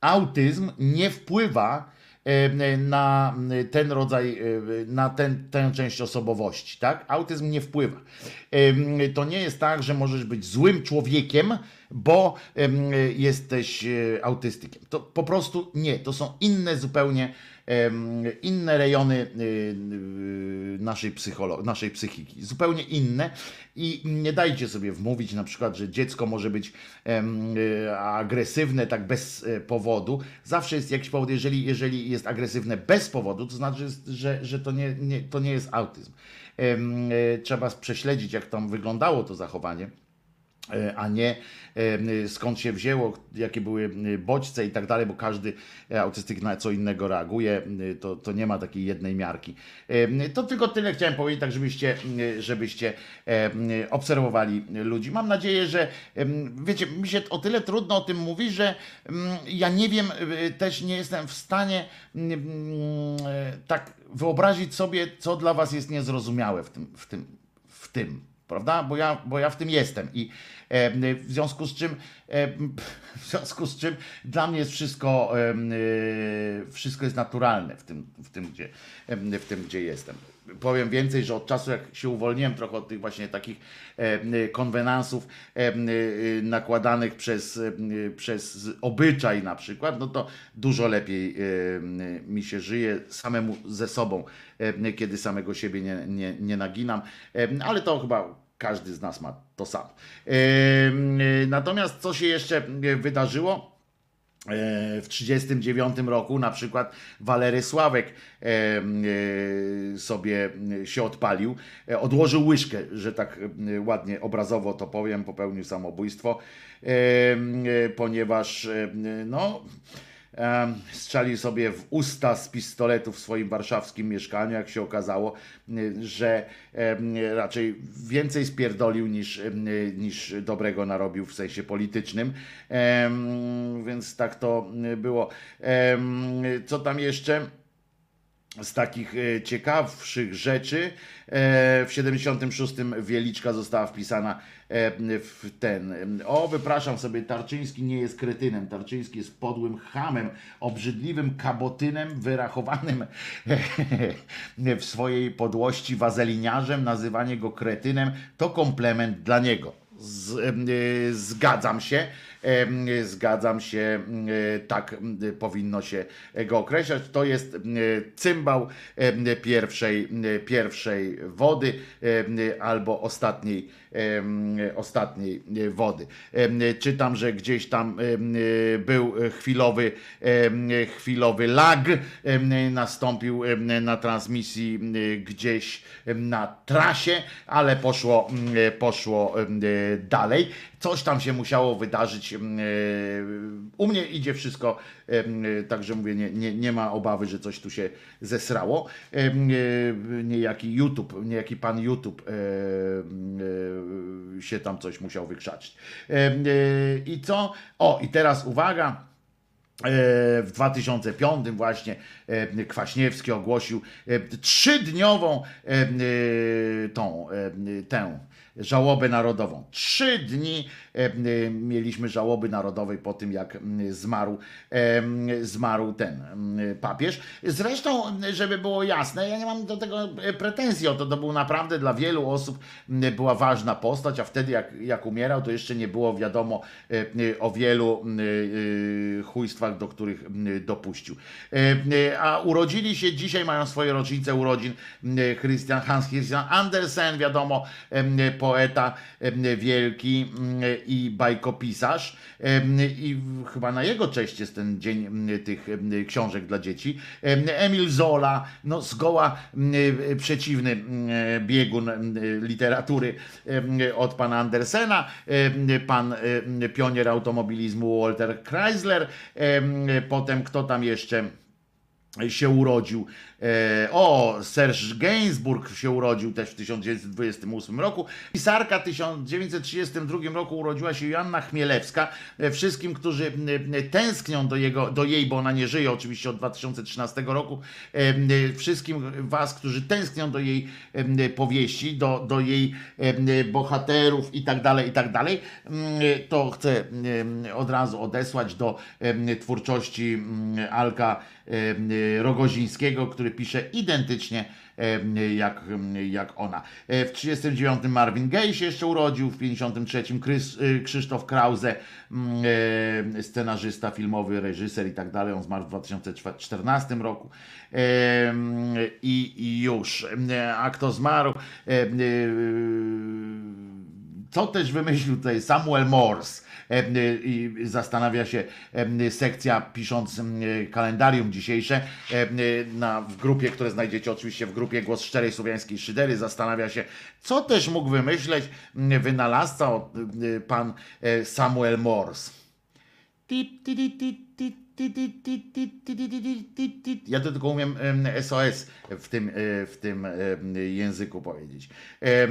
Autyzm nie wpływa e, na ten rodzaj, e, na ten, tę część osobowości, tak? Autyzm nie wpływa. To nie jest tak, że możesz być złym człowiekiem, bo jesteś autystykiem. To po prostu nie. To są inne zupełnie inne rejony y, y, naszej, psycholo- naszej psychiki. Zupełnie inne i nie dajcie sobie wmówić na przykład, że dziecko może być y, agresywne tak bez e, powodu. Zawsze jest jakiś powód, jeżeli, jeżeli jest agresywne bez powodu, to znaczy, że, że to, nie, nie, to nie jest autyzm. E, Trzeba prześledzić, jak tam wyglądało to zachowanie a nie e, skąd się wzięło, jakie były e, bodźce i tak dalej, bo każdy e, autystyk na co innego reaguje, e, to, to nie ma takiej jednej miarki. E, To tylko tyle chciałem powiedzieć, tak żebyście, e, żebyście e, obserwowali ludzi. Mam nadzieję, że e, wiecie, mi się o tyle trudno o tym mówi, że mm, ja nie wiem, e, też nie jestem w stanie mm, e, tak wyobrazić sobie, co dla was jest niezrozumiałe w tym, w tym, w tym prawda? Bo ja, bo ja w tym jestem i e, w związku z czym e, [laughs] w związku z czym dla mnie jest wszystko e, e, wszystko jest naturalne w tym, w tym, gdzie, e, w tym, gdzie jestem. Powiem więcej, że od czasu jak się uwolniłem trochę od tych właśnie takich e, konwenansów nakładanych przez, przez obyczaj na przykład, no to dużo lepiej mi się żyje samemu ze sobą, kiedy samego siebie nie, nie, nie naginam, ale to chyba każdy z nas ma to samo. E, Natomiast co się jeszcze e, wydarzyło? E, W 1939 roku na przykład Walery Sławek sobie się odpalił, odłożył łyżkę, że tak ładnie obrazowo to powiem, popełnił samobójstwo, ponieważ no strzelił sobie w usta z pistoletu w swoim warszawskim mieszkaniu, jak się okazało, y, że raczej więcej spierdolił niż, niż dobrego narobił w sensie politycznym. Więc tak to y, było. Co tam jeszcze? z takich e, ciekawszych rzeczy. E, W 76 Wieliczka została wpisana w ten. O, wypraszam sobie, Tarczyński nie jest kretynem. Tarczyński jest podłym chamem, obrzydliwym kabotynem, wyrachowanym [laughs] w swojej podłości wazeliniarzem. Nazywanie go kretynem to komplement dla niego. Z, e, zgadzam się. Em, Zgadzam się, e, tak powinno się go określać. To jest cymbał pierwszej, pierwszej wody albo ostatniej, ostatniej wody. Em, Czytam, że gdzieś tam em, był chwilowy, chwilowy lag, nastąpił na transmisji gdzieś na trasie, ale poszło, poszło dalej. Coś tam się musiało wydarzyć. e, U mnie idzie wszystko, e, także mówię, nie, nie, nie ma obawy, że coś tu się zesrało. E, Niejaki YouTube, niejaki pan YouTube e, się tam coś musiał wykrzaczyć. Em, e, I co? O, i teraz uwaga. E, W 2005 właśnie e, Kwaśniewski ogłosił e, trzydniową e, e, tą, e, tę żałobę narodową. Trzy dni e, e, mieliśmy żałoby narodowej po tym, jak zmarł, e, zmarł ten papież. Zresztą, żeby było jasne, ja nie mam do tego e, pretensji o to, to był naprawdę dla wielu osób była ważna postać, a wtedy jak, jak umierał, to jeszcze nie było wiadomo e, e, o wielu e, chujstwach, do których dopuścił. E, e, A urodzili się, dzisiaj mają swoje rocznice urodzin Christian, Hans Christian Andersen, wiadomo, poeta wielki i bajkopisarz i chyba na jego cześć jest ten dzień tych książek dla dzieci. Em, Emil Zola, no zgoła przeciwny biegun literatury od pana Andersena, pan pionier automobilizmu Walter Chrysler, em, potem kto tam jeszcze się urodził. E, o, Serge Gainsbourg się urodził też w 1928 roku. Pisarka w 1932 roku urodziła się Joanna Chmielewska. E, Wszystkim, którzy m, tęsknią do, jego, do jej, bo ona nie żyje oczywiście od 2013 roku, e, wszystkim was, którzy tęsknią do jej powieści, do, do jej bohaterów i tak dalej, i tak dalej, to chcę od razu odesłać do twórczości Alka Rogozińskiego, który pisze identycznie jak, jak ona. E, W 39 Marvin Gaye się jeszcze urodził, w 53 Krys, y, Krzysztof Krause, mm, e, scenarzysta filmowy, reżyser i tak dalej. On zmarł w 2014 roku. I, I już. A kto zmarł? E, Co też wymyślił tutaj Samuel Morse? E, I zastanawia się e, sekcja pisząc e, kalendarium dzisiejsze na, w grupie, które znajdziecie oczywiście w grupie Głos Szczerej Słowiańskiej Szydery. Zastanawia się, co też mógł wymyśleć wynalazca pan e, Samuel Morse. Tip, ti, ti, ti, ja to tylko umiem SOS w tym, e, w tym języku powiedzieć. E,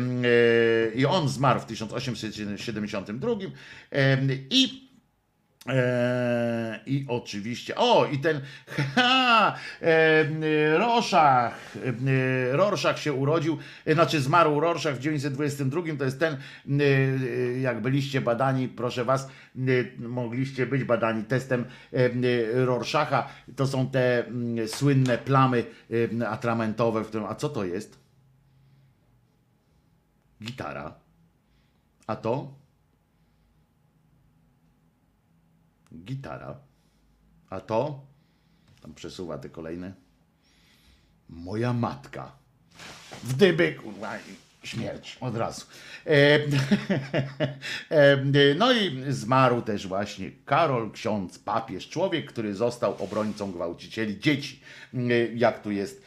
I on zmarł w 1872 i E, I oczywiście, o i ten [laughs] ha, e, Rorschach, e, Rorschach się urodził, e, znaczy zmarł Rorschach w 1922, to jest ten, jak byliście badani, proszę was, mogliście być badani testem Rorschacha, to są te mm, słynne plamy atramentowe, w którym, a co to jest? Gitara. A to? Gitara. A to, tam przesuwa te kolejne, moja matka. W dyby, kurwa, śmierć od razu. E, [laughs] e, no i zmarł też właśnie Karol, ksiądz, papież, człowiek, który został obrońcą gwałcicieli dzieci, e, jak tu jest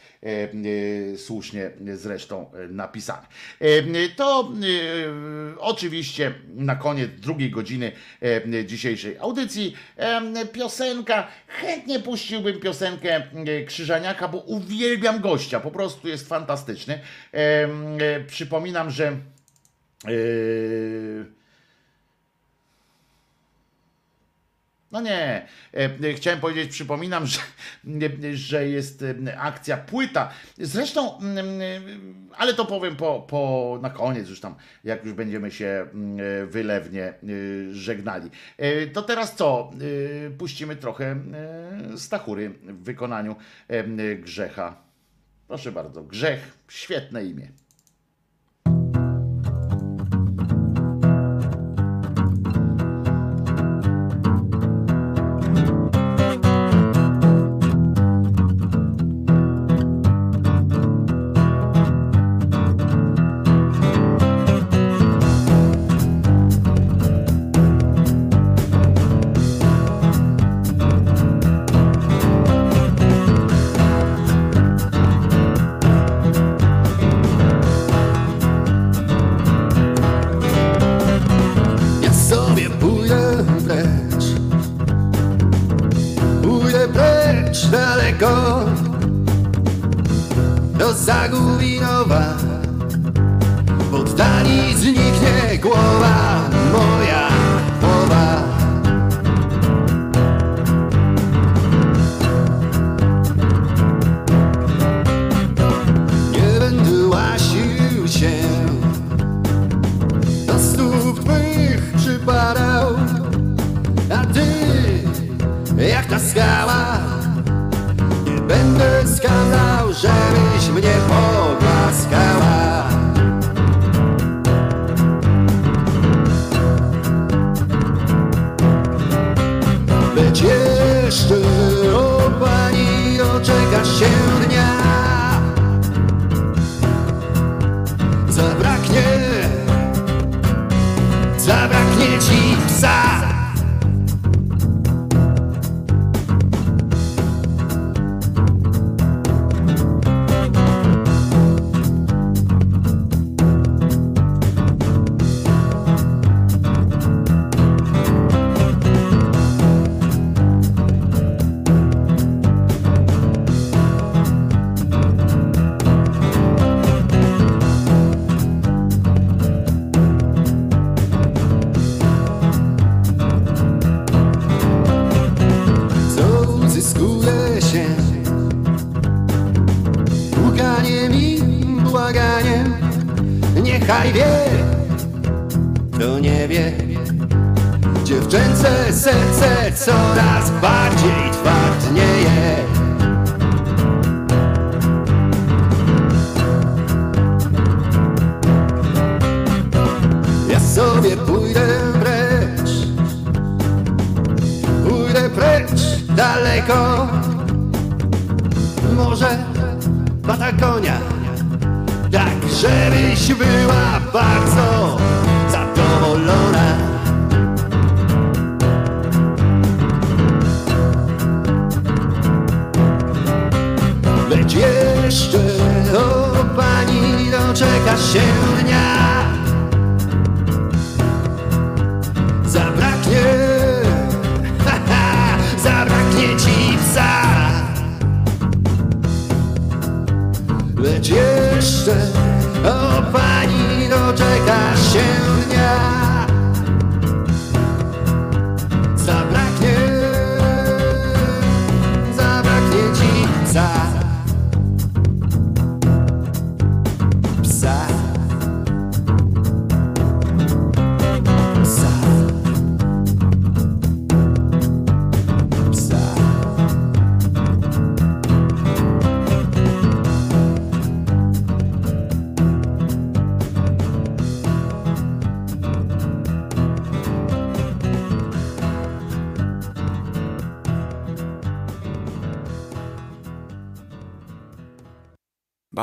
słusznie zresztą e, napisane. E, To e, oczywiście na koniec drugiej godziny e, dzisiejszej audycji e, piosenka. Chętnie puściłbym piosenkę e, Krzyżaniaka, bo uwielbiam gościa, po prostu jest fantastyczny. E, e, Przypominam, że e, No nie, E, chciałem powiedzieć, przypominam, że, że jest e, akcja płyta. Zresztą, mm, ale to powiem po, po, na koniec, już tam, jak już będziemy się mm, wylewnie e, żegnali. To teraz co? Puścimy trochę Stachury w wykonaniu Grzecha. Proszę bardzo, Grzech, świetne imię.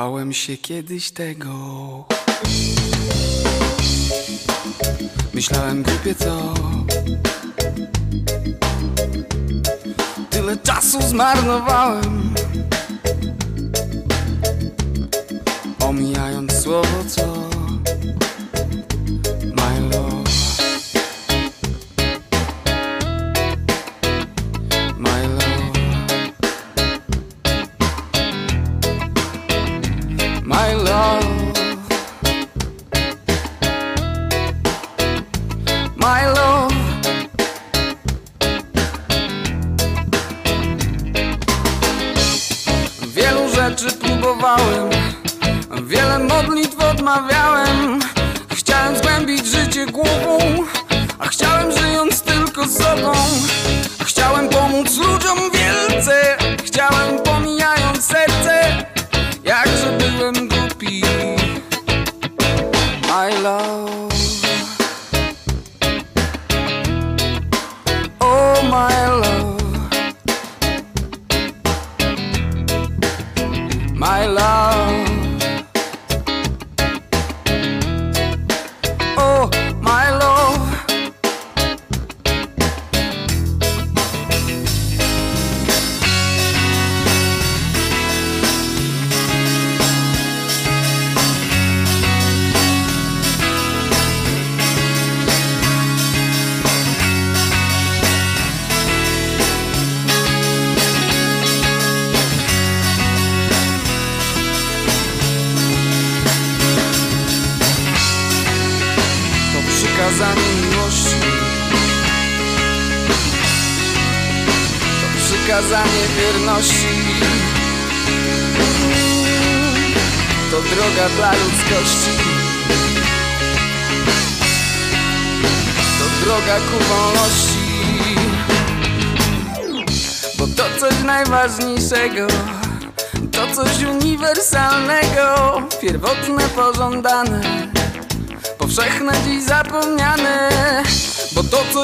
Bałem się kiedyś tego. Myślałem głupie co? Tyle czasu zmarnowałem Omijając słowo co?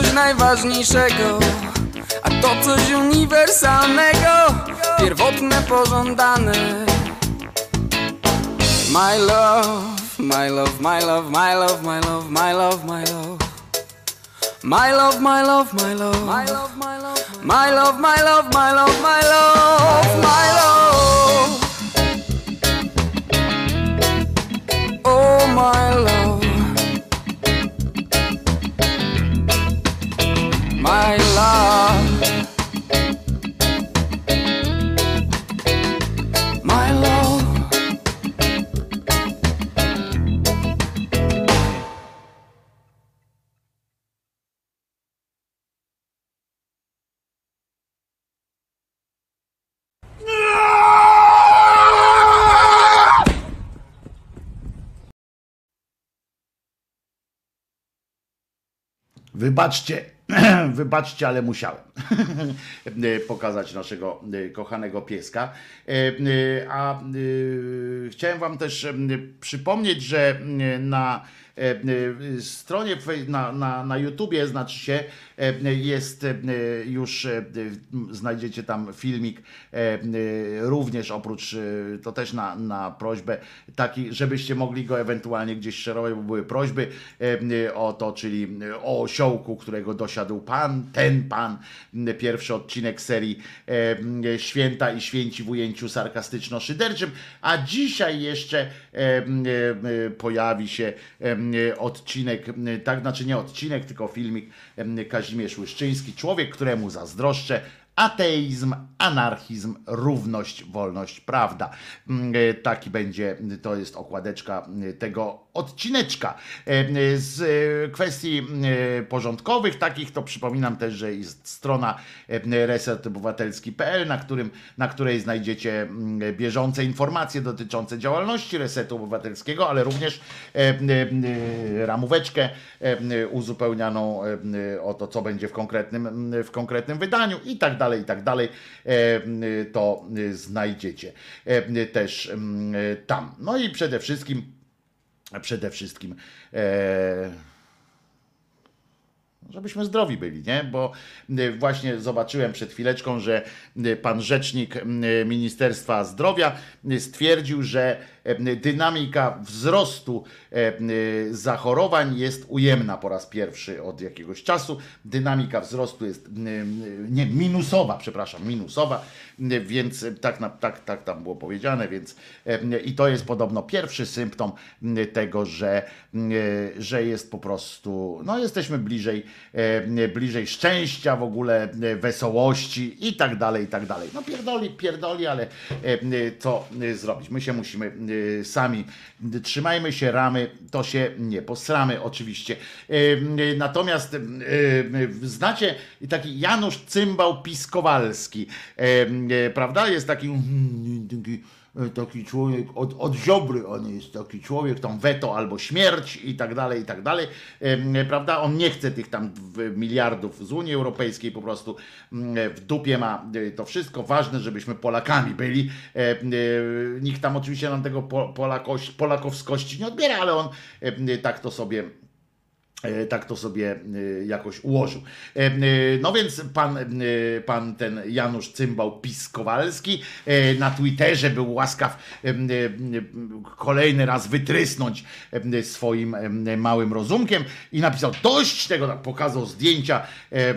coś najważniejszego A to coś uniwersalnego Pierwotne, pożądane My love, my love, my love, my love, my love, my love, my love My love, my love, my love My love, my love, my love, my love, my love, my love, my love. Wybaczcie, [clears throat] wybaczcie, ale musiałem [laughs] pokazać naszego e, kochanego pieska. E, e, A chciałem Wam też przypomnieć, że na stronie na, na, na YouTubie znaczy się jest e, już e, znajdziecie tam filmik e, e, również oprócz e, to też na, na prośbę taki, żebyście mogli go ewentualnie gdzieś szerować, bo były prośby e, o to, czyli o osiołku, którego dosiadł pan, ten pan, pierwszy odcinek serii e, Święta i Święci w ujęciu sarkastyczno-szyderczym, a dzisiaj jeszcze e, e, pojawi się odcinek, tak znaczy nie odcinek, tylko filmik em, Kazimierz Łyszczyński, człowiek, któremu zazdroszczę, ateizm, anarchizm, równość, wolność, prawda. Mm, e, Taki będzie, to jest okładeczka e, tego odcineczka. E, Z e, kwestii e, porządkowych takich, to przypominam też, że jest strona e, resetobywatelski.pl, na, którym, na której znajdziecie mm, bieżące informacje dotyczące działalności Resetu Obywatelskiego, ale również e, e, ramóweczkę e, uzupełnianą e, o to, co będzie w konkretnym, w konkretnym wydaniu i tak dalej, i tak dalej, e, to znajdziecie e, też tam. No i przede wszystkim, przede wszystkim e, żebyśmy zdrowi byli, nie? Bo y, właśnie zobaczyłem przed chwileczką, że y, pan rzecznik y, Ministerstwa Zdrowia stwierdził, że dynamika wzrostu y, zachorowań jest ujemna po raz pierwszy od jakiegoś czasu. Dynamika wzrostu jest nie minusowa, przepraszam, minusowa, więc tak, na, tak, tak tam było powiedziane, więc i to jest podobno pierwszy symptom tego, że, że jest po prostu, no jesteśmy bliżej, e, bliżej szczęścia w ogóle, e, wesołości i tak dalej, i tak dalej. No pierdoli, pierdoli, ale e, co e, zrobić? My się musimy e, sami, trzymajmy się ramy, to się nie posramy oczywiście. E, e, Natomiast znacie taki Janusz Cymbał Piskowalski, prawda? Jest taki, taki e, taki człowiek od, od ziobry, on jest taki człowiek, tam weto albo śmierć i tak dalej, i tak dalej, Em, prawda? On nie chce tych tam miliardów z Unii Europejskiej, po prostu mm, w dupie ma e, to wszystko. Ważne, żebyśmy Polakami byli. E, e, Nikt tam oczywiście nam tego po- polakoś, polakowskości nie odbiera, ale on e, tak to sobie E, tak to sobie e, jakoś ułożył. E, e, No więc pan, e, pan ten Janusz Cymbał Piskowalski e, na Twitterze był łaskaw e, e, kolejny raz wytrysnąć e, swoim e, małym rozumkiem i napisał dość tego, tak pokazał zdjęcia, e,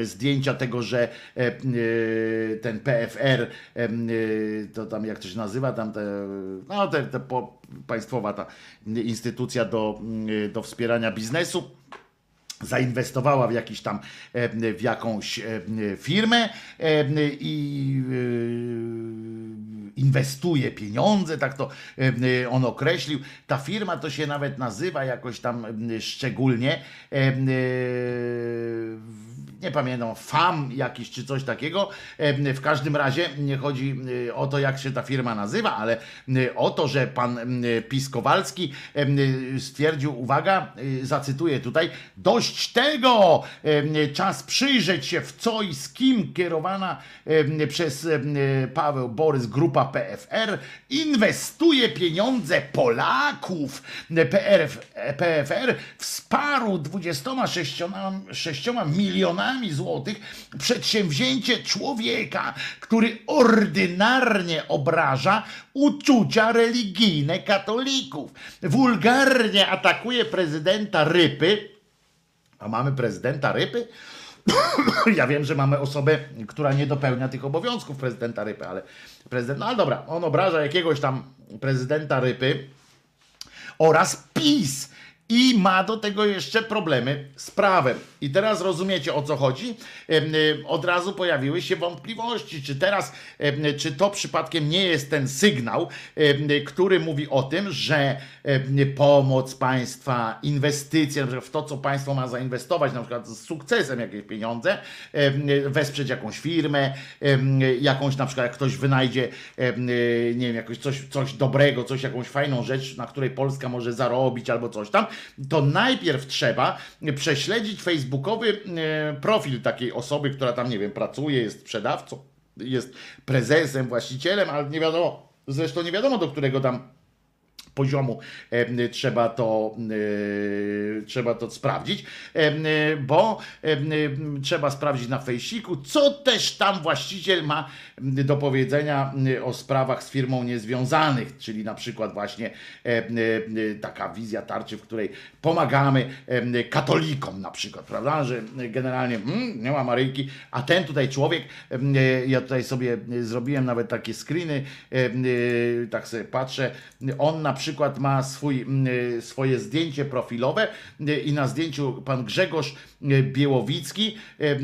e, zdjęcia tego, że e, e, ten PFR, e, e, to tam jak to się nazywa, tam te, no te, te państwowa ta instytucja do, do wspierania biznesu zainwestowała w jakiś tam e, w jakąś e, firmę e, i inwestuje pieniądze, tak to on określił. Ta firma to się nawet nazywa jakoś tam szczególnie nie pamiętam, FAM jakiś czy coś takiego. W każdym razie nie chodzi e, o to, jak się ta firma nazywa, ale e, o to, że pan e, Piskowalski stwierdził, uwaga, zacytuję tutaj, dość tego, czas przyjrzeć się w co i z kim kierowana przez Paweł Borys grupa PFR inwestuje pieniądze Polaków. PFR wsparł 26 6 milionami złotych przedsięwzięcie człowieka, który ordynarnie obraża uczucia religijne katolików. Wulgarnie atakuje prezydenta Rypy. A mamy prezydenta Rypy? [coughs] Ja wiem, że mamy osobę, która nie dopełnia tych obowiązków prezydenta Rypy, ale prezydent, no ale dobra, on obraża jakiegoś tam prezydenta Rypy oraz PiS. I ma do tego jeszcze problemy z prawem. I teraz rozumiecie o co chodzi? Em, Od razu pojawiły się wątpliwości, czy teraz, em, czy to przypadkiem nie jest ten sygnał, em, który mówi o tym, że pomoc państwa, inwestycje, na przykład w to, co państwo ma zainwestować, na przykład z sukcesem jakieś pieniądze, wesprzeć jakąś firmę, jakąś na przykład jak ktoś wynajdzie, nie wiem, jakoś coś, coś dobrego, coś, jakąś fajną rzecz, na której Polska może zarobić albo coś tam, to najpierw trzeba prześledzić facebookowy e, profil takiej osoby, która tam, nie wiem, pracuje, jest sprzedawcą, jest prezesem, właścicielem, ale nie wiadomo, zresztą nie wiadomo do którego tam poziomu e, trzeba to, e, trzeba to sprawdzić, e, bo e, trzeba sprawdzić na fejsiku, co też tam właściciel ma do powiedzenia o sprawach z firmą niezwiązanych, czyli na przykład właśnie e, e, taka wizja tarczy, w której pomagamy e, katolikom na przykład, prawda, że generalnie mm, nie ma Maryjki, a ten tutaj człowiek, e, ja tutaj sobie zrobiłem nawet takie screeny, e, e, tak sobie patrzę, on na przykład ma swój, mm, swoje zdjęcie profilowe e, i na zdjęciu pan Grzegorz e, Białowicki, e,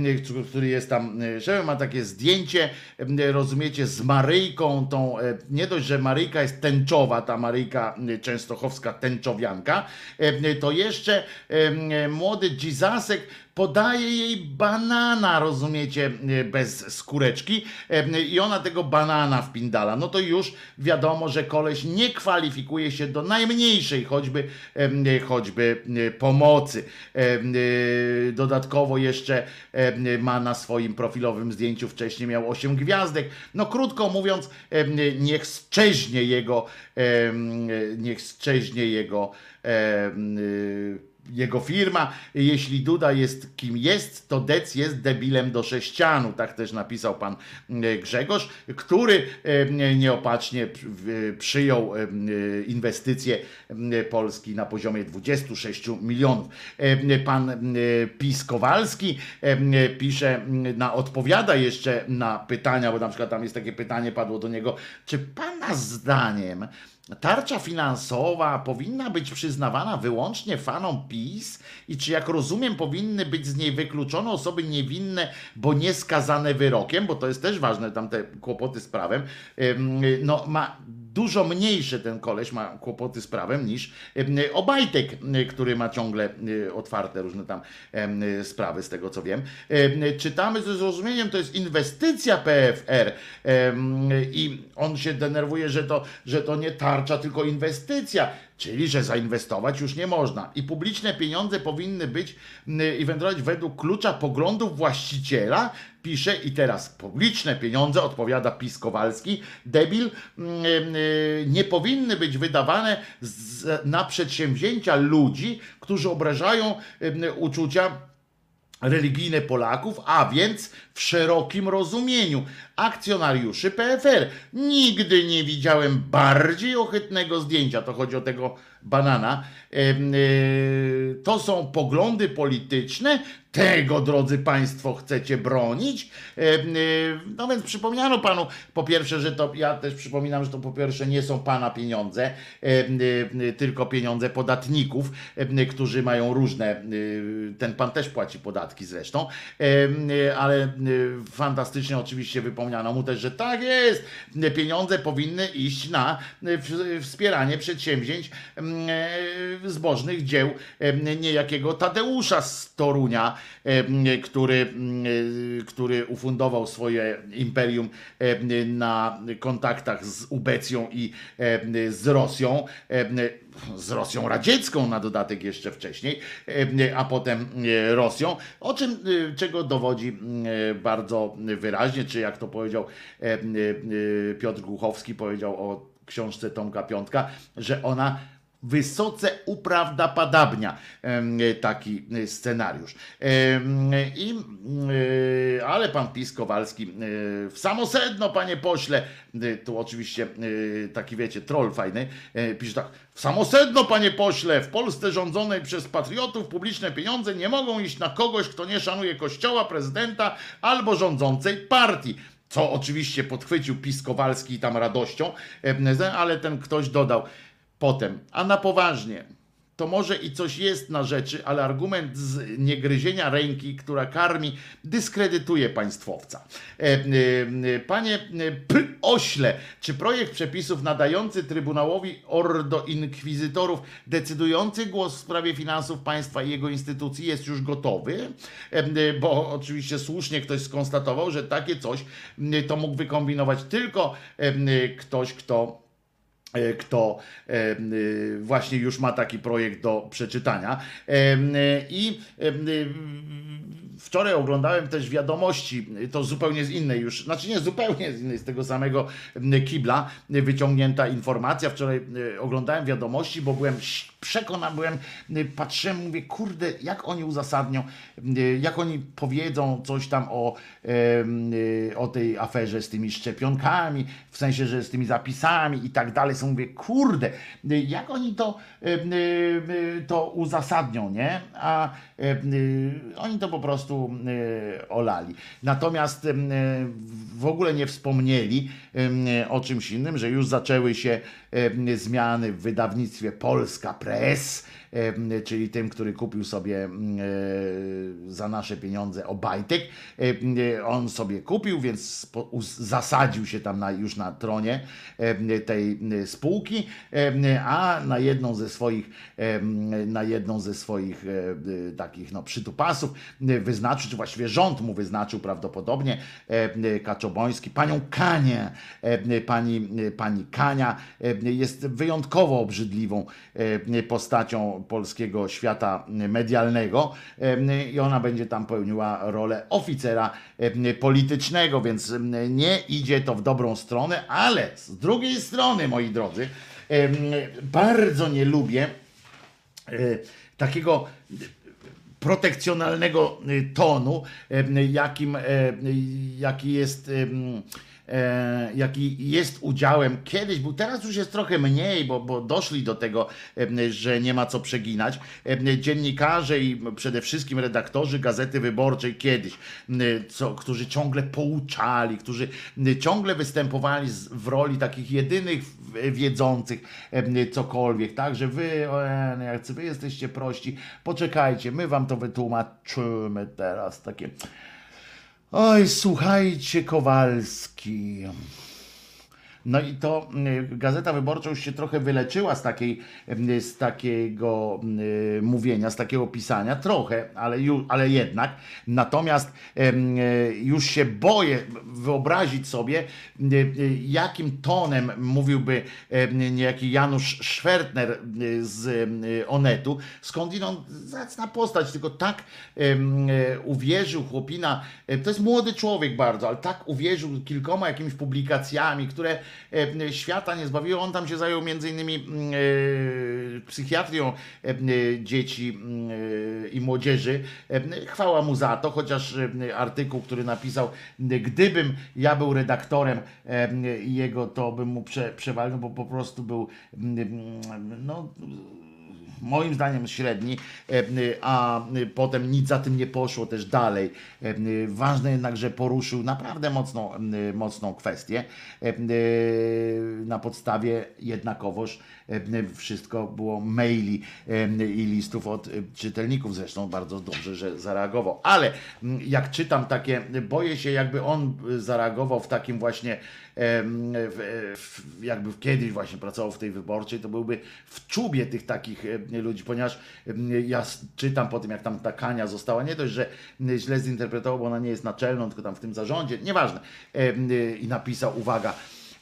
który jest tam e, szefem, ma takie zdjęcie, e, rozumiecie, z Maryjką, tą, e, nie dość, że Maryjka jest tęczowa, ta Maryjka e, częstochowska tęczowianka, e, to jeszcze e, młody Dzizasek podaje jej banana, rozumiecie, e, bez skóreczki e, i ona tego banana wpindala. No to już wiadomo, że koleś nie kwalifikuje się do najmniejszej choćby, e, choćby pomocy. Dodatkowo jeszcze ma na swoim profilowym zdjęciu wcześniej miał 8 gwiazdek. No krótko mówiąc, niech szczeźnie jego, niech szczeźnie jego jego firma. Jeśli Duda jest kim jest, to Dec jest debilem do sześcianu. Tak też napisał pan e, Grzegorz, który e, nieopatrznie w- przyjął e, inwestycje e, Polski na poziomie 26 milionów. E, Pan e, Pis Kowalski e, pisze, na, odpowiada jeszcze na pytania, bo na przykład tam jest takie pytanie, padło do niego, czy pana zdaniem Tarcza finansowa powinna być przyznawana wyłącznie fanom PiS i czy jak rozumiem powinny być z niej wykluczone osoby niewinne, bo nie skazane wyrokiem, bo to jest też ważne, tam te kłopoty z prawem, no ma dużo mniejsze ten koleś ma kłopoty z prawem niż Obajtek, który ma ciągle y, otwarte różne tam sprawy z tego co wiem. Czytamy ze zrozumieniem, to jest inwestycja PFR i on się denerwuje, że to, że to nie tarcza, tylko inwestycja. Czyli, że zainwestować już nie można. I publiczne pieniądze powinny być i wędrować według klucza poglądów właściciela. Pisze i teraz publiczne pieniądze, odpowiada PiS Kowalski, debil, nie powinny być wydawane na przedsięwzięcia ludzi, którzy obrażają uczucia religijne Polaków, a więc w szerokim rozumieniu akcjonariuszy PFR. Nigdy nie widziałem bardziej ohydnego zdjęcia, to chodzi o tego banana. Y, To są poglądy polityczne, tego, drodzy Państwo, chcecie bronić. Y, No więc przypomniano Panu, po pierwsze, że to, ja też przypominam, że to po pierwsze nie są Pana pieniądze, y, tylko pieniądze podatników, którzy mają różne, y, ten Pan też płaci podatki zresztą, ale fantastycznie oczywiście wypomniano mu też, że tak jest, y, pieniądze powinny iść na y, wspieranie przedsięwzięć e, zbożnych dzieł niejakiego Tadeusza z Torunia, który, który ufundował swoje imperium na kontaktach z Ubecją i z Rosją, z Rosją radziecką na dodatek jeszcze wcześniej, em, a potem e, Rosją, o czym, e, czego dowodzi e, bardzo wyraźnie, czy jak to powiedział e, Piotr Głuchowski, powiedział o książce Tomka Piątka, że ona wysoce uprawdopodobnia taki e, scenariusz. I, e, ale pan Pis Kowalski e, w samo sedno, panie pośle, tu oczywiście taki wiecie, troll fajny, pisze tak, w samo sedno, panie pośle, w Polsce rządzonej przez patriotów publiczne pieniądze nie mogą iść na kogoś, kto nie szanuje kościoła, prezydenta albo rządzącej partii. Co oczywiście podchwycił PiS Kowalski tam radością, ale ten ktoś dodał potem, a na poważnie. To może i coś jest na rzeczy, ale argument z niegryzienia ręki, która karmi, dyskredytuje państwowca. E, e, e, Panie P. Ośle, czy projekt przepisów nadający Trybunałowi Ordo Inkwizytorów decydujący głos w sprawie finansów państwa i jego instytucji jest już gotowy? Bo oczywiście słusznie ktoś skonstatował, że takie coś to mógł wykombinować tylko ktoś, kto kto e, y, właśnie już ma taki projekt do przeczytania. E, I e, wczoraj oglądałem też wiadomości, to zupełnie z innej już, znaczy nie zupełnie z innej, z tego samego kibla wyciągnięta informacja. Wczoraj oglądałem wiadomości, bo byłem przekonany, byłem, y, patrzyłem, mówię, kurde, jak oni uzasadnią, y, jak oni powiedzą coś tam o, y, o tej aferze z tymi szczepionkami, w sensie, że z tymi zapisami i tak dalej. So mówię, kurde, jak oni to, to uzasadnią, nie? A oni to po prostu olali. Natomiast w ogóle nie wspomnieli o czymś innym, że już zaczęły się zmiany w wydawnictwie Polska Press, czyli tym, który kupił sobie y, za nasze pieniądze Obajtek. Y, On sobie kupił, więc zasadził się tam na, już na tronie tej spółki, a na jedną ze swoich, na jedną ze swoich takich no, przytupasów wyznaczył, czy właściwie rząd mu wyznaczył prawdopodobnie Kaczoboński, panią Kanię. Pani, pani Kania jest wyjątkowo obrzydliwą postacią polskiego świata medialnego i ona będzie tam pełniła rolę oficera politycznego, więc nie idzie to w dobrą stronę, ale z drugiej strony, moi drodzy, bardzo nie lubię y, takiego protekcjonalnego y, tonu, jakim, y, jaki jest. E, Jaki jest udziałem kiedyś, był teraz już jest trochę mniej, bo, bo doszli do tego, że nie ma co przeginać. Dziennikarze i przede wszystkim redaktorzy Gazety Wyborczej kiedyś, co, którzy ciągle pouczali, którzy ciągle występowali w roli takich jedynych wiedzących cokolwiek, tak, że wy, jak wy jesteście prości, poczekajcie, my wam to wytłumaczymy teraz, takie oj, słuchajcie Kowalski, no i to y, Gazeta Wyborcza już się trochę wyleczyła z, takiej, y, z takiego y, mówienia, z takiego pisania, trochę, ale, ale jednak. Natomiast już się boję wyobrazić sobie, jakim tonem mówiłby niejaki Janusz Schwertner z Onetu, skądinąd zacna postać, tylko tak y, uwierzył chłopina, y, to jest młody człowiek bardzo, ale tak uwierzył kilkoma jakimiś publikacjami, które e, świata nie zbawiły. On tam się zajął między innymi mm, e, psychiatrią e, e, dzieci mm, e, i młodzieży. E, Chwała mu za to, chociaż e, artykuł, który napisał, e, gdybym ja był redaktorem e, jego, to bym mu prze, przewalił, bo po prostu był no moim zdaniem średni, e, a potem nic za tym nie poszło też dalej. E, Ważne jednak, że poruszył naprawdę mocną, mocną kwestię. E, Na podstawie jednakowoż e, wszystko było maili e, i listów od e, czytelników. Zresztą bardzo dobrze, że zareagował. Ale jak czytam takie, boję się jakby on zareagował w takim właśnie jakby kiedyś właśnie pracował w tej wyborczej, to byłby w czubie tych takich ludzi, ponieważ ja czytam po tym, jak tam ta Kania została, nie dość, że źle zinterpretował, bo ona nie jest naczelną, tylko tam w tym zarządzie, nieważne. I napisał, uwaga,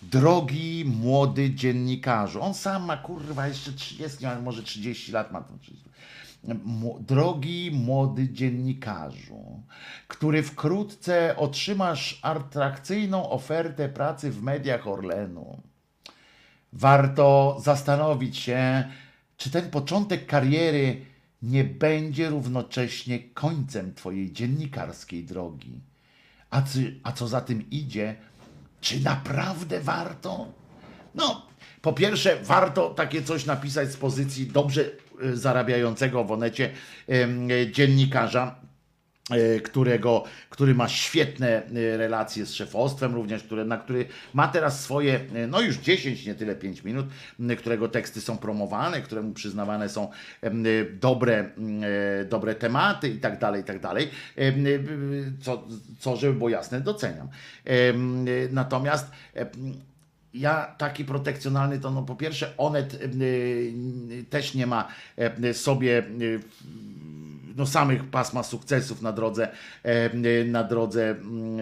drogi młody dziennikarzu, on sam ma kurwa jeszcze 30, a może 30 lat ma. to 30. Drogi młody dziennikarzu, który wkrótce otrzymasz atrakcyjną ofertę pracy w mediach Orlenu, warto zastanowić się, czy ten początek kariery nie będzie równocześnie końcem Twojej dziennikarskiej drogi. A, czy, a co za tym idzie, czy naprawdę warto? No, po pierwsze, warto takie coś napisać z pozycji dobrze zarabiającego w Onecie dziennikarza, e, którego, który ma świetne e, relacje z szefostwem również, które, na który ma teraz swoje, e, no już 10, nie tyle 5 minut, którego teksty są promowane, któremu przyznawane są dobre, dobre tematy i tak dalej, i tak dalej, co, co żeby było jasne, doceniam. Natomiast ja taki protekcjonalny to no po pierwsze Onet y, y, też nie ma y, sobie no, samych pasma sukcesów na drodze, e, na drodze mm,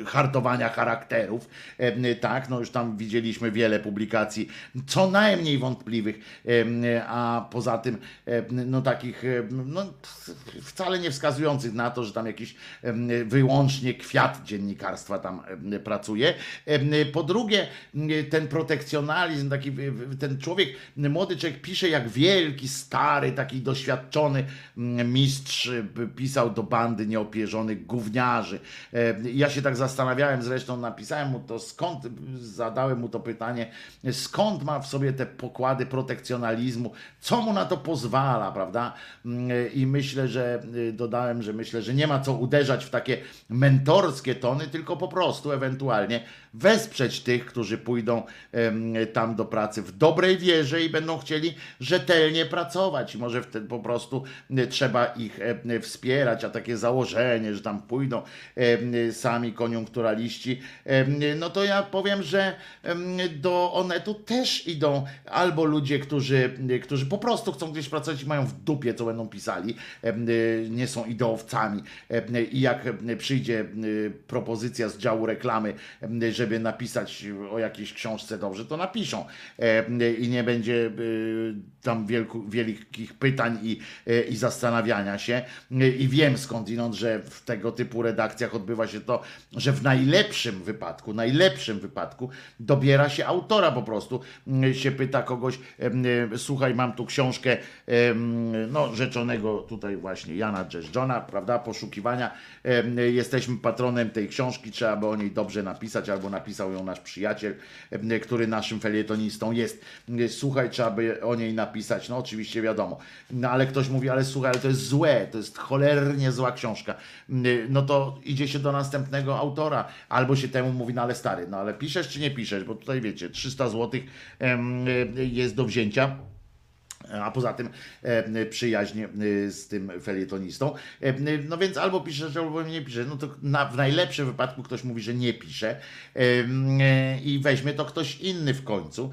e, hartowania charakterów. E, Tak, no już tam widzieliśmy wiele publikacji, co najmniej wątpliwych, a poza tym no takich no, wcale nie wskazujących na to, że tam jakiś wyłącznie kwiat dziennikarstwa tam pracuje. Po drugie, ten protekcjonalizm, taki ten człowiek, młody człowiek pisze jak wielki, stary, taki doświadczony mm, mistrz e, pisał do bandy nieopierzonych gówniarzy. E, Ja się tak zastanawiałem, zresztą napisałem mu to, skąd, zadałem mu to pytanie, skąd ma w sobie te pokłady protekcjonalizmu, co mu na to pozwala, prawda? Mm, I myślę, że y, dodałem, że myślę, że nie ma co uderzać w takie mentorskie tony, tylko po prostu ewentualnie wesprzeć tych, którzy pójdą tam do pracy w dobrej wierze i będą chcieli rzetelnie pracować. I może wtedy po prostu y, trzeba ich e, wspierać, a takie założenie, że tam pójdą sami koniunkturaliści, no to ja powiem, że do Onetu też idą albo ludzie, którzy, którzy po prostu chcą gdzieś pracować i mają w dupie, co będą pisali, nie są ideowcami i jak przyjdzie propozycja z działu reklamy, żeby napisać o jakiejś książce dobrze, to napiszą i nie będzie tam wielkich pytań i, i zastanawiania się. I wiem skądinąd, że w tego typu redakcjach odbywa się to, że w najlepszym wypadku, najlepszym wypadku dobiera się autora po prostu, mm, się pyta kogoś, e, słuchaj, mam tu książkę no, rzeczonego tutaj właśnie Jana Dżeżdżona, prawda, poszukiwania, jesteśmy patronem tej książki, trzeba by o niej dobrze napisać, albo napisał ją nasz przyjaciel, który naszym felietonistą jest. Słuchaj, trzeba by o niej napisać, no oczywiście wiadomo, no ale ktoś mówi, ale słuchaj, ale to jest złe, to jest cholernie zła książka, no to idzie się do następnego autora, albo się temu mówi, no ale stary, no ale piszesz czy nie piszesz, bo tutaj wiecie, 300 zł jest do wzięcia. A poza tym e, przyjaźń e, z tym felietonistą. E, no więc albo piszesz, albo nie piszesz. No to na, w najlepszym wypadku ktoś mówi, że nie pisze i weźmie to ktoś inny w końcu.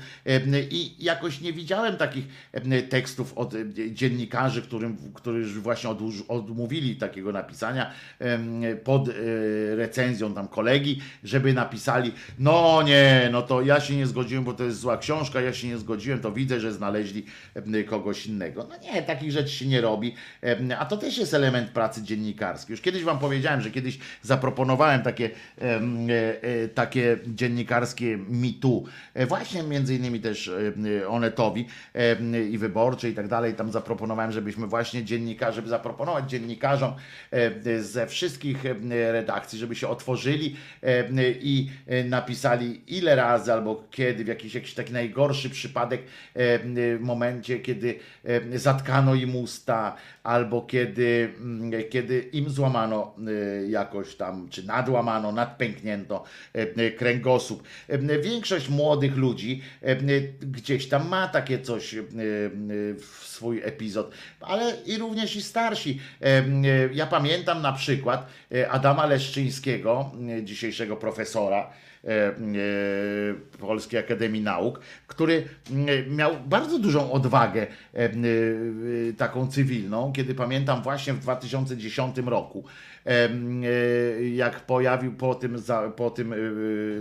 I jakoś nie widziałem takich tekstów od dziennikarzy, którym, którzy właśnie odmówili takiego napisania pod recenzją tam kolegi, żeby napisali, no nie, no to ja się nie zgodziłem, bo to jest zła książka, ja się nie zgodziłem, to widzę, że znaleźli kogoś innego. No nie, takich rzeczy się nie robi, a to też jest element pracy dziennikarskiej. Już kiedyś wam powiedziałem, że kiedyś zaproponowałem takie, e, e, takie dziennikarskie mitu, e, właśnie między innymi też Onetowi i Wyborczej i tak dalej, tam zaproponowałem, żebyśmy właśnie dziennikarzy, żeby zaproponować dziennikarzom ze wszystkich redakcji, żeby się otworzyli i napisali ile razy albo kiedy, w jakiś, jakiś taki najgorszy przypadek e, momencie, kiedy e, zatkano im usta, albo kiedy, mm, kiedy im złamano e, jakoś tam, czy nadłamano, nadpęknięto e, kręgosłup. E, Większość młodych ludzi gdzieś tam ma takie coś w swój epizod, ale i również i starsi. Ja pamiętam na przykład Adama Leszczyńskiego, dzisiejszego profesora, Polskiej Akademii Nauk, który miał bardzo dużą odwagę e, e, taką cywilną, kiedy pamiętam właśnie w 2010 roku, e, e, jak pojawił po tym, po tym e,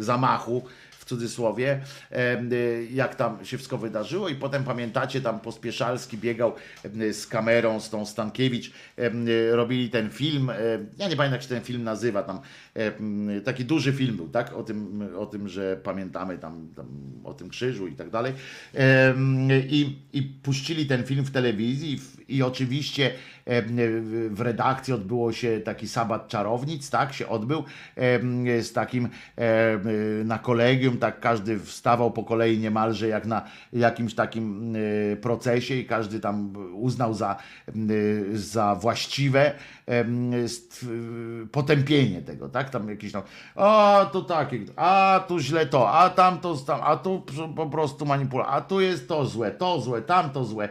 zamachu cudzysłowie, e, jak tam się wszystko wydarzyło. I potem pamiętacie, tam Pospieszalski biegał e, z kamerą, z tą Stankiewicz, e, robili ten film, e, ja nie pamiętam jak się ten film nazywa, tam e, taki duży film był, tak, o tym, o tym że pamiętamy tam, tam o tym krzyżu i tak dalej. E, i, i puścili ten film w telewizji i, i oczywiście e, w w redakcji odbyło się taki sabat czarownic, tak, się odbył e, z takim e, na kolegium, tak każdy wstawał po kolei niemalże jak na jakimś takim e, procesie i każdy tam uznał za, e, za właściwe potępienie tego, tak? Tam jakieś tam, a tu takie, a tu źle to, a tam to, tam, a tu po prostu manipulacja, a tu jest to złe, to złe, tamto złe.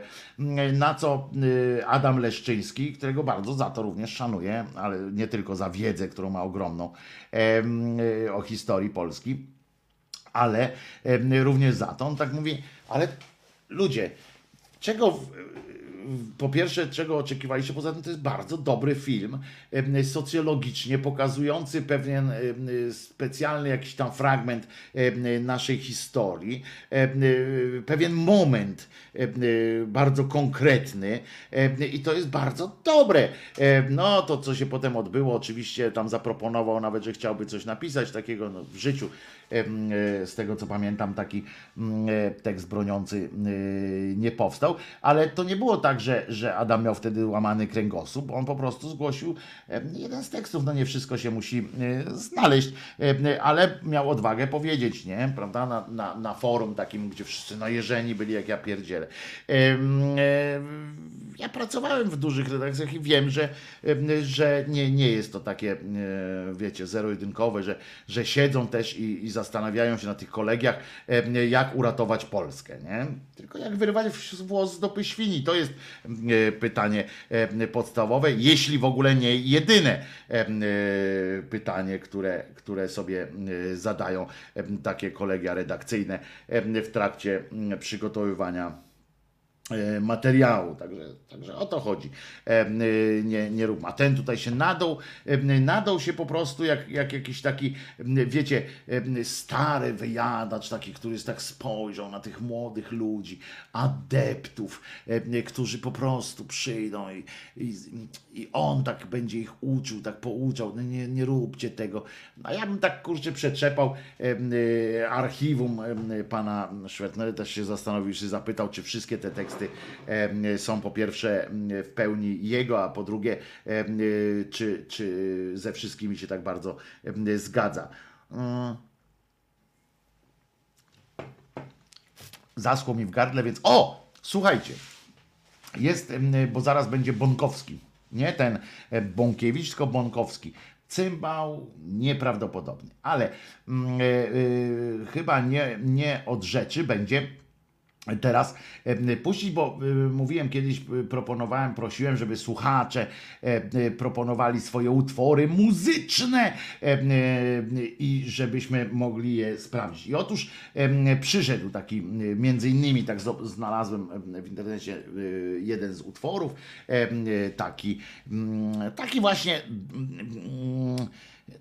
Na co y, Adam Leszczyński, którego bardzo za to również szanuję, ale nie tylko za wiedzę, którą ma ogromną y, o historii Polski, ale również za to, on tak mówi, ale ludzie, czego po pierwsze, czego oczekiwaliście, poza tym to jest bardzo dobry film, socjologicznie pokazujący pewien specjalny jakiś tam fragment naszej historii, pewien moment bardzo konkretny i to jest bardzo dobre. No to, co się potem odbyło, oczywiście tam zaproponował nawet, że chciałby coś napisać takiego no, w życiu. E, Z tego co pamiętam, taki mm, e, tekst broniący e, nie powstał, ale to nie było tak, że, że Adam miał wtedy łamany kręgosłup. On po prostu zgłosił jeden z tekstów. No nie wszystko się musi znaleźć, ale miał odwagę powiedzieć, nie? Prawda? Na, na, na forum takim, gdzie wszyscy najeżeni byli, jak ja pierdzielę. Ja pracowałem w dużych redakcjach i wiem, że, że nie, nie jest to takie, wiecie, zero-jedynkowe, że, że siedzą też i, i zastanawiają się na tych kolegiach, jak uratować Polskę, nie? Tylko jak wyrwać włos z dopy świni, to jest pytanie podstawowe, jeśli w ogóle nie jedyne pytanie, które, które sobie zadają takie kolegia redakcyjne w trakcie przygotowywania materiału, także, także o to chodzi. E, y, Nie, nie rób. A ten tutaj się nadał, e, nadał się po prostu jak, jak jakiś taki, wiecie, e, stary wyjadacz, taki, który tak spojrzał na tych młodych ludzi, adeptów, e, którzy po prostu przyjdą i, i, i on tak będzie ich uczył, tak pouczał, no nie, nie róbcie tego. A ja bym tak kurczę przetrzepał e, archiwum e, pana Szwetnery, też się zastanowił, czy zapytał, czy wszystkie te teksty e, są po pierwsze w pełni jego, a po drugie, e, czy, czy ze wszystkimi się tak bardzo zgadza. Mm. Zaschło mi w gardle, więc o! Słuchajcie, jest, bo zaraz będzie Bonkowski. Nie ten e, Bąkiewicz, tylko Bonkowski. Cymbał nieprawdopodobny, ale e, e, chyba nie, nie od rzeczy będzie teraz e, puścić, bo e, mówiłem kiedyś, e, proponowałem, prosiłem, żeby słuchacze proponowali swoje utwory muzyczne i żebyśmy mogli je sprawdzić. I otóż przyszedł taki, między innymi, tak znalazłem w internecie jeden z utworów, taki, taki właśnie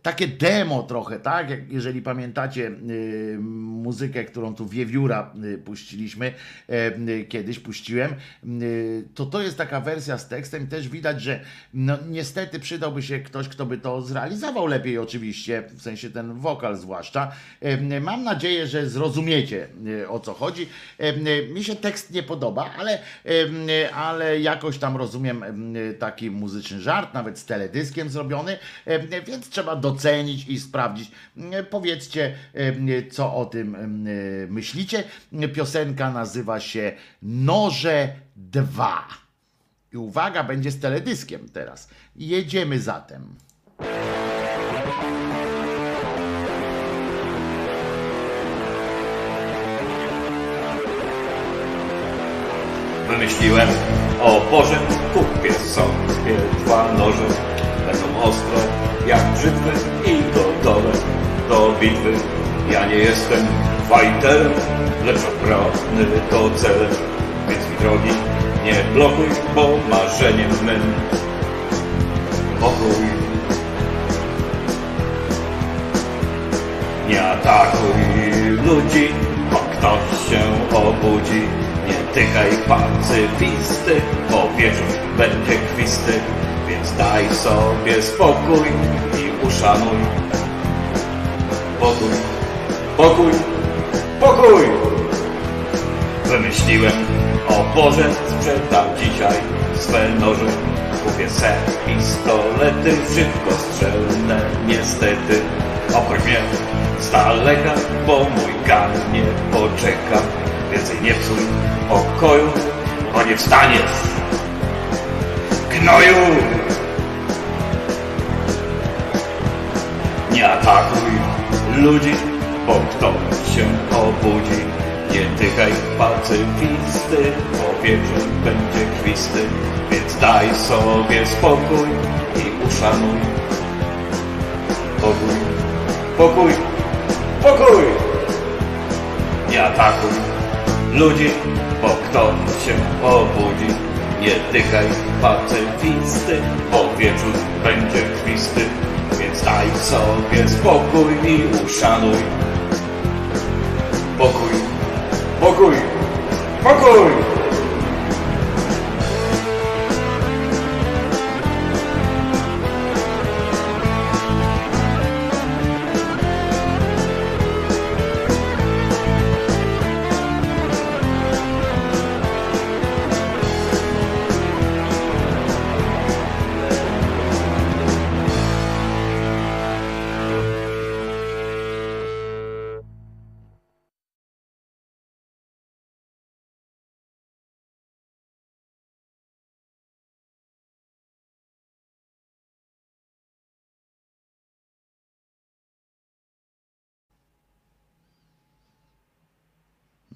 takie demo trochę, tak? Jak, jeżeli pamiętacie y, muzykę, którą tu Wiewióra y, puściliśmy, e, y, kiedyś puściłem, y, to to jest taka wersja z tekstem też widać, że no, niestety przydałby się ktoś, kto by to zrealizował lepiej oczywiście, w sensie ten wokal zwłaszcza. E, Mam nadzieję, że zrozumiecie y, o co chodzi. E, Mi się tekst nie podoba, ale, ale jakoś tam rozumiem taki muzyczny żart, nawet z teledyskiem zrobiony, więc trzeba docenić i sprawdzić. E, Powiedzcie, e, co o tym e, myślicie. Piosenka nazywa się Noże 2. I uwaga, będzie z teledyskiem teraz. Jedziemy zatem. Wymyśliłem o Boże, kupię sobie dwa noże. Będą ostre jak brzytwy i gotowe do bitwy. Ja nie jestem fajterem, lecz obrony to celem. Więc mi drogi, nie blokuj, bo marzeniem mym pokój. Nie atakuj ludzi, bo ktoś się obudzi. Nie tykaj pacyfisty, bo wieczór będzie kwisty. Więc daj sobie spokój i uszanuj. Pokój, pokój, pokój! Wymyśliłem, o Boże, sprzedam dzisiaj swe noże. Kupię se pistolety, szybkostrzelne, niestety. Obchodź mnie z daleka, bo mój gan nie poczeka. Więcej nie psuj pokoju, bo nie wstaniesz. Gnoju! Nie atakuj ludzi, bo ktoś się obudzi. Nie tykaj pacyfisty, bo wieczór będzie kwisty. Więc daj sobie spokój i uszanuj. Pokój, pokój, pokój! Nie atakuj ludzi, bo ktoś się obudzi. Nie tykaj pacyfisty, bo wieczór będzie krwisty. Więc daj sobie spokój i uszanuj. Pokój, pokój, pokój!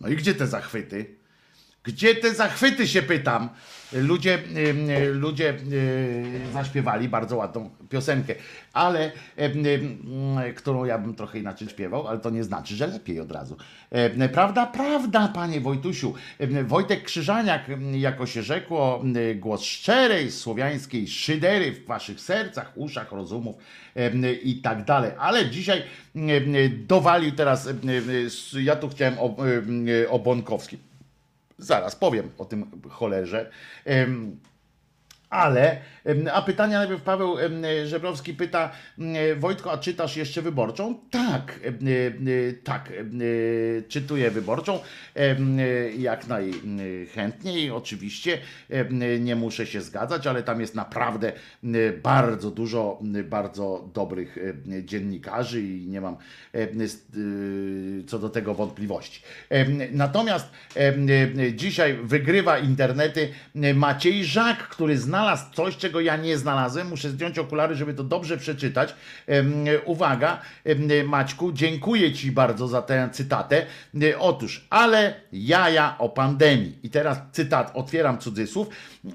No i gdzie te zachwyty? Gdzie te zachwyty się pytam? Ludzie, ludzie zaśpiewali bardzo ładną piosenkę, ale ym, którą ja bym trochę inaczej śpiewał, ale to nie znaczy, że lepiej od razu. Prawda, prawda, panie Wojtusiu. Wojtek Krzyżaniak, jako się rzekło, głos szczerej, słowiańskiej szydery w waszych sercach, uszach, rozumów i tak dalej. Ale dzisiaj dowalił teraz, ja tu chciałem o, o Bonkowskim. Zaraz powiem o tym cholerze. Ale, a pytania najpierw Paweł Żebrowski pyta, Wojtko, a czytasz jeszcze wyborczą? Tak, em, e, tak, e, czytuję wyborczą, e, jak najchętniej, oczywiście, nie muszę się zgadzać, ale tam jest naprawdę bardzo dużo bardzo dobrych dziennikarzy i nie mam y, co do tego wątpliwości. Natomiast e, dzisiaj wygrywa internety e, Maciej Żak, który znalazł coś, czego ja nie znalazłem. Muszę zdjąć okulary, żeby to dobrze przeczytać. Uwaga, Maćku, dziękuję Ci bardzo za tę cytatę. E, Otóż, ale jaja o pandemii. I teraz cytat, otwieram cudzysłów.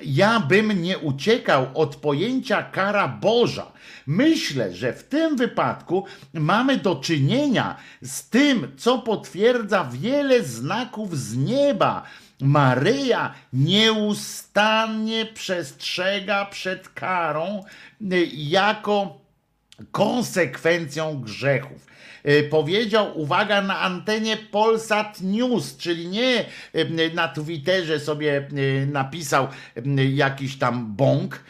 Ja bym nie uciekał od pojęcia kara Boża. Myślę, że w tym wypadku mamy do czynienia z tym, co potwierdza wiele znaków z nieba. Maryja nieustannie przestrzega przed karą y, jako konsekwencją grzechów. Y, Powiedział, uwaga, na antenie Polsat News, czyli nie y, na Twitterze sobie napisał jakiś tam bąk,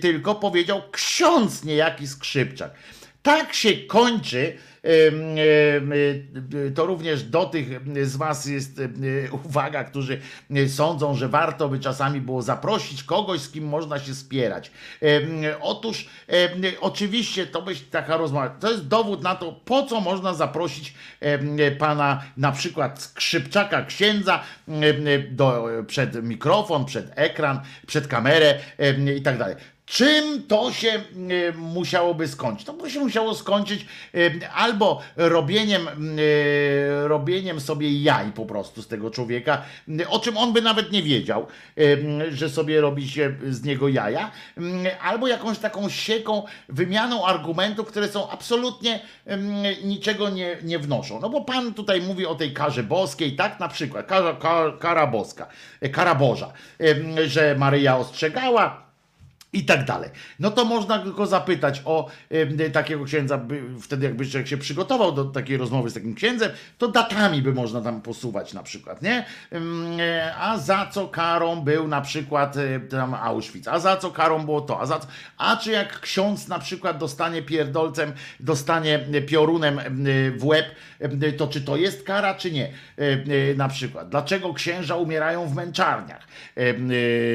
tylko powiedział ksiądz niejaki Skrzypczak. Tak się kończy. To również do tych z Was jest uwaga, którzy sądzą, że warto by czasami było zaprosić kogoś, z kim można się spierać. Otóż, oczywiście, to być taka rozmowa. To jest dowód na to, po co można zaprosić pana na przykład Skrzypczaka, księdza, do, przed mikrofon, przed ekran, przed kamerę i tak dalej. Czym to się e, musiałoby skończyć? To by się musiało skończyć e, albo robieniem, e, robieniem sobie jaj po prostu z tego człowieka, o czym on by nawet nie wiedział, że sobie robi się z niego jaja, albo jakąś taką sieką, wymianą argumentów, które są absolutnie niczego nie, nie wnoszą. No bo pan tutaj mówi o tej karze boskiej, tak na przykład, kara, kara, boska, kara Boża, że Maryja ostrzegała, i tak dalej. No to można go zapytać o e, takiego księdza, by, wtedy jakby człowiek się przygotował do takiej rozmowy z takim księdzem, to datami by można tam posuwać na przykład, nie? E, A za co karą był na przykład e, tam Auschwitz, a za co karą było to, a za co, a czy jak ksiądz na przykład dostanie pierdolcem, dostanie piorunem w łeb, to czy to jest kara, czy nie? Na przykład. Dlaczego księża umierają w męczarniach?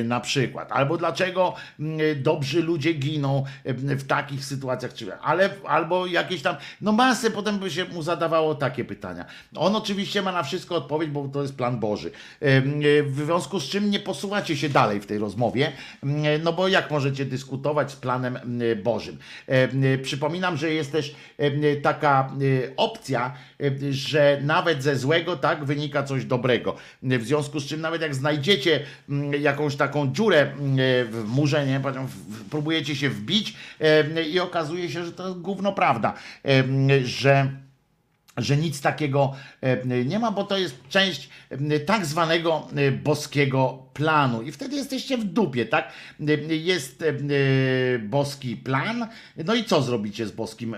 Na przykład. Albo dlaczego mm, dobrzy ludzie giną e, w takich sytuacjach, czy ale albo jakieś tam, no masę potem by się mu zadawało takie pytania. On oczywiście ma na wszystko odpowiedź, bo to jest plan Boży. E, e, W związku z czym nie posuwacie się dalej w tej rozmowie, no bo jak możecie dyskutować z planem Bożym? E, e, Przypominam, że jest też e, taka e, opcja, e, że nawet ze złego tak wynika coś dobrego. W związku z czym nawet jak znajdziecie mm, jakąś taką dziurę mm, w murze, nie, próbujecie się wbić e, i okazuje się, że to jest gówno prawda, e, że że nic takiego e, nie ma, bo to jest część e, tak zwanego e, boskiego planu. I wtedy jesteście w dupie, tak? Jest boski plan, no i co zrobicie z boskim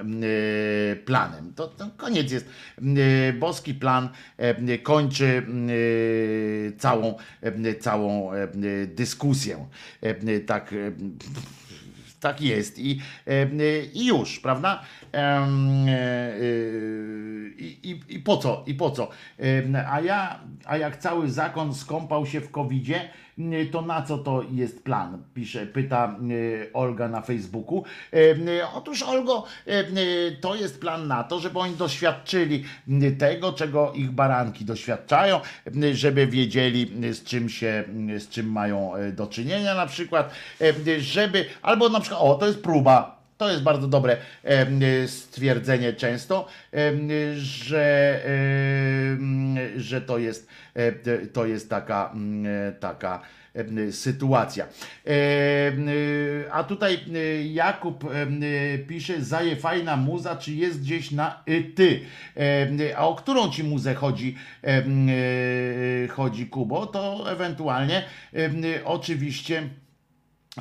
planem? To, to koniec jest. Boski plan kończy całą, całą dyskusję. Tak. Tak jest i, i już, prawda? E, I, i, I po co? I po co? A ja, a jak cały zakon skąpał się w covidzie, to na co to jest plan? Pisze, pyta m, Olga na Facebooku. Em, Otóż Olgo, to jest plan na to, żeby oni doświadczyli tego, czego ich baranki doświadczają, żeby wiedzieli z czym się, z czym mają do czynienia na przykład, żeby, albo na przykład, o, to jest próba, to jest bardzo dobre stwierdzenie często, że, że to jest, e, to jest taka, mm, e, taka sytuacja. A tutaj e, Jakub pisze, zaje fajna muza, czy jest gdzieś na ty. A o którą ci muzę chodzi, chodzi Kubo? To ewentualnie oczywiście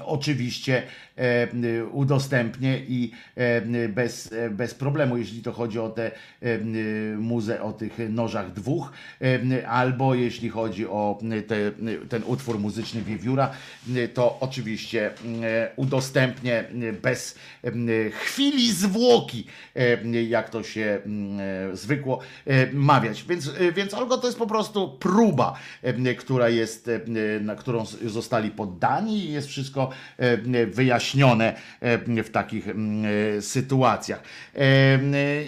Oczywiście udostępnię i e, bez, e, bez problemu, jeśli to chodzi o tę e, y, muzę o tych nożach dwóch, e, albo jeśli chodzi o te, ten utwór muzyczny Wiewióra, to oczywiście e, udostępnię bez chwili zwłoki, e, jak to się e, zwykło e, mawiać. Więc, e, więc Olgo to jest po prostu próba, e, która jest, e, na którą zostali poddani i jest wszystko e, wyjaśnione e, w takich mm, e, sytuacjach. E,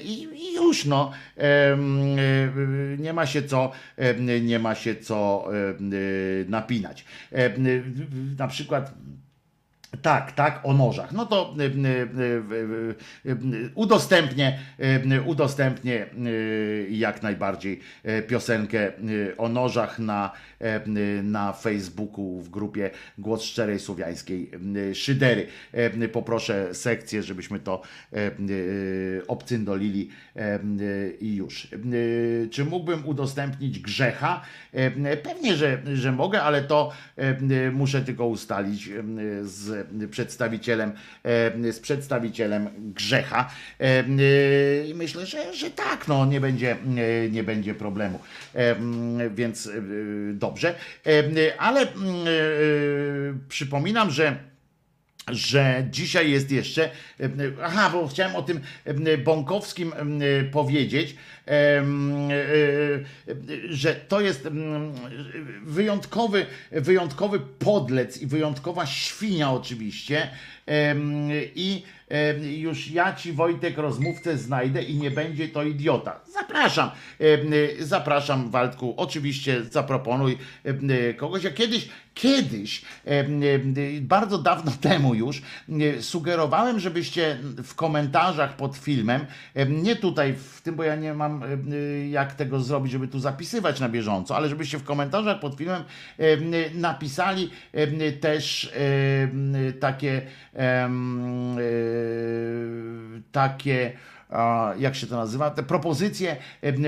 I i już no, mm, nie ma się co, nie ma się co napinać. Na przykład tak, tak, o nożach. No to y, y, y, udostępnię, udostępnię jak najbardziej piosenkę o nożach na, na Facebooku w grupie Głos Szczerej Słowiańskiej Szydery. Poproszę sekcję, żebyśmy to obcyndolili i już. Czy mógłbym udostępnić grzecha? Pewnie, że, że mogę, ale to muszę tylko ustalić z przedstawicielem, e, z przedstawicielem grzecha. E, I myślę, że, że tak, no, nie, będzie, e, nie będzie problemu. E, Więc e, dobrze. E, Ale e, przypominam, że że dzisiaj jest jeszcze. Aha, bo chciałem o tym em, Bąkowskim powiedzieć, e, e, że to jest em, wyjątkowy, wyjątkowy podlec i wyjątkowa świnia, oczywiście. I już ja ci Wojtek rozmówcę znajdę i nie będzie to idiota. Zapraszam, zapraszam Waldku, oczywiście zaproponuj kogoś. Ja kiedyś, kiedyś, bardzo dawno [laughs] temu już, em, sugerowałem, żebyście w komentarzach pod filmem, em, nie tutaj w tym, bo ja nie mam em, jak tego zrobić, żeby tu zapisywać na bieżąco, ale żebyście w komentarzach pod filmem em, napisali też takie e, takie jak się to nazywa, te propozycje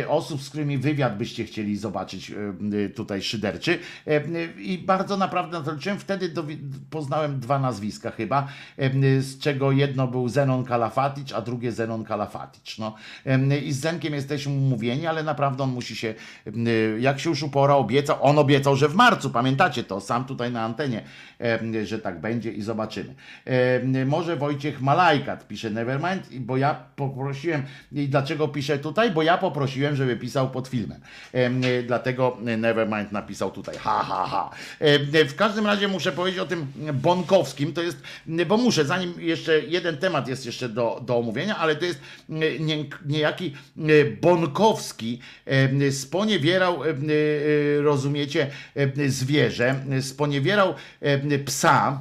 osób, z którymi wywiad byście chcieli zobaczyć tutaj szyderczy i bardzo naprawdę na to liczyłem. Wtedy poznałem dwa nazwiska chyba, z czego jedno był Zenon Kalafatic, a drugie Zenon Kalafatic. No. I z Zenkiem jesteśmy umówieni, ale naprawdę on musi się, jak się już upora, obiecał, on obiecał, że w marcu, pamiętacie to, sam tutaj na antenie, że tak będzie i zobaczymy. Może Wojciech Malajkat pisze Nevermind, bo ja poprosiłem, i dlaczego piszę tutaj? Bo ja poprosiłem, żeby pisał pod filmem. E, Dlatego Nevermind napisał tutaj, ha, ha, ha. E, W każdym razie muszę powiedzieć o tym Bonkowskim, to jest, bo muszę, zanim jeszcze jeden temat jest jeszcze do, do omówienia, ale to jest nie, niejaki Bonkowski e, sponiewierał, e, e, rozumiecie, e, zwierzę, sponiewierał e, psa,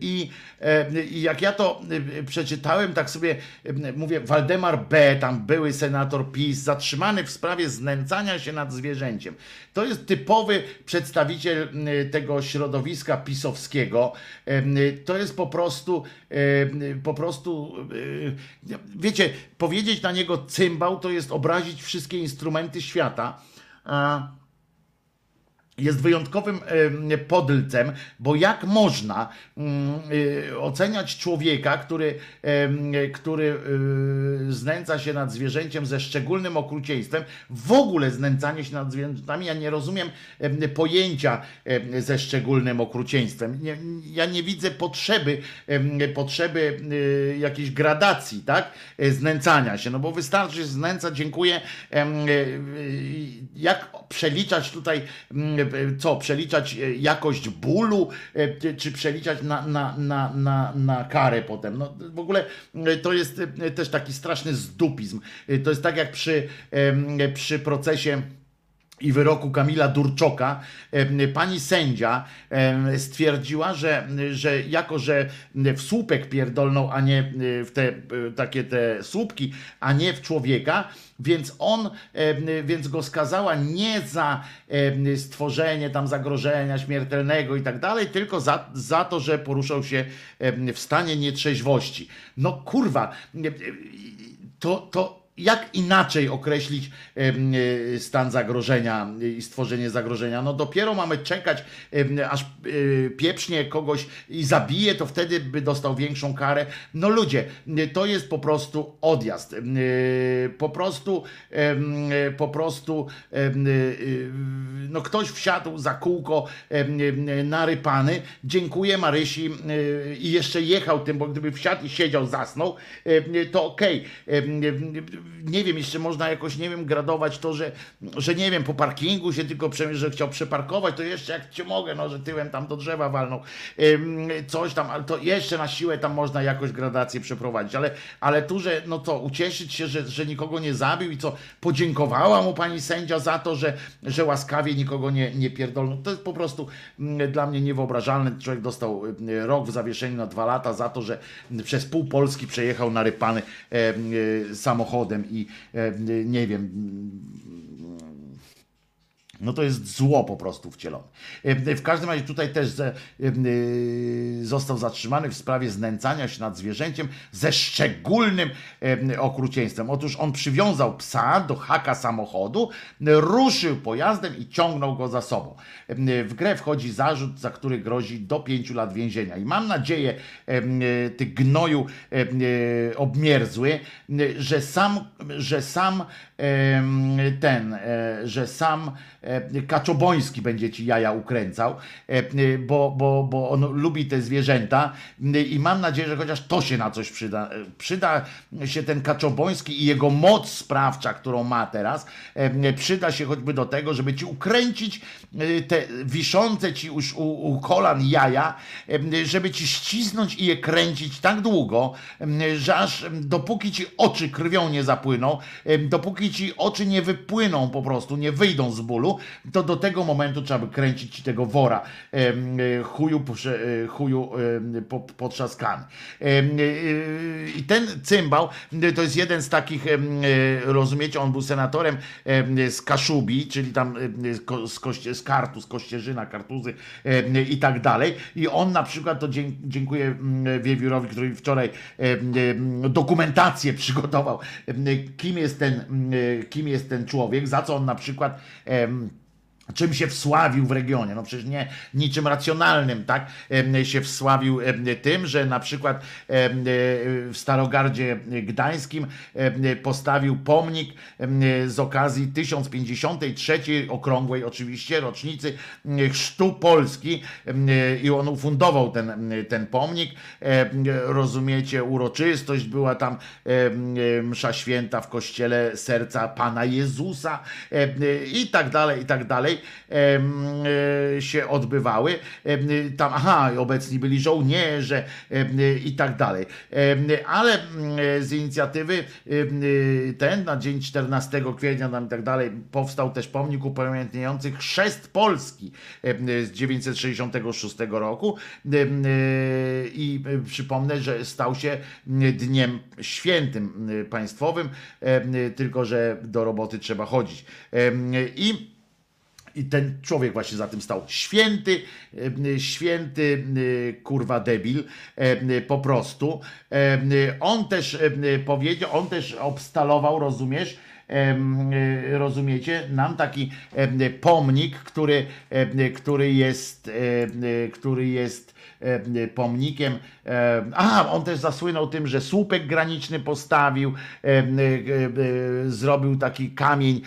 I, e, I jak ja to e, przeczytałem, tak sobie e, mówię, Waldemar B., tam były senator PiS, zatrzymany w sprawie znęcania się nad zwierzęciem. To jest typowy przedstawiciel e, tego środowiska pisowskiego. E, To jest po prostu, e, po prostu, e, wiecie, powiedzieć na niego cymbał, to jest obrazić wszystkie instrumenty świata. A jest wyjątkowym em, podlcem, bo jak można mm, y, oceniać człowieka, który, który y, znęca się nad zwierzęciem ze szczególnym okrucieństwem, w ogóle znęcanie się nad zwierzętami, ja nie rozumiem em, pojęcia ze szczególnym okrucieństwem. Ja nie widzę potrzeby, potrzeby y, jakiejś gradacji, tak, e, znęcania się, no bo wystarczy znęca, dziękuję. Jak przeliczać tutaj mm, co, przeliczać e, jakość bólu, e, czy- przeliczać na, na, na, na, na karę potem. No, w ogóle e, to jest e, też taki straszny zdupizm. E, To jest tak jak przy, przy procesie i wyroku Kamila Durczoka pani sędzia stwierdziła, że, że jako, że w słupek pierdolną, a nie w te e, takie te słupki, a nie w człowieka, więc on, więc go skazała nie za stworzenie tam zagrożenia śmiertelnego i tak dalej, tylko za, za to, że poruszał się w stanie nietrzeźwości. No kurwa, to, to jak inaczej określić e, stan zagrożenia i stworzenie zagrożenia? No dopiero mamy czekać, aż e, pieprznie kogoś i zabije, to wtedy by dostał większą karę. No ludzie, to jest po prostu odjazd. E, Po prostu, po prostu, no ktoś wsiadł za kółko narypany. Dziękuję Marysi i jeszcze jechał tym, bo gdyby wsiadł i siedział, zasnął, to okej. Em, Nie wiem, jeszcze można jakoś, nie wiem, gradować to, że, że nie wiem, po parkingu się tylko przemierzył, że chciał przeparkować, to jeszcze jak cię mogę, no, że tyłem tam do drzewa walnął, coś tam, ale to jeszcze na siłę tam można jakoś gradację przeprowadzić, ale, ale tu, że no to ucieszyć się, że, że nikogo nie zabił i co, podziękowała mu pani sędzia za to, że, że łaskawie nikogo nie, nie pierdolnął. To jest po prostu mm, dla mnie niewyobrażalne. Człowiek dostał y, rok w zawieszeniu na dwa lata za to, że przez pół Polski przejechał narypany e, i e, nie wiem, no to jest zło po prostu wcielone. E, W każdym razie tutaj też e, e, został zatrzymany w sprawie znęcania się nad zwierzęciem ze szczególnym okrucieństwem. Otóż on przywiązał psa do haka samochodu, ruszył pojazdem i ciągnął go za sobą. W grę wchodzi zarzut, za który grozi do pięciu lat więzienia. I mam nadzieję, ty gnoju obmierzły, że sam, że sam ten, że sam Kaczoboński będzie ci jaja ukręcał, e, e, bo, bo, bo on lubi te zwierzęta e, i mam nadzieję, że chociaż to się na coś przyda. E, Przyda się ten Kaczoboński i jego moc sprawcza, którą ma teraz, e, przyda się choćby do tego, żeby ci ukręcić e, te wiszące ci już u, u kolan jaja, e, żeby ci ścisnąć i je kręcić tak długo, e, że aż e, dopóki ci oczy krwią nie zapłyną, e, dopóki ci oczy nie wypłyną po prostu, nie wyjdą z bólu, to do tego momentu trzeba by kręcić ci tego wora e, chuju, e, chuju potrzaskany. E, I ten cymbał to jest jeden z takich, rozumiecie, on był senatorem em, z Kaszubi, czyli tam z, ko- z, koście, z Kartu, z Kościerzyna, Kartuzy i tak dalej. I on na przykład, to dziękuję Wiewiórowi, który wczoraj dokumentację przygotował, kim jest ten, kim jest ten człowiek, za co on na przykład czym się wsławił w regionie. No przecież nie niczym racjonalnym, tak? Się wsławił tym, że na przykład e, w Starogardzie Gdańskim postawił pomnik z okazji 1053 okrągłej oczywiście rocznicy chrztu Polski em, i on ufundował ten, ten pomnik. Rozumiecie, uroczystość była tam em, msza święta w kościele serca Pana Jezusa i tak dalej, i tak dalej. E, się odbywały. Tam, aha, obecni byli żołnierze i tak dalej. Ale mm, z inicjatywy ten na dzień 14 kwietnia tam i tak dalej powstał też pomnik upamiętniający chrzest Polski z 966 roku Em, i e, przypomnę, że stał się dniem świętym e, państwowym, tylko że do roboty trzeba chodzić. I i ten człowiek właśnie za tym stał. Święty, e, święty e, kurwa debil, e, po prostu. On też powiedział, on też obstalował, rozumiesz, rozumiecie, nam taki pomnik, który, który jest, który jest pomnikiem. em, Aha, on też zasłynął tym, że słupek graniczny postawił, e, e, zrobił taki kamień,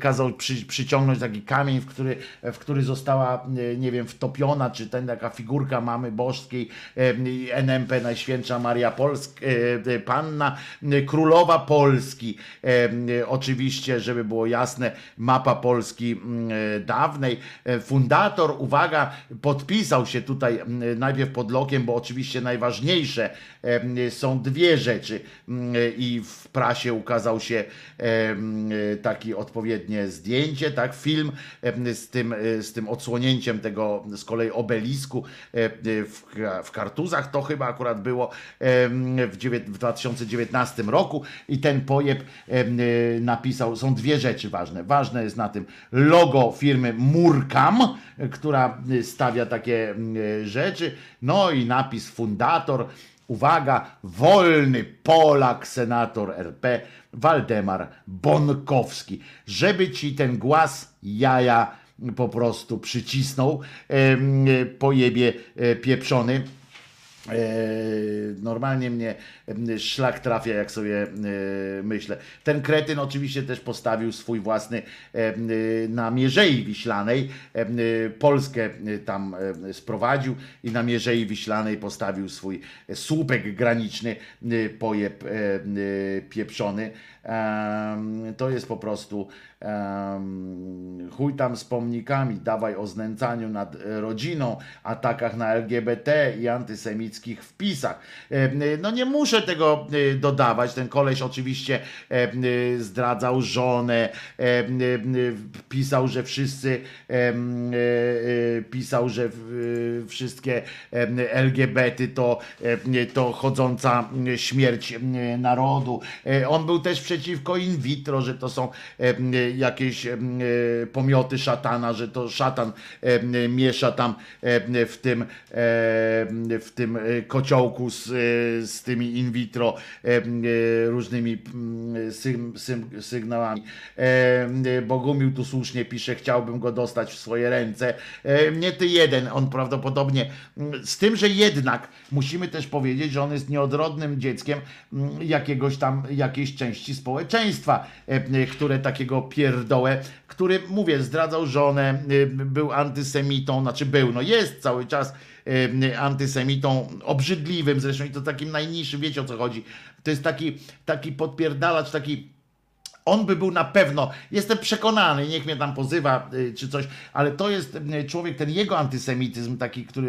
kazał przy, przyciągnąć taki kamień, w który, w który została, e, nie wiem, wtopiona, czy ten taka figurka mamy i NMP Najświętsza Maria Polsk, e, e, Panna, e, Królowa Polski. E, Oczywiście, żeby było jasne, mapa Polski e, dawnej. E, Fundator, uwaga, podpisał się tutaj mm, najpierw pod lokiem, bo oczywiście najważniejsze są dwie rzeczy. Mm, i w prasie ukazał się taki odpowiednie zdjęcie, tak, film z tym, e, z tym odsłonięciem tego z kolei obelisku e, w, w Kartuzach, to chyba akurat było w, w 2019 roku. I ten pojeb e, napisał, są dwie rzeczy ważne. Ważne jest na tym logo firmy Murkam, która stawia takie mm, rzeczy, no i napis fundator, uwaga, wolny Polak, senator RP, Waldemar Bonkowski, żeby ci ten głaz jaja po prostu przycisnął, em, pojebie e, pieprzony. E, Normalnie mnie szlak trafia, jak sobie e, myślę. Ten kretyn oczywiście też postawił swój własny e, na Mierzei Wiślanej. Polskę tam sprowadził i na Mierzei Wiślanej postawił swój słupek graniczny, pojeb pieprzony. To jest po prostu chuj tam z pomnikami, dawaj o znęcaniu nad e, rodziną, atakach na LGBT i antysemickich wpisach. Em, No nie muszę tego e, dodawać. Ten koleś oczywiście e, zdradzał żonę, pisał, że wszyscy e, e, pisał, że wszystkie LGBT to, to chodząca śmierć narodu. E, On był też przeciwko in vitro, że to są jakieś e, pomioty szatana, że to szatan miesza tam w tym, w tym e, kociołku z, e, z tymi in vitro różnymi sygnałami. Bogumił tu słusznie pisze, chciałbym go dostać w swoje ręce. Nie ty jeden, on prawdopodobnie, z tym, że jednak musimy też powiedzieć, że on jest nieodrodnym dzieckiem jakiegoś tam, jakiejś części społeczeństwa, które takiego pierdołę, który, mówię, zdradzał żonę, y, był antysemitą, znaczy był, no jest cały czas y, antysemitą, obrzydliwym zresztą i to takim najniższym, wiecie o co chodzi. To jest taki, taki podpierdalacz, taki on by był na pewno, jestem przekonany, niech mnie tam pozywa y, czy coś, ale to jest y, człowiek, ten jego antysemityzm taki, który,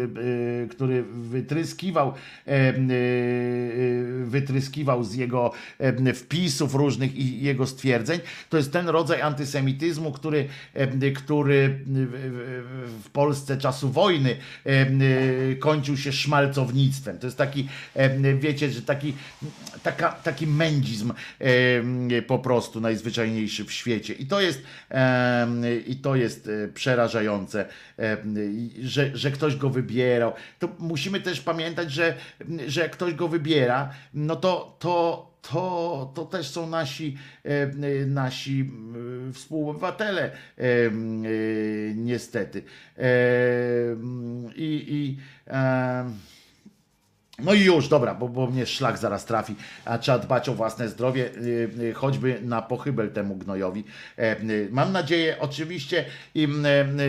y, który wytryskiwał, wytryskiwał z jego wpisów różnych i jego stwierdzeń, to jest ten rodzaj antysemityzmu, który, który w- Polsce czasu wojny kończył się szmalcownictwem. To jest taki, wiecie, że taki, taka, taki mędzizm po prostu najzwyczajniejszy w świecie. I to jest, i to jest e, przerażające, że, że ktoś go wybierał. To musimy też pamiętać, że, że jak ktoś go wybiera, no to, to to, to też są nasi, nasi współobywatele, e, niestety. I, i no i już, dobra, bo, bo mnie szlak zaraz trafi, a trzeba dbać o własne zdrowie, y, y, choćby na pochybel temu gnojowi. E, y, Mam nadzieję, oczywiście,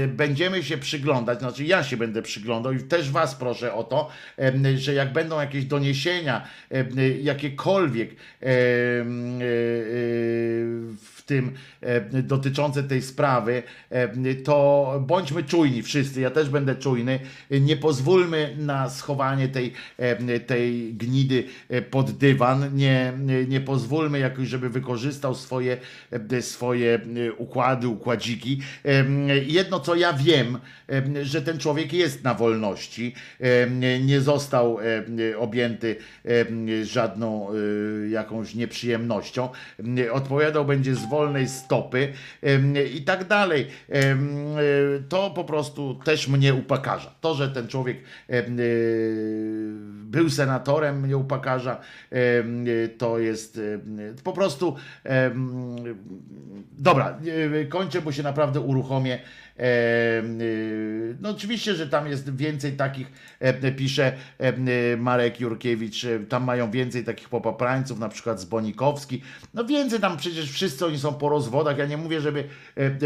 będziemy się przyglądać, znaczy ja się będę przyglądał i też Was proszę o to, że jak będą jakieś doniesienia, jakiekolwiek w tym e, dotyczące tej sprawy, e, to bądźmy czujni wszyscy, ja też będę czujny, nie pozwólmy na schowanie tej, e, tej gnidy pod dywan, nie, nie pozwólmy jakoś, żeby wykorzystał swoje, swoje układy, układziki. Jedno co ja wiem, że ten człowiek jest na wolności, nie został objęty żadną jakąś nieprzyjemnością, odpowiadał będzie z wolnej stopy i tak dalej. E, To po prostu też mnie upakarza. To, że ten człowiek e, był senatorem, mnie upakarza, e, to jest po prostu dobra, kończę, bo się naprawdę uruchomię. E, No oczywiście, że tam jest więcej takich, pisze e, Marek Jurkiewicz, e, tam mają więcej takich popaprańców, na przykład z Bonikowski. No więcej tam przecież wszyscy oni są po rozwodach. Ja nie mówię, żeby,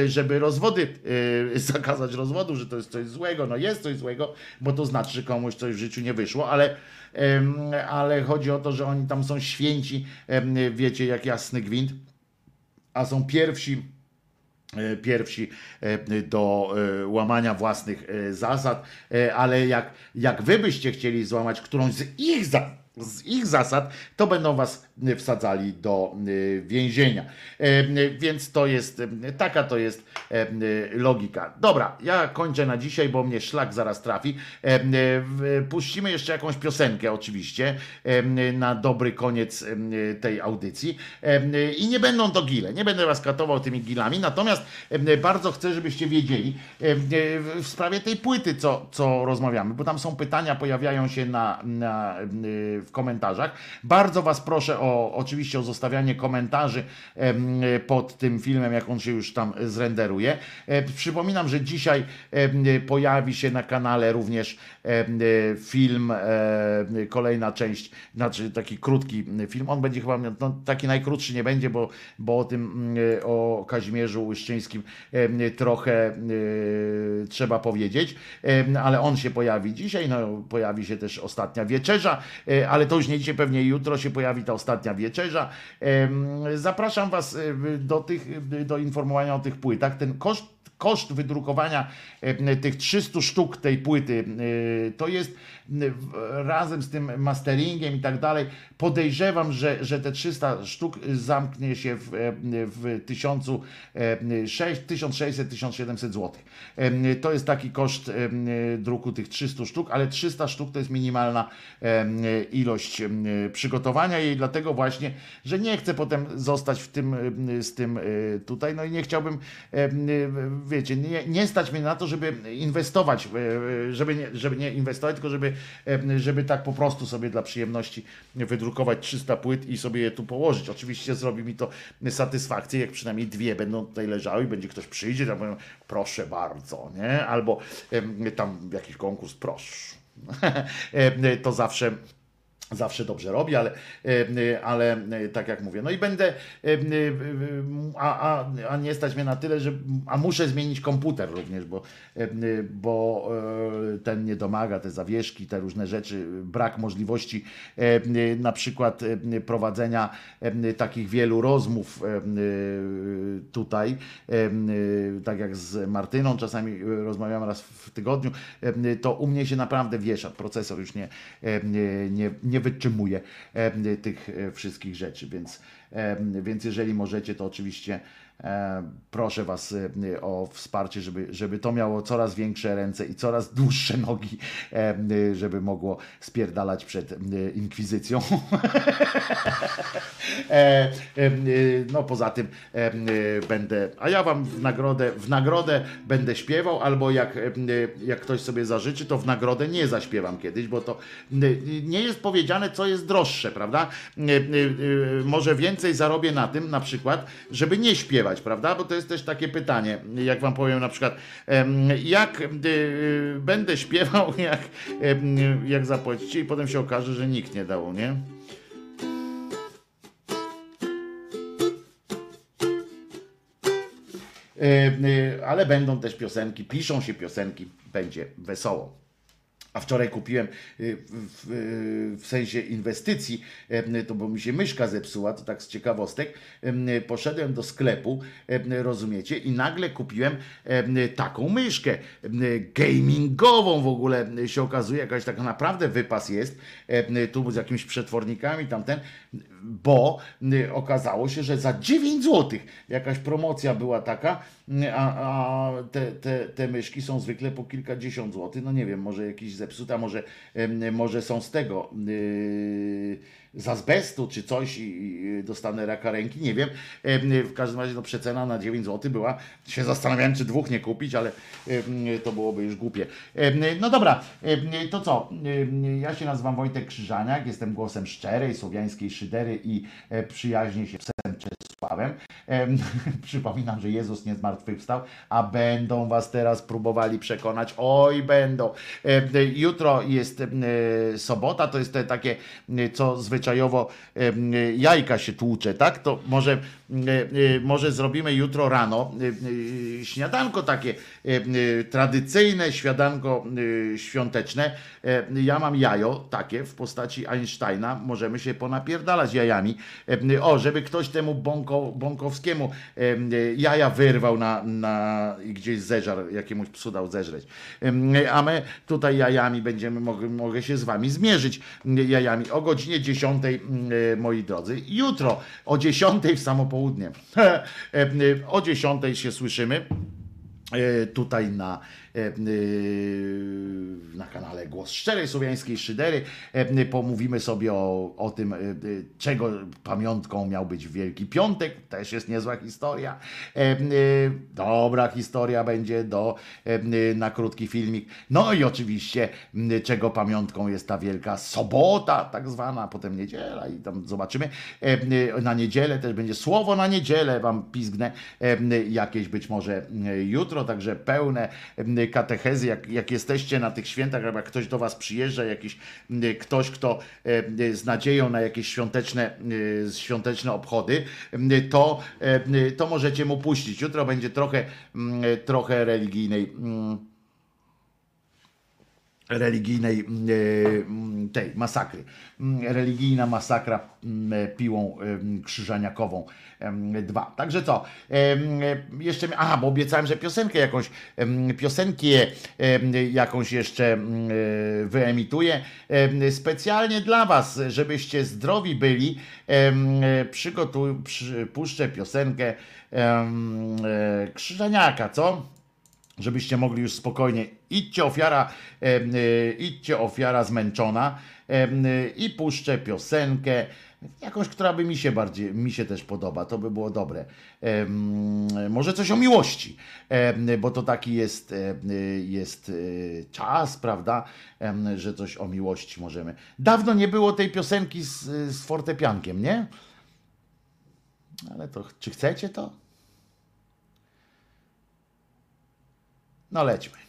żeby rozwody, [laughs] zakazać rozwodu, że to jest coś złego. No jest coś złego, bo to znaczy, że komuś coś w życiu nie wyszło, ale ale chodzi o to, że oni tam są święci, wiecie, jak jasny gwint, a są pierwsi pierwsi e, do e, łamania własnych e, zasad, e, ale jak, jak wy byście chcieli złamać którąś z ich, za, z ich zasad, to będą was e, wsadzali do e, więzienia. E, Więc to jest, e, taka to jest e, logika. Dobra, ja kończę na dzisiaj, bo mnie szlak zaraz trafi. E, Puścimy jeszcze jakąś piosenkę oczywiście na dobry koniec tej audycji. I nie będą to gile, nie będę was katował tymi gilami, natomiast bardzo chcę, żebyście wiedzieli w sprawie tej płyty, co, co rozmawiamy, bo tam są pytania, pojawiają się na, na, w komentarzach. Bardzo was proszę o oczywiście o zostawianie komentarzy pod tym filmem, jak on się już tam zrenderuje. E, Przypominam, że dzisiaj pojawi się na kanale również film, e, kolejna część, znaczy taki krótki film. On będzie chyba, no, taki najkrótszy nie będzie, bo, bo o tym, o Kazimierzu Łyszczyńskim trochę e, trzeba powiedzieć, ale on się pojawi dzisiaj, no pojawi się też ostatnia wieczerza, e, ale to już nie dzisiaj, pewnie jutro się pojawi ta ostatnia wieczerza. Zapraszam Was e, do tych, do informowania o tych płytach. Ten koszt koszt wydrukowania e, tych 300 sztuk tej płyty e, to jest w- razem z tym masteringiem i tak dalej. Podejrzewam, że, że te 300 sztuk zamknie się w, e, w 1600-1700 zł. E, To jest taki koszt e, druku tych 300 sztuk, ale 300 sztuk to jest minimalna e, ilość e, przygotowania jej, dlatego właśnie, że nie chcę potem zostać w tym, e, z tym e, tutaj, no i nie chciałbym, e, wiecie, nie, nie stać mnie na to, żeby inwestować, e, żeby nie, żeby nie inwestować, tylko żeby, e, żeby tak po prostu sobie dla przyjemności wydrukować 300 płyt i sobie je tu położyć. Oczywiście zrobi mi to satysfakcję, jak przynajmniej dwie będą tutaj leżały i będzie ktoś przyjdzie, to powiem, proszę bardzo, nie? Albo tam jakiś konkurs, proszę. [laughs] To zawsze zawsze dobrze robi, ale, e, ale e, tak jak mówię, no i będę, e, e, a, a, a nie stać mnie na tyle, że, a muszę zmienić komputer również, bo, e, bo e, ten nie domaga, te zawieszki, te różne rzeczy, brak możliwości e, na przykład e, prowadzenia e, takich wielu rozmów e, tutaj, e, tak jak z Martyną czasami rozmawiamy raz w tygodniu, e, to u mnie się naprawdę wiesza, procesor już nie, e, nie, nie, wytrzymuje tych e, wszystkich rzeczy, więc, więc jeżeli możecie, to oczywiście proszę Was e, o wsparcie, żeby, żeby to miało coraz większe ręce i coraz dłuższe nogi, e, żeby mogło spierdalać przed e, inkwizycją. [laughs] E, e, e, No poza tym e, e, będę, a ja wam w nagrodę, w nagrodę będę śpiewał, albo jak, e, jak ktoś sobie zażyczy, to w nagrodę nie zaśpiewam kiedyś, bo to e, nie jest powiedziane, co jest droższe, prawda? E, e, e, Może więcej zarobię na tym, na przykład, żeby nie śpiewać, prawda? Bo to jest też takie pytanie, jak wam powiem na przykład, jak e, będę śpiewał, [laughs] jak, jak zapłacicie i potem się okaże, że nikt nie dał, nie? E, ale będą też piosenki, piszą się piosenki, będzie wesoło. A wczoraj kupiłem y, w, w, sensie inwestycji, to bo mi się myszka zepsuła, to tak z ciekawostek. em, Poszedłem do sklepu, rozumiecie, i nagle kupiłem em, taką myszkę gamingową w ogóle się okazuje, jakaś taka naprawdę wypas jest, tu z jakimiś przetwornikami tamten, bo okazało się, że za 9 zł jakaś promocja była taka, a, a te, te, te myszki są zwykle po kilkadziesiąt złotych, no nie wiem, może jakieś zepsute, a może, może są z tego yy, z azbestu czy coś i, dostanę raka ręki, nie wiem. Em, W każdym razie no, przecena na 9 zł była. Się zastanawiałem, czy dwóch nie kupić, ale to byłoby już głupie. No dobra, to co? Ja się nazywam Wojtek Krzyżaniak, jestem głosem szczerej, słowiańskiej szydery i e, przyjaźnię się psem Czesławem. Em, [laughs] Przypominam, że Jezus nie zmartwychwstał, a będą was teraz próbowali przekonać. Oj, będą. Jutro jest em, sobota, to jest takie, em, co zwyczajowo em, jajka się tłucze, tak? To może, em, em, może zrobimy jutro rano śniadanko takie tradycyjne, śniadanko świąteczne. Ja mam jajo takie w postaci Einsteina, możemy się ponapierdalać jajami. O, żeby ktoś temu Bąko, Bąkowskiemu em, jaja wyrwał na, na i gdzieś zeżar, jakiemuś psu dał zeżreć. A my tutaj jajami będziemy, mogę, mogę się z wami zmierzyć jajami o godzinie 10, mm, moi drodzy. Jutro o 10 w samo południe. [laughs] Em, O 10 się słyszymy e, tutaj na, e, e, na kanale Głos Szczerej Słowiańskiej Szydery. E, Pomówimy sobie o, o tym, e, e, czego pamiątką miał być Wielki Piątek. Też jest niezła historia. E, e, Dobra historia będzie do, e, na krótki filmik. No i oczywiście, czego pamiątką jest ta Wielka Sobota, tak zwana, potem niedziela i tam zobaczymy. E, e, Na niedzielę też będzie słowo na niedzielę, wam pizgnę e, jakieś być może e, jutro, także pełne e, katechezy, jak, jak jesteście na tych świętach, albo jak ktoś do was przyjeżdża, jakiś m, ktoś, kto e, z nadzieją na jakieś świąteczne, świąteczne obchody, to, to możecie mu puścić. Jutro będzie trochę, m, trochę religijnej mm, religijnej mm, e, mm, tej masakry. Mm, Religijna masakra mm, piłą em, krzyżaniakową 2. Także co? e, Jeszcze aha, bo obiecałem, że piosenkę jakąś piosenkę jakąś jeszcze e, wyemituję em, specjalnie dla was, żebyście zdrowi byli. em, e, Przygotuj, przy, puszczę piosenkę e, krzyżaniaka, co? Żebyście mogli już spokojnie. Idźcie ofiara, y, idźcie ofiara zmęczona y, i puszczę piosenkę, jakąś, która by mi się bardziej, mi się też podoba, to by było dobre. Może coś o miłości, bo to taki jest, y, jest czas, prawda, że coś o miłości możemy. Dawno nie było tej piosenki z, z fortepiankiem, nie? Ale to, czy chcecie to? No lećmy.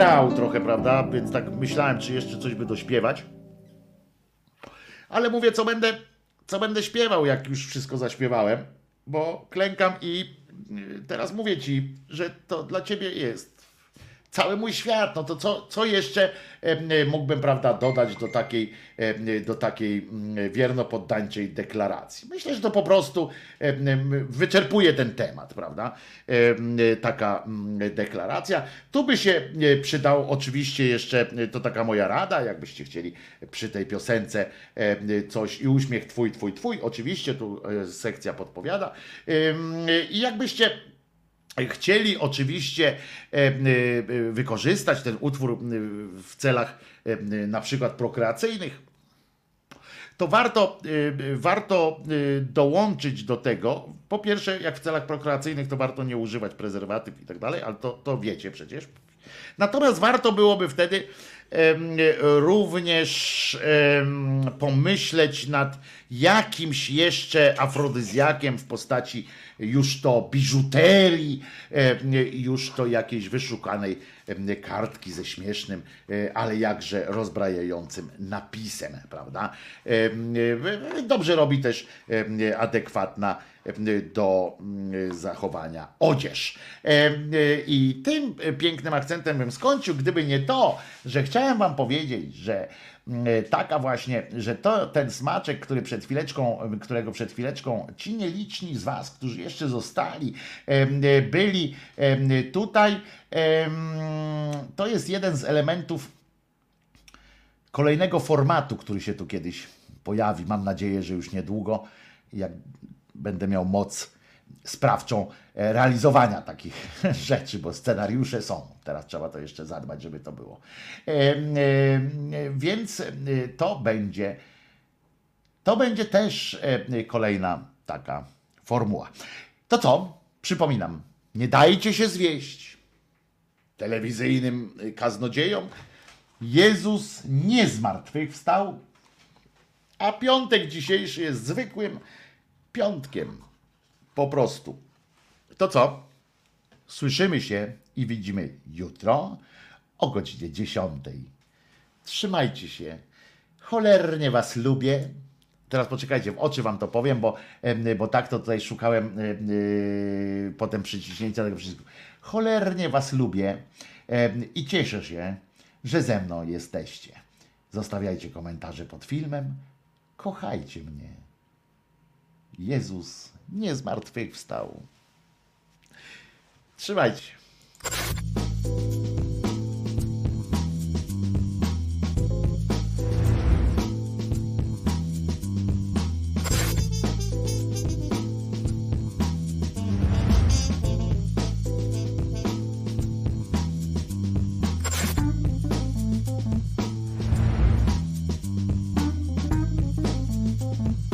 Grał trochę, prawda, więc tak myślałem, czy jeszcze coś by dośpiewać. Ale mówię, co będę, co będę śpiewał, jak już wszystko zaśpiewałem, bo klękam i y, teraz mówię ci, że to dla ciebie jest cały mój świat, no to co, co jeszcze mógłbym, prawda, dodać do takiej, do takiej mm, wierno-poddańczej deklaracji? Myślę, że to po prostu em, wyczerpuje ten temat, prawda? E, Taka deklaracja. Tu by się e, przydał oczywiście jeszcze, e, to taka moja rada, jakbyście chcieli przy tej piosence coś i uśmiech twój, twój, twój, oczywiście tu e, sekcja podpowiada. I jakbyście chcieli oczywiście e, e, wykorzystać ten utwór e, w celach e, na przykład prokreacyjnych, to warto, e, warto e, dołączyć do tego. Po pierwsze, jak w celach prokreacyjnych, to warto nie używać prezerwatyw i tak dalej, ale to, to wiecie przecież. Natomiast warto byłoby wtedy również pomyśleć nad jakimś jeszcze afrodyzjakiem w postaci już to biżuterii, em, już to jakiejś wyszukanej em, kartki ze śmiesznym, e, ale jakże rozbrajającym napisem, prawda? E, Dobrze robi też adekwatna do mm, zachowania odzież. E, I tym pięknym akcentem bym skończył, gdyby nie to, że chciałem wam powiedzieć, że taka właśnie, że to ten smaczek, który przed chwileczką, którego przed chwileczką ci nieliczni z was, którzy jeszcze zostali, e, byli tutaj, to jest jeden z elementów kolejnego formatu, który się tu kiedyś pojawi. Mam nadzieję, że już niedługo, jak będę miał moc sprawczą e, realizowania takich [laughs] rzeczy, bo scenariusze są. Teraz trzeba to jeszcze zadbać, żeby to było. E, e, Więc to będzie to będzie też kolejna taka formuła. To co? Przypominam, nie dajcie się zwieść telewizyjnym kaznodziejom. Jezus nie zmartwychwstał, a piątek dzisiejszy jest zwykłym piątkiem. Po prostu. To co? Słyszymy się i widzimy jutro o godzinie 10. Trzymajcie się. Cholernie was lubię. Teraz poczekajcie, w oczy wam to powiem, bo, bo tak to tutaj szukałem em, yy, potem przyciśnięcia tego przycisku. Cholernie was lubię em, i cieszę się, że ze mną jesteście. Zostawiajcie komentarze pod filmem. Kochajcie mnie. Jezus nie zmartwychwstał. Trzymajcie się.